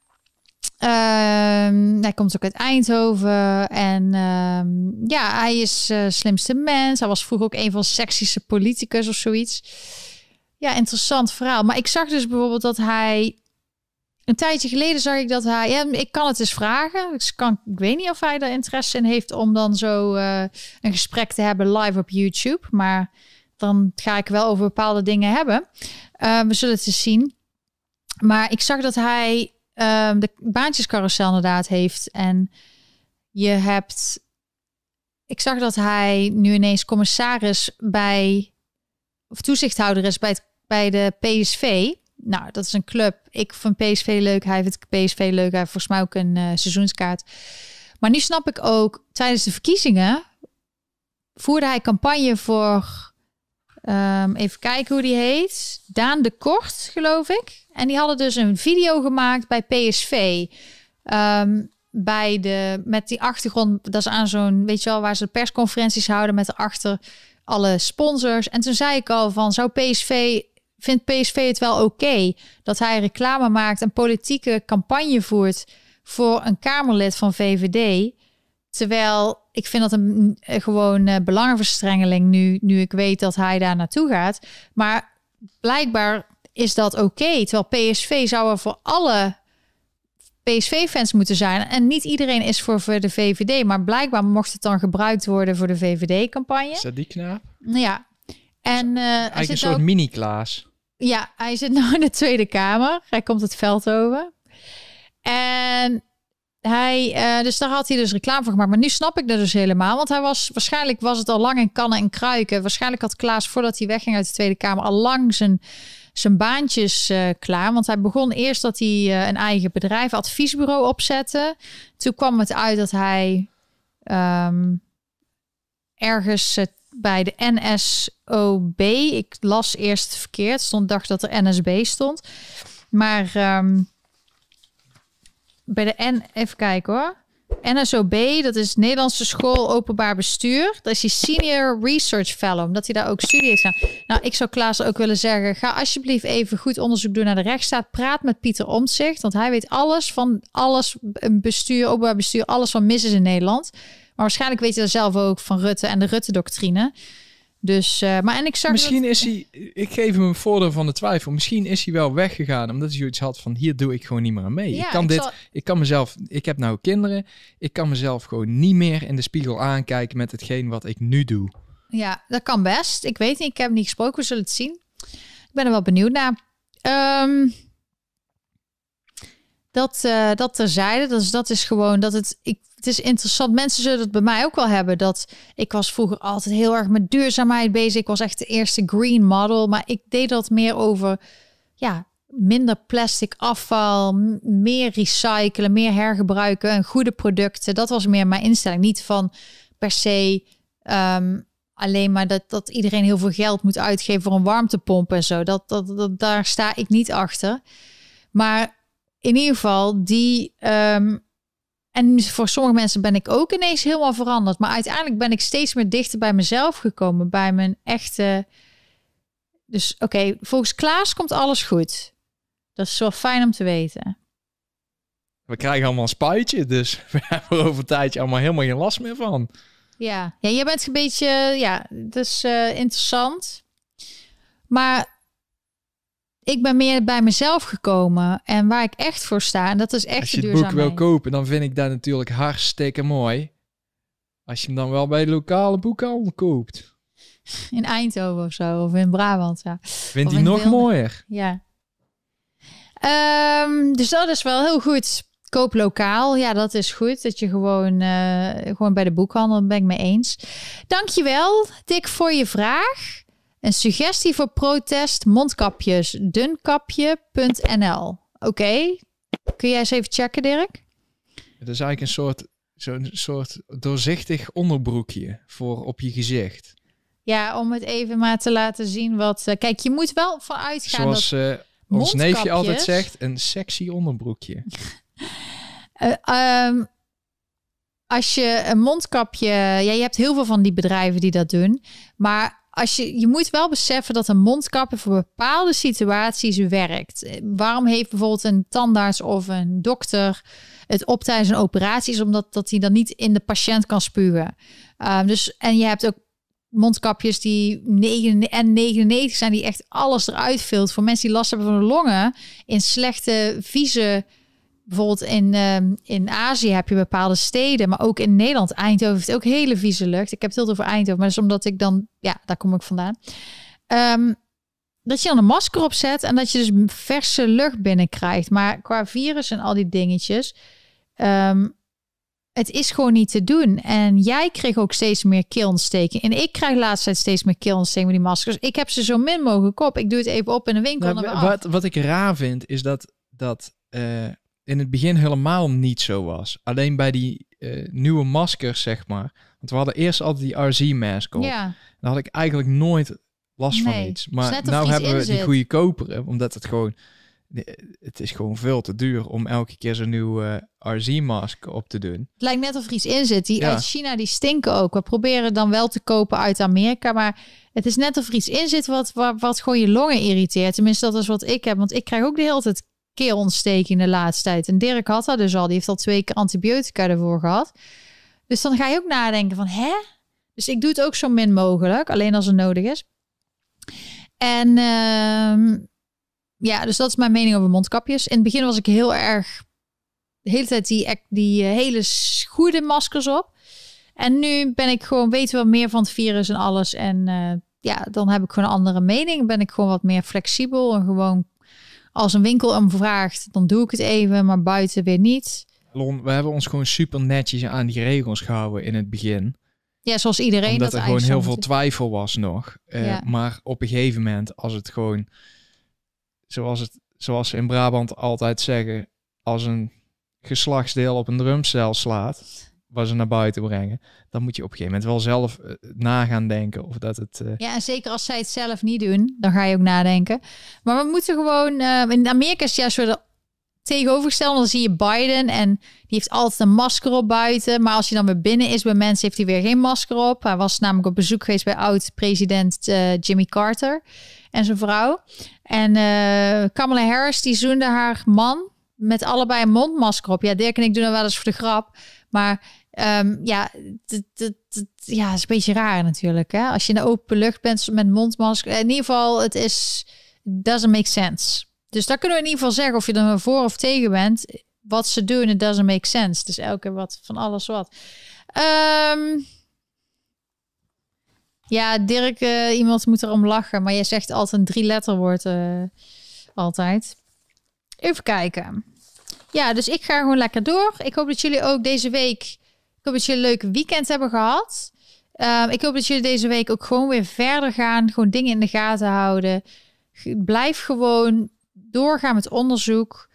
Um, hij komt ook uit Eindhoven. En um, ja, hij is uh, slimste mens. Hij was vroeger ook een van sexische politicus of zoiets. Ja, interessant verhaal. Maar ik zag dus bijvoorbeeld dat hij... Een tijdje geleden zag ik dat hij... Ja, ik kan het eens vragen. Ik, kan, ik weet niet of hij er interesse in heeft om dan zo uh, een gesprek te hebben live op YouTube. Maar dan ga ik wel over bepaalde dingen hebben. Uh, we zullen het eens zien. Maar ik zag dat hij um, de baantjescarousel inderdaad heeft. En je hebt. Ik zag dat hij nu ineens commissaris bij. of toezichthouder is bij, het, bij de PSV. Nou, dat is een club. Ik vind PSV leuk. Hij vindt PSV leuk. Hij heeft volgens mij ook een uh, seizoenskaart. Maar nu snap ik ook, tijdens de verkiezingen voerde hij campagne voor, um, even kijken hoe die heet, Daan de Kort, geloof ik. En die hadden dus een video gemaakt bij PSV. Ehm, bij de, met die achtergrond, dat is aan zo'n, weet je wel, waar ze persconferenties houden met erachter alle sponsors. En toen zei ik al van, zou PSV, vindt PSV het wel oké dat hij reclame maakt en politieke campagne voert voor een Kamerlid van VVD? Terwijl ik vind dat een, een gewoon uh, belangenverstrengeling nu, nu ik weet dat hij daar naartoe gaat. Maar blijkbaar is dat oké. terwijl PSV zou er voor alle PSV-fans moeten zijn. En niet iedereen is voor, voor de VVD. Maar blijkbaar mocht het dan gebruikt worden voor de VVD-campagne. Is dat die knaap? Ja. En, uh, Eigenlijk een soort mini-Klaas. Ja, hij zit nu in de Tweede Kamer. Hij komt het veld over. En hij, uh, dus daar had hij dus reclame voor gemaakt. Maar nu snap ik dat dus helemaal. Want hij was, waarschijnlijk was het al lang in kannen en kruiken. Waarschijnlijk had Klaas, voordat hij wegging uit de Tweede Kamer, al lang zijn zijn baantjes uh, klaar. Want hij begon eerst dat hij uh, een eigen bedrijf, adviesbureau opzette. Toen kwam het uit dat hij um, ergens bij de NSOB, ik las eerst verkeerd, stond dacht dat er NSB stond. Maar um, bij de N, even kijken hoor. NSOB, dat is Nederlandse School Openbaar Bestuur. Dat is die Senior Research Fellow, omdat hij daar ook studie heeft gedaan. Nou, ik zou Klaas ook willen zeggen, ga alsjeblieft even goed onderzoek doen naar de rechtsstaat. Praat met Pieter Omtzigt, want hij weet alles van alles, bestuur, openbaar bestuur, alles van mis is in Nederland. Maar waarschijnlijk weet hij er zelf ook van Rutte en de Rutte-doctrine. Dus, uh, maar en ik zag Misschien dat... is hij, ik geef hem een voordeel van de twijfel. Misschien is hij wel weggegaan omdat hij zoiets had van hier doe ik gewoon niet meer aan mee. Ja, ik kan ik dit, zal- ik kan mezelf, ik heb nou kinderen, ik kan mezelf gewoon niet meer in de spiegel aankijken met hetgeen wat ik nu doe. Ja, dat kan best. Ik weet niet, ik heb hem niet gesproken, we zullen het zien. Ik ben er wel benieuwd naar. Ehm, dat, eh dat terzijde, dus dat is gewoon dat het. Ik, het is interessant. Mensen zullen het bij mij ook wel hebben. Dat ik was vroeger altijd heel erg met duurzaamheid bezig. Ik was echt de eerste green model. Maar ik deed dat meer over ja, minder plastic afval, meer recyclen, meer hergebruiken en goede producten. Dat was meer mijn instelling. Niet van per se ehm, alleen maar dat, dat iedereen heel veel geld moet uitgeven voor een warmtepomp en zo. Dat, dat, dat, daar sta ik niet achter. Maar in ieder geval, die. ehm, en voor sommige mensen ben ik ook ineens helemaal veranderd. Maar uiteindelijk ben ik steeds meer dichter bij mezelf gekomen. Bij mijn echte. Dus oké, volgens Klaas komt alles goed. Dat is wel fijn om te weten. We krijgen allemaal een spuitje, dus we hebben er over een tijdje allemaal helemaal geen last meer van. Ja, ja jij bent een beetje. Ja, dat is eh, interessant. Maar ik ben meer bij mezelf gekomen. En waar ik echt voor sta. En dat is echt Als je het boek wil kopen, dan vind ik dat natuurlijk hartstikke mooi. Als je hem dan wel bij de lokale boekhandel koopt. In Eindhoven of zo. Of in Brabant. Ja. Vindt hij nog Wilde. mooier. Ja. Ehm, dus dat is wel heel goed. Koop lokaal. Ja, dat is goed. Dat je gewoon, eh, gewoon bij de boekhandel ben ik mee eens. Dankjewel, Dick, voor je vraag. Een suggestie voor protest mondkapjes. Dunkapje.nl Oké. Kun jij eens even checken, Dirk? Het is eigenlijk een soort, zo'n soort doorzichtig onderbroekje voor op je gezicht. Ja, om het even maar te laten zien wat... eh, kijk, je moet wel vanuit gaan dat... Zoals eh, ons neefje altijd zegt, een sexy onderbroekje. Eh, ehm, als je een mondkapje, ja, je hebt heel veel van die bedrijven die dat doen, maar als je, je moet wel beseffen dat een mondkapje voor bepaalde situaties werkt. Eh, Waarom heeft bijvoorbeeld een tandarts of een dokter het op tijdens een operatie? Omdat dat hij dan niet in de patiënt kan spugen. Ehm, dus en je hebt ook mondkapjes die 9 en 99 zijn die echt alles eruit vult voor mensen die last hebben van de longen in slechte vieze bijvoorbeeld in, ehm, in Azië heb je bepaalde steden, maar ook in Nederland. Eindhoven heeft ook hele vieze lucht. Ik heb het heel over Eindhoven, maar dat is omdat ik dan, ja, daar kom ik vandaan. Ehm, dat je dan een masker opzet en dat je dus verse lucht binnenkrijgt. Maar qua virus en al die dingetjes, ehm, het is gewoon niet te doen. En jij kreeg ook steeds meer keelontsteking. En ik krijg de laatste tijd steeds meer keelontsteking met die maskers. Ik heb ze zo min mogelijk op. Ik doe het even op in de winkel. en Nou, wat, wat ik raar vind, is dat dat eh, in het begin helemaal niet zo was. Alleen bij die eh, nieuwe maskers, zeg maar. Want we hadden eerst altijd die RZ-mask op. Ja, Daar had ik eigenlijk nooit last van iets. Maar iets hebben we die goede koperen, omdat het gewoon de- het is gewoon veel te duur om elke keer zo'n nieuwe RZ-mask op te doen. Het lijkt net of er iets in zit. Die Ja. uit China, die stinken ook. We proberen dan wel te kopen uit Amerika. Maar het is net of er iets in zit wat, wat, wat gewoon je longen irriteert. Tenminste, dat is wat ik heb. Want ik krijg ook de hele tijd keelontsteking de laatste tijd. En Dirk had dat dus al. Die heeft al twee keer antibiotica ervoor gehad. Dus dan ga je ook nadenken van, hè? Dus ik doe het ook zo min mogelijk. Alleen als het nodig is. En ehm, ja, dus dat is mijn mening over mondkapjes. In het begin was ik heel erg de hele tijd die, die eh, hele goede maskers op. En nu ben ik gewoon, weten we meer van het virus en alles. En eh, ja, dan heb ik gewoon een andere mening. Ben ik gewoon wat meer flexibel. En gewoon als een winkel om vraagt, dan doe ik het even. Maar buiten weer niet. Lon, we hebben ons gewoon super netjes aan die regels gehouden in het begin. Ja, zoals iedereen. omdat dat er gewoon heel veel twijfel was nog. Eh, Ja. Maar op een gegeven moment, als het gewoon, zoals, het, zoals ze in Brabant altijd zeggen, als een geslachtsdeel op een drumstel slaat, waar ze naar buiten brengen, dan moet je op een gegeven moment wel zelf eh, na gaan denken of dat het... eh, Ja, en zeker als zij het zelf niet doen, dan ga je ook nadenken. Maar we moeten gewoon. eh, in Amerika is juist weer de tegenovergestelde. Dan zie je Biden en die heeft altijd een masker op buiten. Maar als je dan weer binnen is bij mensen, heeft hij weer geen masker op. Hij was namelijk op bezoek geweest bij oud-president Jimmy Carter en zijn vrouw. En Kamala Harris, die zoende haar man met allebei een mondmasker op. Ja, Dirk en ik doen dat wel eens voor de grap. Maar Ehm, ja, het- ja, is een beetje raar natuurlijk. Hè? Als je in de open lucht bent met mondmasker. In ieder geval, het is doesn't make sense. Dus daar kunnen we in ieder geval zeggen of je er voor of tegen bent. Wat ze doen, it doesn't make sense. Dus elke wat van alles wat. Ehm, ja, Dirk, eh, iemand moet erom lachen. Maar jij zegt altijd een drie letterwoord. eh altijd. Even kijken. Ja, dus ik ga gewoon lekker door. Ik hoop dat jullie ook deze week. Ik hoop dat jullie een leuk weekend hebben gehad. Ehm, ik hoop dat jullie deze week ook gewoon weer verder gaan. Gewoon dingen in de gaten houden. Blijf gewoon doorgaan met onderzoek.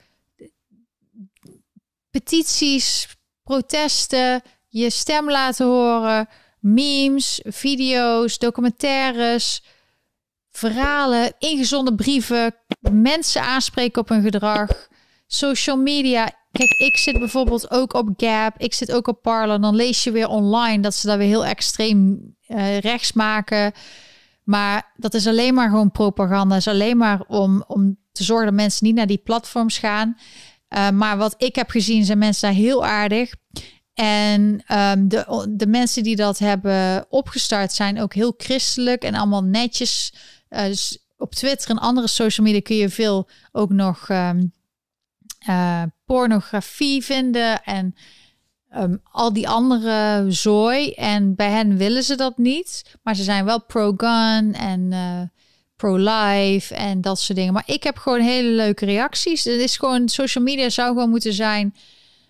Petities, protesten, je stem laten horen. Memes, video's, documentaires, verhalen, ingezonden brieven. Mensen aanspreken op hun gedrag social media. Kijk, ik zit bijvoorbeeld ook op Gap. Ik zit ook op Parler. Dan lees je weer online dat ze daar weer heel extreem eh, rechts maken. Maar dat is alleen maar gewoon propaganda. is alleen maar om, om te zorgen dat mensen niet naar die platforms gaan. Uh, maar wat ik heb gezien zijn mensen daar heel aardig. En um, de, de mensen die dat hebben opgestart zijn ook heel christelijk en allemaal netjes. Uh, dus op Twitter en andere social media kun je veel ook nog um, uh, pornografie vinden en um, al die andere zooi. En bij hen willen ze dat niet, maar ze zijn wel pro-gun en uh, pro-life en dat soort dingen. Maar ik heb gewoon hele leuke reacties. Het is gewoon, social media zou gewoon moeten zijn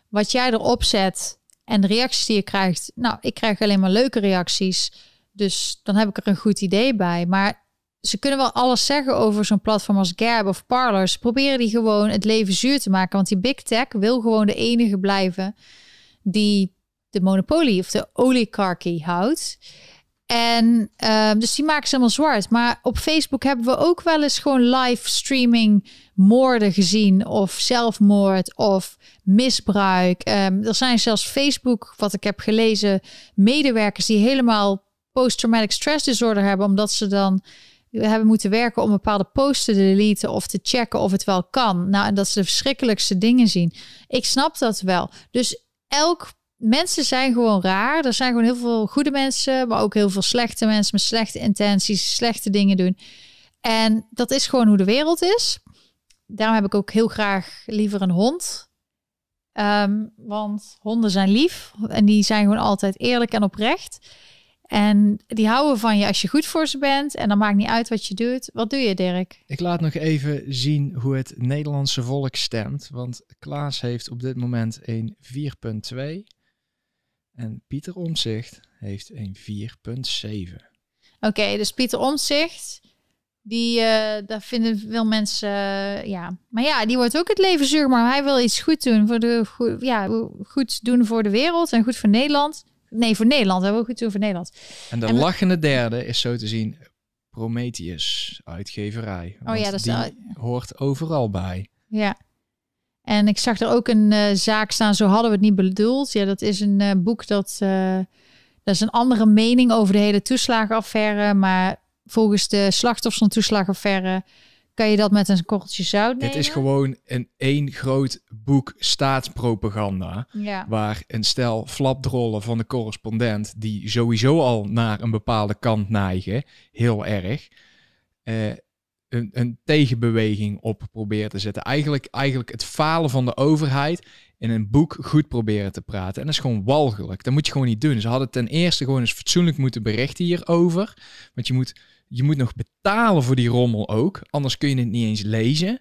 wat jij erop zet en de reacties die je krijgt. Nou, ik krijg alleen maar leuke reacties, dus dan heb ik er een goed idee bij. Maar ze kunnen wel alles zeggen over zo'n platform als Gab of Parlor. Ze proberen die gewoon het leven zuur te maken. Want die big tech wil gewoon de enige blijven die de monopolie of de oligarchie houdt. En uh, dus die maken ze helemaal zwart. Maar op Facebook hebben we ook wel eens gewoon live streaming moorden gezien. Of zelfmoord of misbruik. Um, er zijn zelfs Facebook, wat ik heb gelezen, medewerkers die helemaal post-traumatic stress disorder hebben. Omdat ze dan hebben moeten werken om bepaalde posts te deleten of te checken of het wel kan. Nou, en dat ze de verschrikkelijkste dingen zien. Ik snap dat wel. Dus elk mensen zijn gewoon raar. Er zijn gewoon heel veel goede mensen, maar ook heel veel slechte mensen met slechte intenties, slechte dingen doen. En dat is gewoon hoe de wereld is. Daarom heb ik ook heel graag liever een hond. Um, want honden zijn lief en die zijn gewoon altijd eerlijk en oprecht. En die houden van je als je goed voor ze bent. En dan maakt niet uit wat je doet. Wat doe je, Dirk? Ik laat nog even zien hoe het Nederlandse volk stemt. Want Klaas heeft op dit moment een 4,2. En Pieter Omzicht heeft een 4,7. Oké, okay, dus Pieter Omzicht. Die, uh, daar vinden veel mensen, uh, ja. Maar ja, die wordt ook het leven zuur. Maar hij wil iets goed doen voor de, goed, ja, goed doen voor de wereld en goed voor Nederland. Nee, voor Nederland. Hij wil goed doen voor Nederland. En de en lachende derde is zo te zien Prometheus, uitgeverij. Oh ja, dat is die hoort overal bij. Ja. En ik zag er ook een eh, zaak staan, zo hadden we het niet bedoeld. Ja, dat is een eh, boek dat, eh, dat is een andere mening over de hele toeslagenaffaire. Maar volgens de slachtoffers van de toeslagenaffaire kan je dat met een korreltje zout nemen. Het is gewoon een één groot boek staatspropaganda. Ja. Waar een stel flapdrollen van de correspondent, die sowieso al naar een bepaalde kant neigen, heel erg, eh, een, een tegenbeweging op proberen te zetten. Eigenlijk, eigenlijk het falen van de overheid in een boek goed proberen te praten. En dat is gewoon walgelijk. Dat moet je gewoon niet doen. Ze hadden ten eerste gewoon eens fatsoenlijk moeten berichten hierover. Want je moet, je moet nog betalen voor die rommel ook. Anders kun je het niet eens lezen.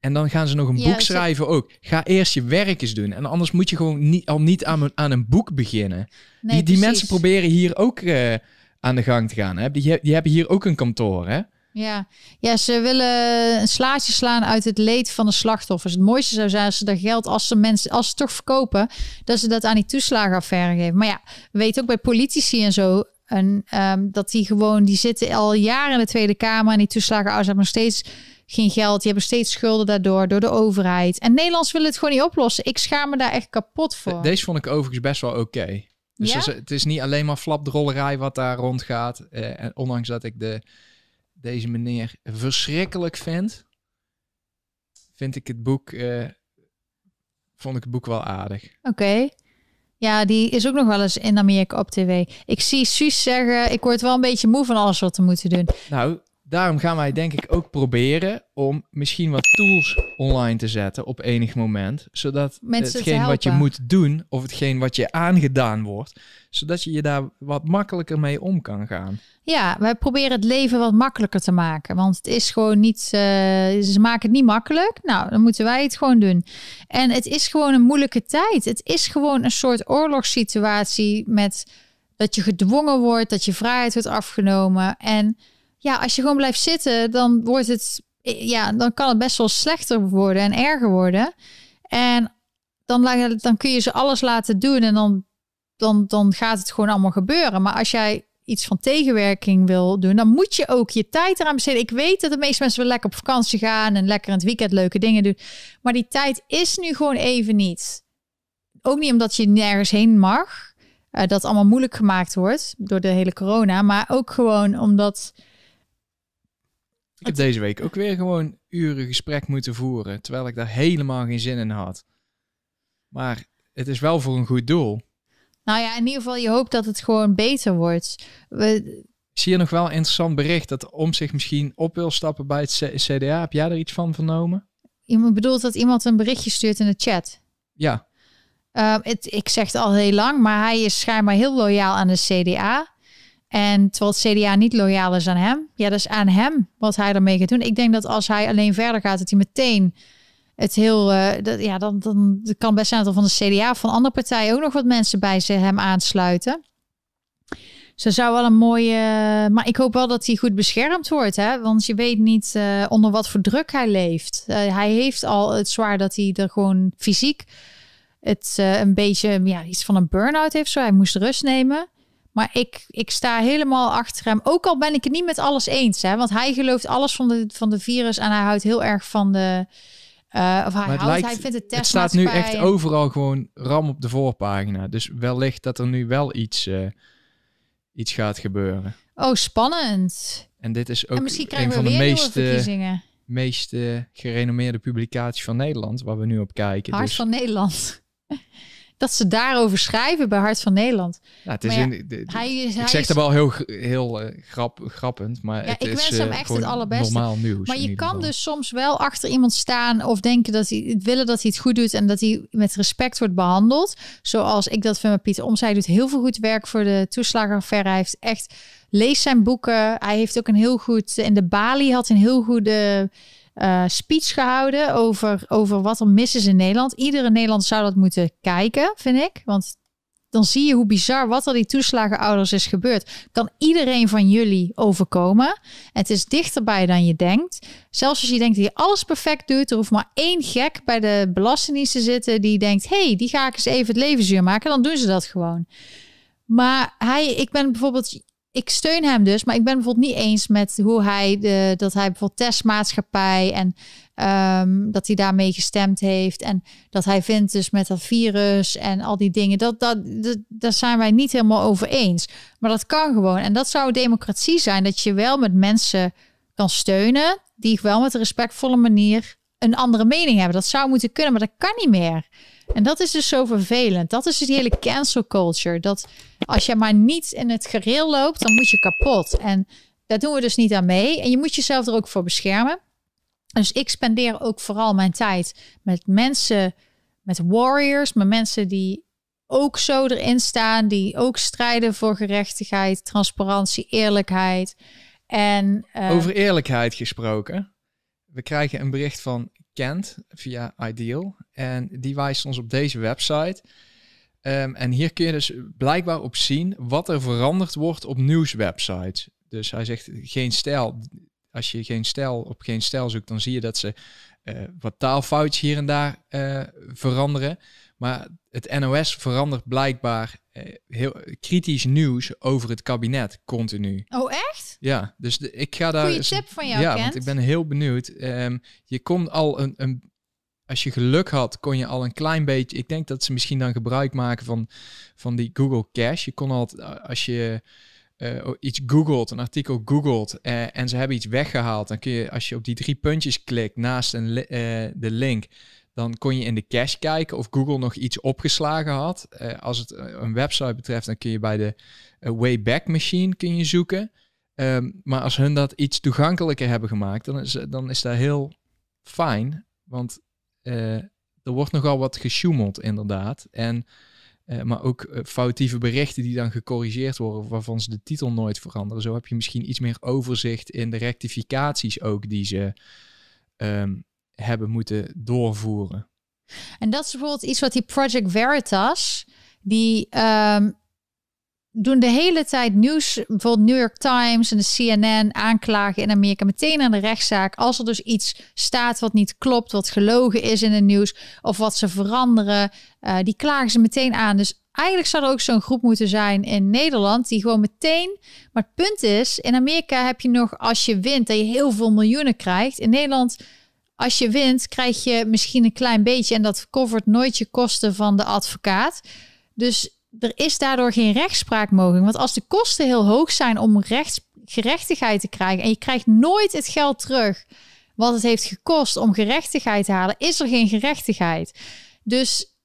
En dan gaan ze nog een Ja, boek schrijven ook. Ga eerst je werk eens doen. En anders moet je gewoon niet, al niet aan, een- aan een boek beginnen. Nee, die, die mensen proberen hier ook eh, aan de gang te gaan. Hè? Die, die hebben hier ook een kantoor. Hè? Ja. ja, ze willen een slaatje slaan uit het leed van de slachtoffers. Het mooiste zou zijn als ze dat geld, als ze mensen, als ze toch verkopen, dat ze dat aan die toeslagenaffaire geven. Maar ja, we weten ook bij politici en zo. En, ehm, dat die gewoon, die zitten al jaren in de Tweede Kamer en die toeslagenouders hebben nog steeds geen geld. Die hebben steeds schulden daardoor, door de overheid. En Nederlands willen het gewoon niet oplossen. Ik schaam me daar echt kapot voor. Deze vond ik overigens best wel oké. Dus Ja? het is niet alleen maar flapdrollerij wat daar rondgaat. Eh, en ondanks dat ik de, deze meneer verschrikkelijk vind, vind ik het boek, eh, vond ik het boek wel aardig. Oké. Ja, die is ook nog wel eens in Amerika op tv. Ik zie Suus zeggen, ik word wel een beetje moe van alles wat we moeten doen. Nou, daarom gaan wij denk ik ook proberen om misschien wat tools online te zetten op enig moment. Zodat Mensen hetgeen wat je moet doen of hetgeen wat je aangedaan wordt, zodat je je daar wat makkelijker mee om kan gaan. Ja, wij proberen het leven wat makkelijker te maken. Want het is gewoon niet. eh, ze maken het niet makkelijk. Nou, dan moeten wij het gewoon doen. En het is gewoon een moeilijke tijd. Het is gewoon een soort oorlogssituatie met dat je gedwongen wordt, dat je vrijheid wordt afgenomen. En ja, als je gewoon blijft zitten, dan wordt het. Ja, dan kan het best wel slechter worden en erger worden. En dan, dan kun je ze alles laten doen en dan, dan, dan gaat het gewoon allemaal gebeuren. Maar als jij iets van tegenwerking wil doen, dan moet je ook je tijd eraan besteden. Ik weet dat de meeste mensen wel lekker op vakantie gaan en lekker in het weekend leuke dingen doen. Maar die tijd is nu gewoon even niet. Ook niet omdat je nergens heen mag. eh, dat allemaal moeilijk gemaakt wordt door de hele corona. Maar ook gewoon omdat. Ik heb deze week ook weer gewoon uren gesprek moeten voeren, terwijl ik daar helemaal geen zin in had. Maar het is wel voor een goed doel. Nou ja, in ieder geval, je hoopt dat het gewoon beter wordt. We, Ik zie hier nog wel een interessant bericht dat om zich misschien op wil stappen bij het C- CDA. Heb jij er iets van vernomen? iemand bedoelt dat iemand een berichtje stuurt in de chat. Ja, Ehm, het, ik zeg het al heel lang, maar hij is schijnbaar heel loyaal aan de CDA. En terwijl het CDA niet loyaal is aan hem. Ja, dat is aan hem wat hij ermee gaat doen. Ik denk dat als hij alleen verder gaat, dat hij meteen het heel... eh, dat, ja, dan, dan kan best zijn dat er van de CDA of van andere partijen ook nog wat mensen bij hem aansluiten. Ze zou wel een mooie... Maar ik hoop wel dat hij goed beschermd wordt. Hè? Want je weet niet eh, onder wat voor druk hij leeft. Eh, hij heeft al het zwaar dat hij er gewoon fysiek het een beetje ja, iets van een burn-out heeft. Zo. Hij moest rust nemen. Maar ik, ik sta helemaal achter hem. Ook al ben ik het niet met alles eens. Hè? Want hij gelooft alles van de, van de virus. En hij houdt heel erg van de... eh, of hij, houdt, lijkt, hij vindt het het staat nu echt overal gewoon ram op de voorpagina. Dus wellicht dat er nu wel iets, eh, iets gaat gebeuren. Oh, spannend. En dit is ook misschien een van de weer nieuwe meest, gerenommeerde publicaties van Nederland, waar we nu op kijken. Hart dus, van Nederland. Dat ze daarover schrijven bij Hart van Nederland. ja, het is ja, de- Hij is, ik hij zeg wel heel, heel eh, grap, grappend, maar Ja, het ik is wens hem eh, echt gewoon het allerbeste. normaal nieuws. Maar je kan geval. dus soms wel achter iemand staan of denken dat hij willen dat hij het goed doet en dat hij met respect wordt behandeld. Zoals ik dat vind met Pieter Oms. Hij doet heel veel goed werk voor de toeslagenaffaire. Hij heeft echt lees zijn boeken. Hij heeft ook een heel goed in de Bali had een heel goede eh, speech gehouden over, over wat er mis is in Nederland. Iedere Nederlander zou dat moeten kijken, vind ik. Want dan zie je hoe bizar wat er die toeslagenouders is gebeurd. Kan iedereen van jullie overkomen. Het is dichterbij dan je denkt. Zelfs als je denkt dat je alles perfect doet, er hoeft maar één gek bij de Belastingdienst te zitten die denkt: hey, die ga ik eens even het leven zuur maken. Dan doen ze dat gewoon. Maar hij, ik ben bijvoorbeeld, ik steun hem dus, maar ik ben bijvoorbeeld niet eens met hoe hij de, dat hij bijvoorbeeld testmaatschappij en um, dat hij daarmee gestemd heeft en dat hij vindt dus met dat virus en al die dingen, dat, dat, dat, daar zijn wij niet helemaal over eens. Maar dat kan gewoon en dat zou democratie zijn, dat je wel met mensen kan steunen die wel met een respectvolle manier een andere mening hebben. Dat zou moeten kunnen, maar dat kan niet meer. En dat is dus zo vervelend. Dat is dus die hele cancel culture. Dat als je maar niet in het gereel loopt, dan moet je kapot. En daar doen we dus niet aan mee. En je moet jezelf er ook voor beschermen. Dus ik spendeer ook vooral mijn tijd met mensen, met warriors, met mensen die ook zo erin staan, die ook strijden voor gerechtigheid, transparantie, eerlijkheid. En, uh, Over eerlijkheid gesproken. We krijgen een bericht van Kent via Ideal. En die wijst ons op deze website. Um, en hier kun je dus blijkbaar op zien wat er veranderd wordt op nieuwswebsites. Dus hij zegt geen stijl. Als je geen stijl op geen stijl zoekt, dan zie je dat ze uh, wat taalfoutjes hier en daar uh, veranderen. Maar het NOS verandert blijkbaar uh, heel kritisch nieuws over het kabinet continu. Oh, echt? Ja, dus de, ik ga daar. Goeie tip van jou, Ja, Kent. want ik ben heel benieuwd. Um, je komt al een, een. Als je geluk had, kon je al een klein beetje. Ik denk dat ze misschien dan gebruik maken van, van die Google Cache. Je kon al, als je uh, iets googelt, een artikel googelt uh, en ze hebben iets weggehaald, dan kun je, als je op die drie puntjes klikt naast een de link, dan kon je in de cache kijken of Google nog iets opgeslagen had. als het een website betreft, dan kun je bij de Wayback Machine kun je zoeken. Um, maar als hun dat iets toegankelijker hebben gemaakt, dan is, dan is dat heel fijn. Want er wordt nogal wat gesjoemeld, inderdaad. En uh, maar ook uh, foutieve berichten die dan gecorrigeerd worden, waarvan ze de titel nooit veranderen. Zo heb je misschien iets meer overzicht in de rectificaties ook die ze um, hebben moeten doorvoeren. En dat is bijvoorbeeld iets wat die Project Veritas, die um, doen de hele tijd nieuws, bijvoorbeeld New York Times en de CNN aanklagen in Amerika meteen aan de rechtszaak. Als er dus iets staat wat niet klopt, wat gelogen is in het nieuws of wat ze veranderen, uh, die klagen ze meteen aan. Dus eigenlijk zou er ook zo'n groep moeten zijn in Nederland die gewoon meteen. Maar het punt is, in Amerika heb je nog als je wint dat je heel veel miljoenen krijgt. In Nederland. Als je wint, krijg je misschien een klein beetje en dat covert nooit je kosten van de advocaat. Dus er is daardoor geen rechtspraak mogelijk. Want als de kosten heel hoog zijn om gerechtigheid te krijgen en je krijgt nooit het geld terug wat het heeft gekost om gerechtigheid te halen, is er geen gerechtigheid. Dus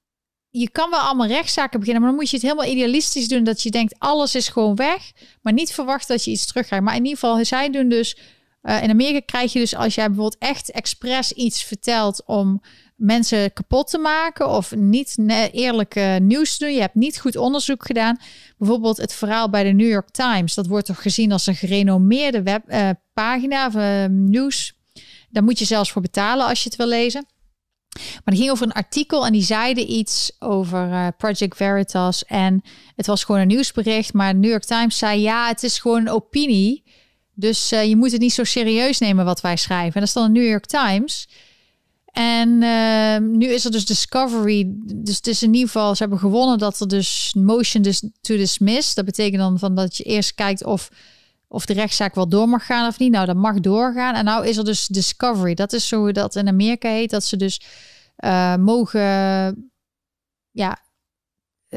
je kan wel allemaal rechtszaken beginnen, maar dan moet je het helemaal idealistisch doen dat je denkt alles is gewoon weg, maar niet verwachten dat je iets terugkrijgt. Maar in ieder geval, zij doen dus uh, in Amerika krijg je dus als jij bijvoorbeeld echt expres iets vertelt om mensen kapot te maken of niet eerlijk nieuws te doen. Je hebt niet goed onderzoek gedaan. Bijvoorbeeld het verhaal bij de New York Times. Dat wordt toch gezien als een gerenommeerde webpagina of uh, nieuws. Daar moet je zelfs voor betalen als je het wil lezen. Maar het ging over een artikel en die zeiden iets over uh, Project Veritas. En het was gewoon een nieuwsbericht. Maar New York Times zei ja, het is gewoon een opinie. Dus uh, je moet het niet zo serieus nemen wat wij schrijven. En dat is dan de New York Times. En uh, nu is er dus Discovery. Dus het is in ieder geval, ze hebben gewonnen dat er dus motion dus to dismiss. Dat betekent dan van dat je eerst kijkt of, of de rechtszaak wel door mag gaan of niet. Nou, dat mag doorgaan. En nou is er dus Discovery. Dat is zo dat in Amerika heet. Dat ze dus uh, mogen, ja,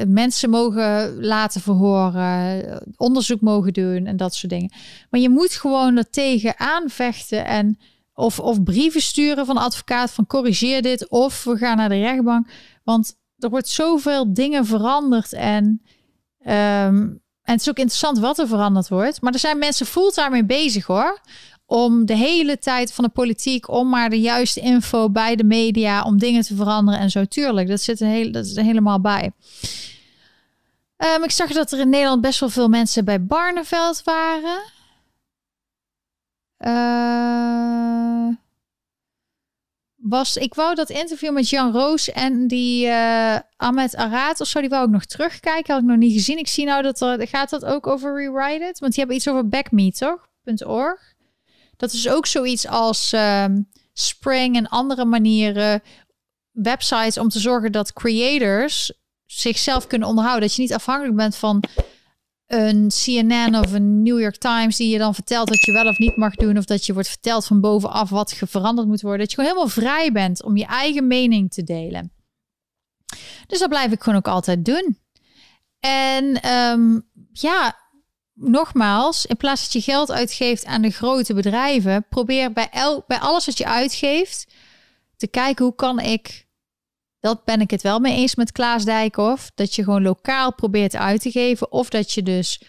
mensen mogen laten verhoren, onderzoek mogen doen en dat soort dingen. Maar je moet gewoon er tegen aanvechten en of, of brieven sturen van advocaat van corrigeer dit of we gaan naar de rechtbank. Want er wordt zoveel dingen veranderd en, um, en het is ook interessant wat er veranderd wordt. Maar er zijn mensen fulltime mee bezig hoor. Om de hele tijd van de politiek, om maar de juiste info bij de media, om dingen te veranderen en zo. Tuurlijk, dat zit er, heel, dat is er helemaal bij. Um, ik zag dat er in Nederland best wel veel mensen bij Barneveld waren. Uh, was, ik wou dat interview met Jan Roos en die uh, Ahmed Arad of zo, die wou ik nog terugkijken. Had ik nog niet gezien. Ik zie nou dat er, gaat dat ook over Rewrite It? Want die hebben iets over Backme, toch? .org. Dat is ook zoiets als um, Spring en andere manieren, websites om te zorgen dat creators zichzelf kunnen onderhouden. Dat je niet afhankelijk bent van een CNN of een New York Times die je dan vertelt wat je wel of niet mag doen. Of dat je wordt verteld van bovenaf wat veranderd moet worden. Dat je gewoon helemaal vrij bent om je eigen mening te delen. Dus dat blijf ik gewoon ook altijd doen. En ehm, ja, nogmaals, in plaats dat je geld uitgeeft aan de grote bedrijven, probeer bij, el bij alles wat je uitgeeft te kijken hoe kan ik. Dat ben ik het wel mee eens met Klaas Dijkhoff. Dat je gewoon lokaal probeert uit te geven. Of dat je dus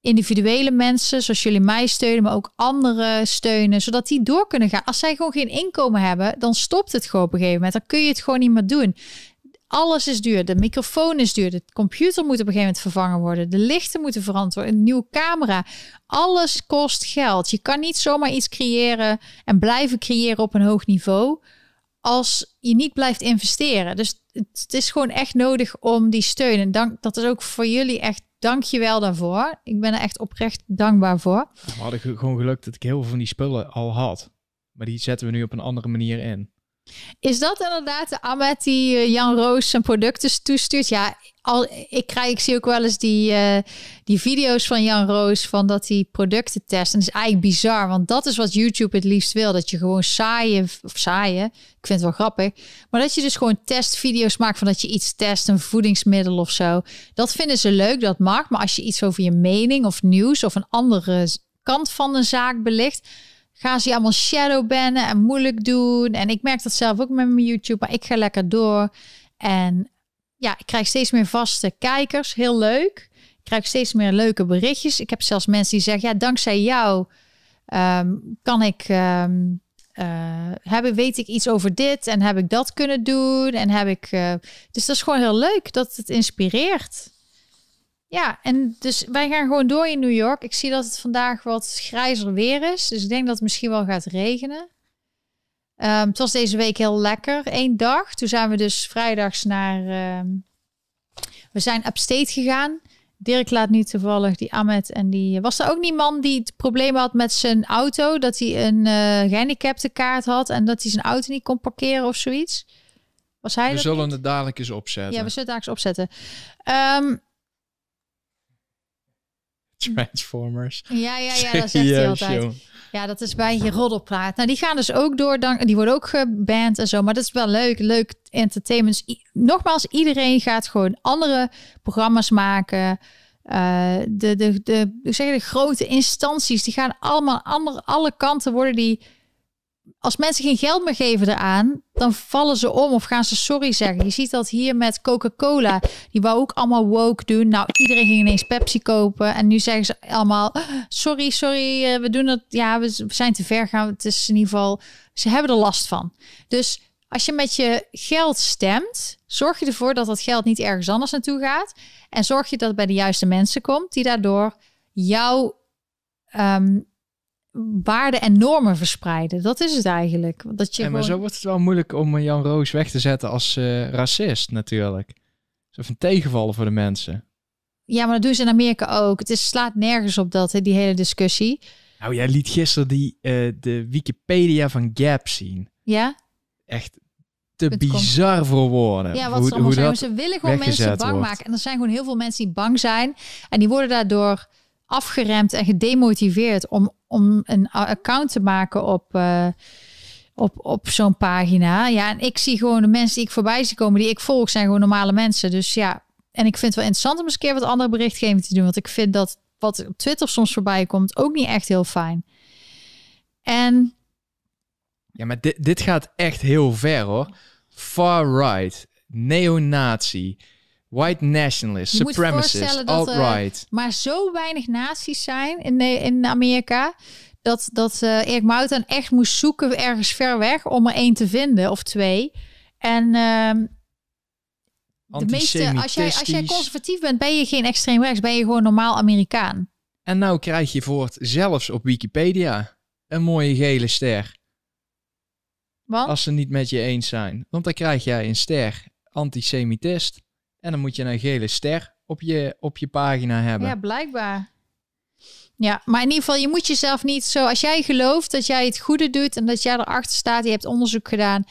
individuele mensen, zoals jullie mij steunen, maar ook anderen steunen, zodat die door kunnen gaan. Als zij gewoon geen inkomen hebben, dan stopt het gewoon op een gegeven moment. Dan kun je het gewoon niet meer doen. Alles is duur. De microfoon is duur. De computer moet op een gegeven moment vervangen worden. De lichten moeten veranderd. Een nieuwe camera. Alles kost geld. Je kan niet zomaar iets creëren en blijven creëren op een hoog niveau als je niet blijft investeren. Dus het is gewoon echt nodig om die steun. En dank, dat is ook voor jullie echt dank je wel daarvoor. Ik ben er echt oprecht dankbaar voor. We hadden gewoon geluk dat ik heel veel van die spullen al had. Maar die zetten we nu op een andere manier in. Is dat inderdaad de Amet die eh, Jan Roos zijn producten toestuurt? Ja, al, ik, krijg, zie ook wel eens die, uh, die video's van Jan Roos van dat hij producten test. En dat is eigenlijk bizar, want dat is wat YouTube het liefst wil. Dat je gewoon saaien, of saaien, ik vind het wel grappig. Maar dat je dus gewoon testvideo's maakt van dat je iets test, een voedingsmiddel of zo. Dat vinden ze leuk, dat mag. Maar als je iets over je mening of nieuws of een andere kant van een zaak belicht gaan ze allemaal shadowbannen en moeilijk doen. En ik merk dat zelf ook met mijn YouTube, maar ik ga lekker door. En ja, ik krijg steeds meer vaste kijkers. Heel leuk. Ik krijg steeds meer leuke berichtjes. Ik heb zelfs mensen die zeggen, ja, dankzij jou ehm, kan ik... Um, hebben, weet ik iets over dit en heb ik dat kunnen doen en heb ik. Uh, dus dat is gewoon heel leuk dat het inspireert. Ja, en dus wij gaan gewoon door in New York. Ik zie dat het vandaag wat grijzer weer is. Dus ik denk dat het misschien wel gaat regenen. Um, het was deze week heel lekker. Eén dag. Toen zijn we dus vrijdags naar... Um, we zijn upstate gegaan. Dirk laat nu toevallig die Ahmed en die... Was er ook niet man die het probleem had met zijn auto? Dat hij een uh, gehandicapte kaart had en dat hij zijn auto niet kon parkeren of zoiets? Was hij We zullen het dadelijk eens opzetten. Ja, we zullen het dadelijk eens opzetten. Um, Transformers. Ja, ja, ja, dat zegt hij altijd. Ja, dat is bij je roddelpraat. Nou, die gaan dus ook door. Dan, die worden ook geband en zo. Maar dat is wel leuk. Leuk entertainment. Nogmaals, iedereen gaat gewoon andere programma's maken. Uh, de, de, de, zeg de grote instanties, die gaan allemaal andere, alle kanten worden die als mensen geen geld meer geven eraan, dan vallen ze om of gaan ze sorry zeggen. Je ziet dat hier met Coca-Cola. Die wou ook allemaal woke doen. Nou, iedereen ging ineens Pepsi kopen. En nu zeggen ze allemaal: sorry, sorry, eh, we doen het. Ja, we zijn te ver gaan. Het is in ieder geval. Ze hebben er last van. Dus als je met je geld stemt, zorg je ervoor dat dat geld niet ergens anders naartoe gaat. En zorg je dat het bij de juiste mensen komt, die daardoor jouw um, waarden en normen verspreiden. Dat is het eigenlijk. Dat je ja, maar zo wordt het wel moeilijk om Jan Roos weg te zetten als uh, racist natuurlijk. Zo een tegenvallen voor de mensen. Ja, maar dat doen ze in Amerika ook. Het is, slaat nergens op dat, die hele discussie. Nou, jij liet gisteren die, uh, de Wikipedia van Gap zien. Ja? Echt te bizar voor woorden. Ja, wat hoe, ze allemaal hoe Ze willen gewoon mensen bang maken. En er zijn gewoon heel veel mensen die bang zijn. En die worden daardoor afgeremd en gedemotiveerd om, om een account te maken op, uh, op, op zo'n pagina. Ja, en ik zie gewoon de mensen die ik voorbij zie komen, die ik volg, zijn gewoon normale mensen. Dus ja, en ik vind het wel interessant om eens een keer wat andere berichtgeving te doen. Want ik vind dat wat op Twitter soms voorbij komt ook niet echt heel fijn. En. Ja, maar dit, dit gaat echt heel ver hoor. Far right, neonazi, White nationalists, supremacists, alt-right. maar zo weinig naties zijn in, in Amerika... dat, dat uh, Erik Mouten echt moest zoeken ergens ver weg... om er één te vinden of twee. En uh, de meeste, als jij, als jij conservatief bent, ben je geen extreem rechts. Ben je gewoon normaal Amerikaan. En nou krijg je voor het zelfs op Wikipedia een mooie gele ster. Want? Als ze niet met je eens zijn. Want dan krijg jij een ster antisemitist. En dan moet je een gele ster op je, op je pagina hebben. Ja, blijkbaar. Ja, maar in ieder geval, je moet jezelf niet zo... Als jij gelooft dat jij het goede doet en dat jij erachter staat, je hebt onderzoek gedaan...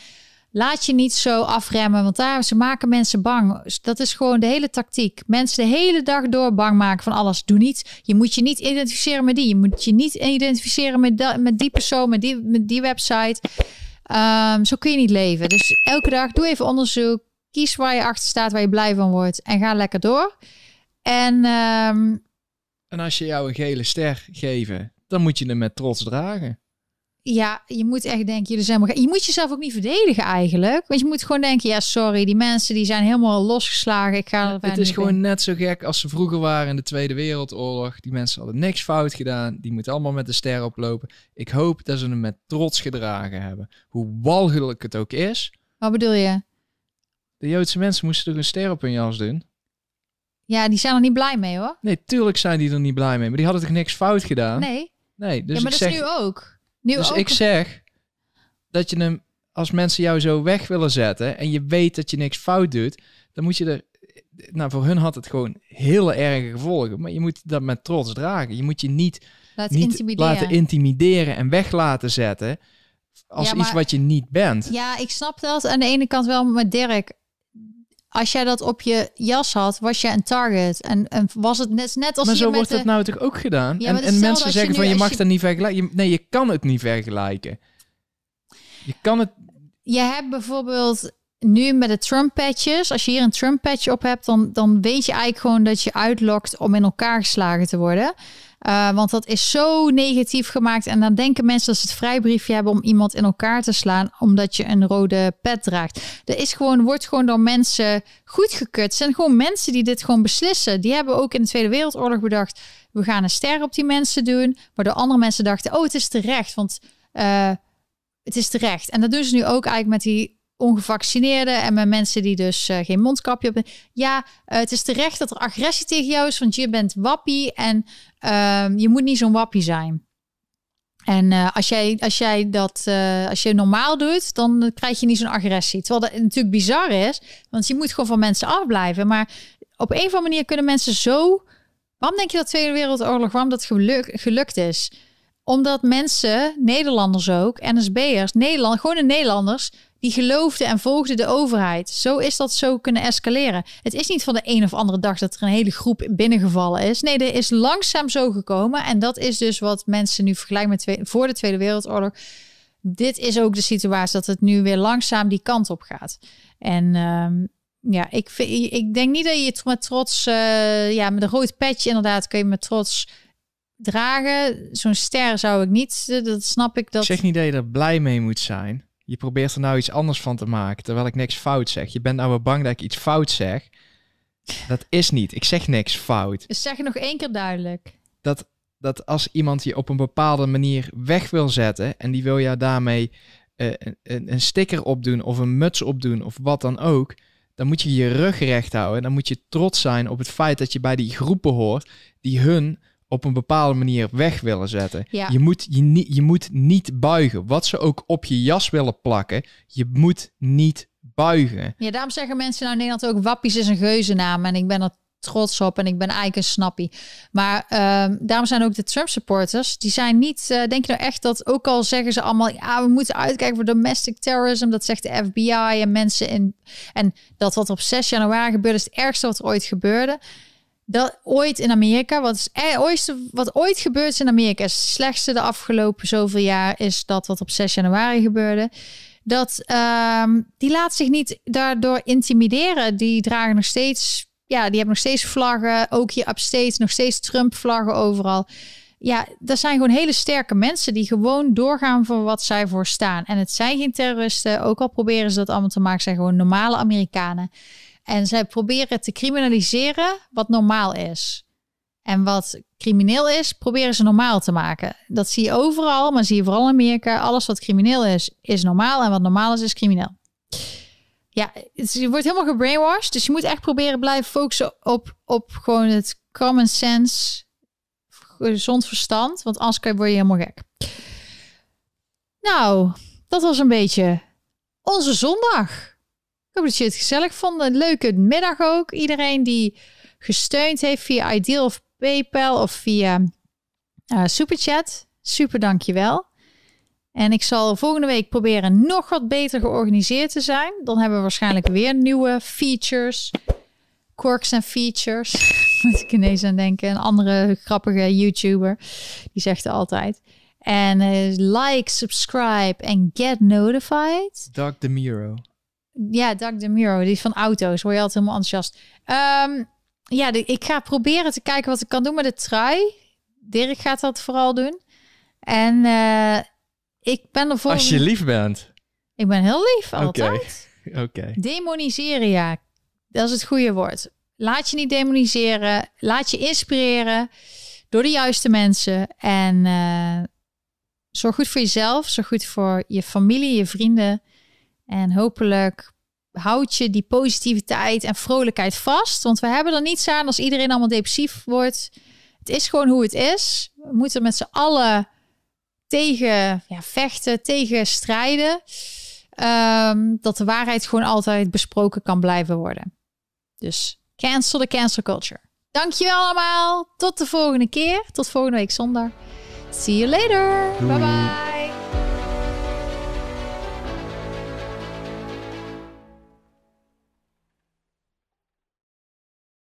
Laat je niet zo afremmen, want daar ze maken mensen bang. Dat is gewoon de hele tactiek. Mensen de hele dag door bang maken van alles. Doe niet. Je moet je niet identificeren met die. Je moet je niet identificeren met, met die persoon, met die, met die website. Ehm, zo kun je niet leven. Dus elke dag doe even onderzoek. Kies waar je achter staat, waar je blij van wordt. En ga lekker door. En, ehm, en als je jou een gele ster geven, dan moet je hem met trots dragen. Ja, je moet echt denken, jullie zijn maar... Je moet jezelf ook niet verdedigen eigenlijk. Want je moet gewoon denken, ja sorry, die mensen die zijn helemaal losgeslagen. Ik ga Het is gewoon net zo gek als ze vroeger waren in de Tweede Wereldoorlog. Die mensen hadden niks fout gedaan. Die moeten allemaal met de ster oplopen. Ik hoop dat ze hem met trots gedragen hebben. Hoe walgelijk het ook is. Wat bedoel je? De Joodse mensen moesten toch een ster op hun jas doen? Ja, die zijn er niet blij mee hoor. Nee, tuurlijk zijn die er niet blij mee. Maar die hadden toch niks fout gedaan? Nee. Nee, dus ja, maar ik dat zeg, is nu ook. Nu dus ook ik zeg dat je hem, als mensen jou zo weg willen zetten en je weet dat je niks fout doet, dan moet je er, nou voor hun had het gewoon hele erge gevolgen, maar je moet dat met trots dragen. Je moet je niet, laten, niet intimideren. laten intimideren en weg laten zetten als Ja, iets wat je niet bent. Ja, ik snap dat aan de ene kant wel met Dirk. Als jij dat op je jas had, was je een target. En, en was het net, net als maar zo wordt de... het nou toch ook gedaan? Ja, en en mensen je zeggen van je mag je- dat niet vergelijken. Nee, je kan het niet vergelijken. Je kan het Je hebt bijvoorbeeld nu met de Trump-patches. Als je hier een Trump-patch op hebt, dan, dan weet je eigenlijk gewoon dat je uitlokt om in elkaar geslagen te worden. Uh, want dat is zo negatief gemaakt. En dan denken mensen dat ze het vrijbriefje hebben om iemand in elkaar te slaan, omdat je een rode pet draagt. Er is gewoon, wordt gewoon door mensen goedgekeurd. Het zijn gewoon mensen die dit gewoon beslissen. Die hebben ook in de Tweede Wereldoorlog bedacht, we gaan een ster op die mensen doen. Waardoor andere mensen dachten, oh, het is terecht. Want uh, het is terecht. En dat doen ze nu ook eigenlijk met die ongevaccineerden en met mensen die dus uh, geen mondkapje hebben. Ja, uh, het is terecht dat er agressie tegen jou is, want je bent wappie en uh, je moet niet zo'n wappie zijn. En uh, als, jij, als jij dat als je normaal doet, dan krijg je niet zo'n agressie. Terwijl dat natuurlijk bizar is, want je moet gewoon van mensen afblijven. Maar op een of andere manier kunnen mensen zo. Waarom denk je dat Tweede Wereldoorlog, waarom dat geluk, gelukt is? Omdat mensen, Nederlanders ook, NSB'ers, Nederland, gewoon de Nederlanders, die geloofden en volgden de overheid. Zo is dat zo kunnen escaleren. Het is niet van de een of andere dag dat er een hele groep binnengevallen is. Nee, er is langzaam zo gekomen. En dat is dus wat mensen nu vergelijken met twee, voor de Tweede Wereldoorlog. Dit is ook de situatie dat het nu weer langzaam die kant op gaat. En um, ja, ik, ik denk niet dat je met trots, uh, ja, met een rood petje inderdaad kun je met trots dragen. Zo'n ster zou ik niet, dat snap ik. Dat... Ik zeg niet dat je er blij mee moet zijn. Je probeert er nou iets anders van te maken, terwijl ik niks fout zeg. Je bent nou weer bang dat ik iets fout zeg. Dat is niet. Ik zeg niks fout. Dus zeg nog één keer duidelijk. Dat, dat als iemand je op een bepaalde manier weg wil zetten en die wil jou daarmee uh, een, een sticker opdoen of een muts opdoen of wat dan ook, dan moet je je rug recht houden. Dan moet je trots zijn op het feit dat je bij die groepen hoort die hun op een bepaalde manier weg willen zetten. Ja. Je, moet je, niet, je moet niet buigen. Wat ze ook op je jas willen plakken, je moet niet buigen. Ja, daarom zeggen mensen nou in Nederland ook... Wappies is een geuzennaam en ik ben er trots op en ik ben eigenlijk een snappie. Maar um, daarom zijn ook de Trump supporters, die zijn niet... Uh, denk je nou echt dat, ook al zeggen ze allemaal... ja, we moeten uitkijken voor domestic terrorism, dat zegt de FBI en mensen in... en dat wat op 6 januari gebeurde is het ergste wat er ooit gebeurde dat ooit in Amerika, wat, is, eh, ooit, wat ooit gebeurd is in Amerika, is het slechtste de afgelopen zoveel jaar, is dat wat op 6 januari gebeurde. Dat um, die laat zich niet daardoor intimideren. Die dragen nog steeds, ja, die hebben nog steeds vlaggen, ook hier upstate, nog steeds Trump-vlaggen overal. Ja, dat zijn gewoon hele sterke mensen die gewoon doorgaan voor wat zij voor staan. En het zijn geen terroristen, ook al proberen ze dat allemaal te maken, zijn gewoon normale Amerikanen. En zij proberen te criminaliseren wat normaal is. En wat crimineel is, proberen ze normaal te maken. Dat zie je overal, maar zie je vooral in Amerika. Alles wat crimineel is, is normaal. En wat normaal is, is crimineel. Ja, je wordt helemaal gebrainwashed. Dus je moet echt proberen blijven focussen op, op gewoon het common sense, gezond verstand. Want anders word je helemaal gek. Nou, dat was een beetje onze zondag. Ik hoop dat je het gezellig vond. Een leuke middag ook. Iedereen die gesteund heeft via Ideal of PayPal of via uh, Superchat. Super dankjewel. En ik zal volgende week proberen nog wat beter georganiseerd te zijn. Dan hebben we waarschijnlijk weer nieuwe features. Quirks en features. Moet ik ineens aan denken. Een andere grappige YouTuber. Die zegt altijd. En uh, like, subscribe en get notified. Doug DeMiro. Ja, Doug DeMiro. Die is van auto's. Word je altijd helemaal enthousiast. Um, ja, de, ik ga proberen te kijken wat ik kan doen met de trui. Dirk gaat dat vooral doen. En uh, ik ben er voor. Als je lief bent. Ik ben heel lief, altijd. Oké. Okay. Demoniseren, ja. Dat is het goede woord. Laat je niet demoniseren. Laat je inspireren door de juiste mensen. En uh, zorg goed voor jezelf. Zorg goed voor je familie, je vrienden. En hopelijk houd je die positiviteit en vrolijkheid vast. Want we hebben er niets aan als iedereen allemaal depressief wordt. Het is gewoon hoe het is. We moeten met z'n allen tegen ja, vechten, tegen strijden. Um, dat de waarheid gewoon altijd besproken kan blijven worden. Dus cancel de cancel culture. Dankjewel allemaal. Tot de volgende keer. Tot volgende week zondag. See you later. Bye bye.